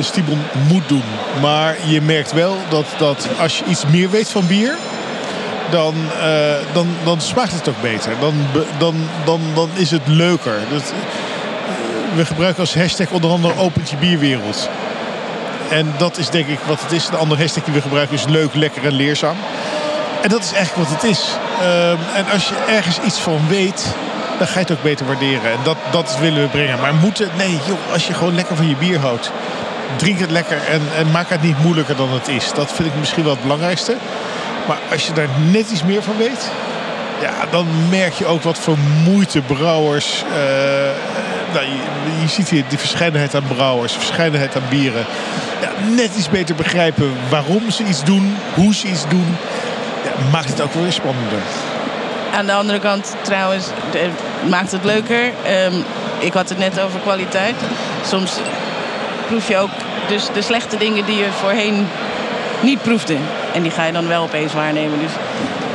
[SPEAKER 3] Stibon moet doen. Maar je merkt wel dat, dat als je iets meer weet van bier... dan, eh, dan, dan smaakt het ook beter. Dan, dan, dan, dan is het leuker. We gebruiken als hashtag onder andere opent je bierwereld. En dat is denk ik wat het is. De andere hashtag die we gebruiken is leuk, lekker en leerzaam. En dat is eigenlijk wat het is. Ehm, en als je ergens iets van weet, dan ga je het ook beter waarderen. En dat, dat willen we brengen. Maar moeten, nee, joh, als je gewoon lekker van je bier houdt, drink het lekker en, en maak het niet moeilijker dan het is. Dat vind ik misschien wel het belangrijkste. Maar als je daar net iets meer van weet, ja, dan merk je ook wat voor moeite brouwers. eh, nou, je, ziet hier de verscheidenheid aan brouwers, de verscheidenheid aan bieren. Net iets beter begrijpen waarom ze iets doen, hoe ze iets doen. Ja, maakt het ook wel weer spannender.
[SPEAKER 17] Aan de andere kant trouwens de- maakt het leuker. Ehm, ik had het net over kwaliteit. Soms proef je ook dus de slechte dingen die je voorheen niet proefde. En die ga je dan wel opeens waarnemen. Dus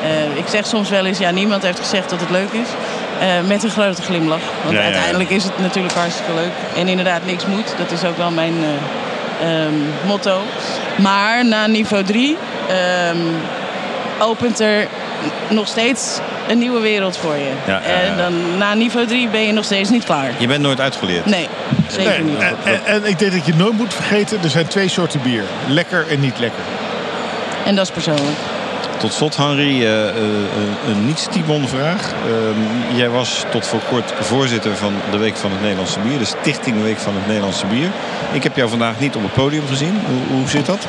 [SPEAKER 17] eh, ik zeg soms wel eens, ja, niemand heeft gezegd dat het leuk is. Eh, met een grote glimlach. Want
[SPEAKER 2] Ja, ja, ja.
[SPEAKER 17] uiteindelijk is het natuurlijk hartstikke leuk. En inderdaad, niks moet. Dat is ook wel mijn eh, ehm, motto. Maar na niveau 3 opent er nog steeds een nieuwe wereld voor je.
[SPEAKER 2] Ja.
[SPEAKER 17] En dan, na niveau 3 ben je nog steeds niet klaar.
[SPEAKER 2] Je bent nooit uitgeleerd.
[SPEAKER 17] Nee, zeker
[SPEAKER 3] Nee,
[SPEAKER 17] niet.
[SPEAKER 3] en, en, en ik denk dat je nooit moet vergeten, er zijn twee soorten bier. Lekker en niet lekker.
[SPEAKER 17] En dat is persoonlijk.
[SPEAKER 2] Tot slot, Henry, eh, eh, een- niet-Stimon-vraag. Ehm, jij was tot voor kort voorzitter van de Week van het Nederlandse Bier. De Stichting Week van het Nederlandse Bier. Ik heb jou vandaag niet op het podium gezien. Hoe, hoe zit dat?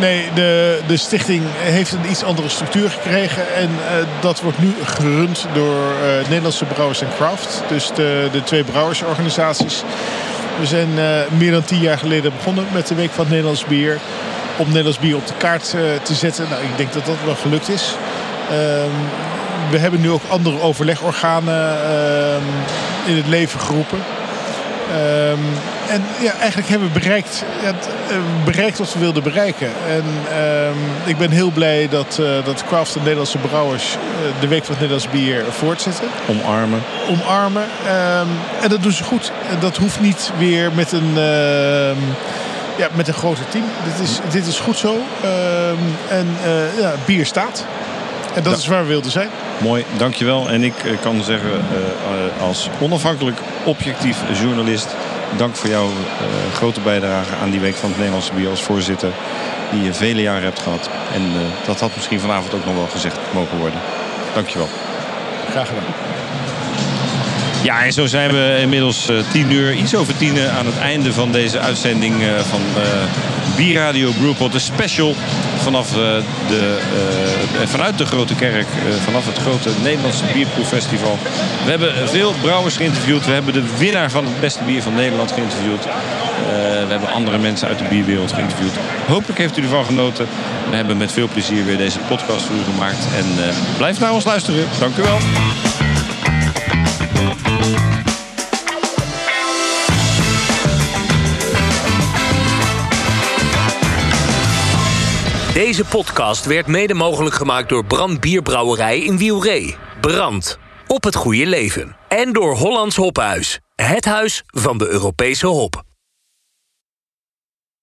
[SPEAKER 3] Nee, de, de stichting heeft een iets andere structuur gekregen. En uh, dat wordt nu gerund door Nederlandse Brouwers Craft. Dus de, de twee brouwersorganisaties. We zijn meer dan tien jaar geleden begonnen met de Week van het Nederlands Bier. Om Nederlands bier op de kaart te zetten. Nou, ik denk dat dat wel gelukt is. Ehm, we hebben nu ook andere overlegorganen ehm, in het leven geroepen. Um, en ja, eigenlijk hebben we bereikt, het, uh, bereikt wat we wilden bereiken. En um, ik ben heel blij dat, uh, dat Craft en Nederlandse brouwers uh, de Week van het Nederlands Bier voortzetten.
[SPEAKER 2] Omarmen.
[SPEAKER 3] Omarmen. Um, en dat doen ze goed. En dat hoeft niet weer met een, ja, met een groter team. Dit is, dit is goed zo. en ja, bier staat. En dat is waar we wilden zijn.
[SPEAKER 2] Mooi, dankjewel. En ik kan zeggen, als onafhankelijk objectief journalist dank voor jouw uh, grote bijdrage aan die Week van het Nederlandse Bier als voorzitter. Die je vele jaren hebt gehad. En dat had misschien vanavond ook nog wel gezegd mogen worden. Dankjewel.
[SPEAKER 3] Graag gedaan.
[SPEAKER 2] Ja, en zo zijn we inmiddels uh, tien uur, iets over tien aan het einde van deze uitzending van Bierradio Brewpot. De special vanaf de, vanuit de Grote Kerk, vanaf het grote Nederlandse Bierproeffestival. We hebben veel brouwers geïnterviewd. We hebben de winnaar van het beste bier van Nederland geïnterviewd. We hebben andere mensen uit de bierwereld geïnterviewd. Hopelijk heeft u ervan genoten. We hebben met veel plezier weer deze podcast voor u gemaakt. En blijf naar ons luisteren. Dank u wel.
[SPEAKER 1] Deze podcast werd mede mogelijk gemaakt door Brand Bierbrouwerij in Wielree. Brand. Op het goede leven. En door Hollands Hophuis. Het huis van de Europese hop.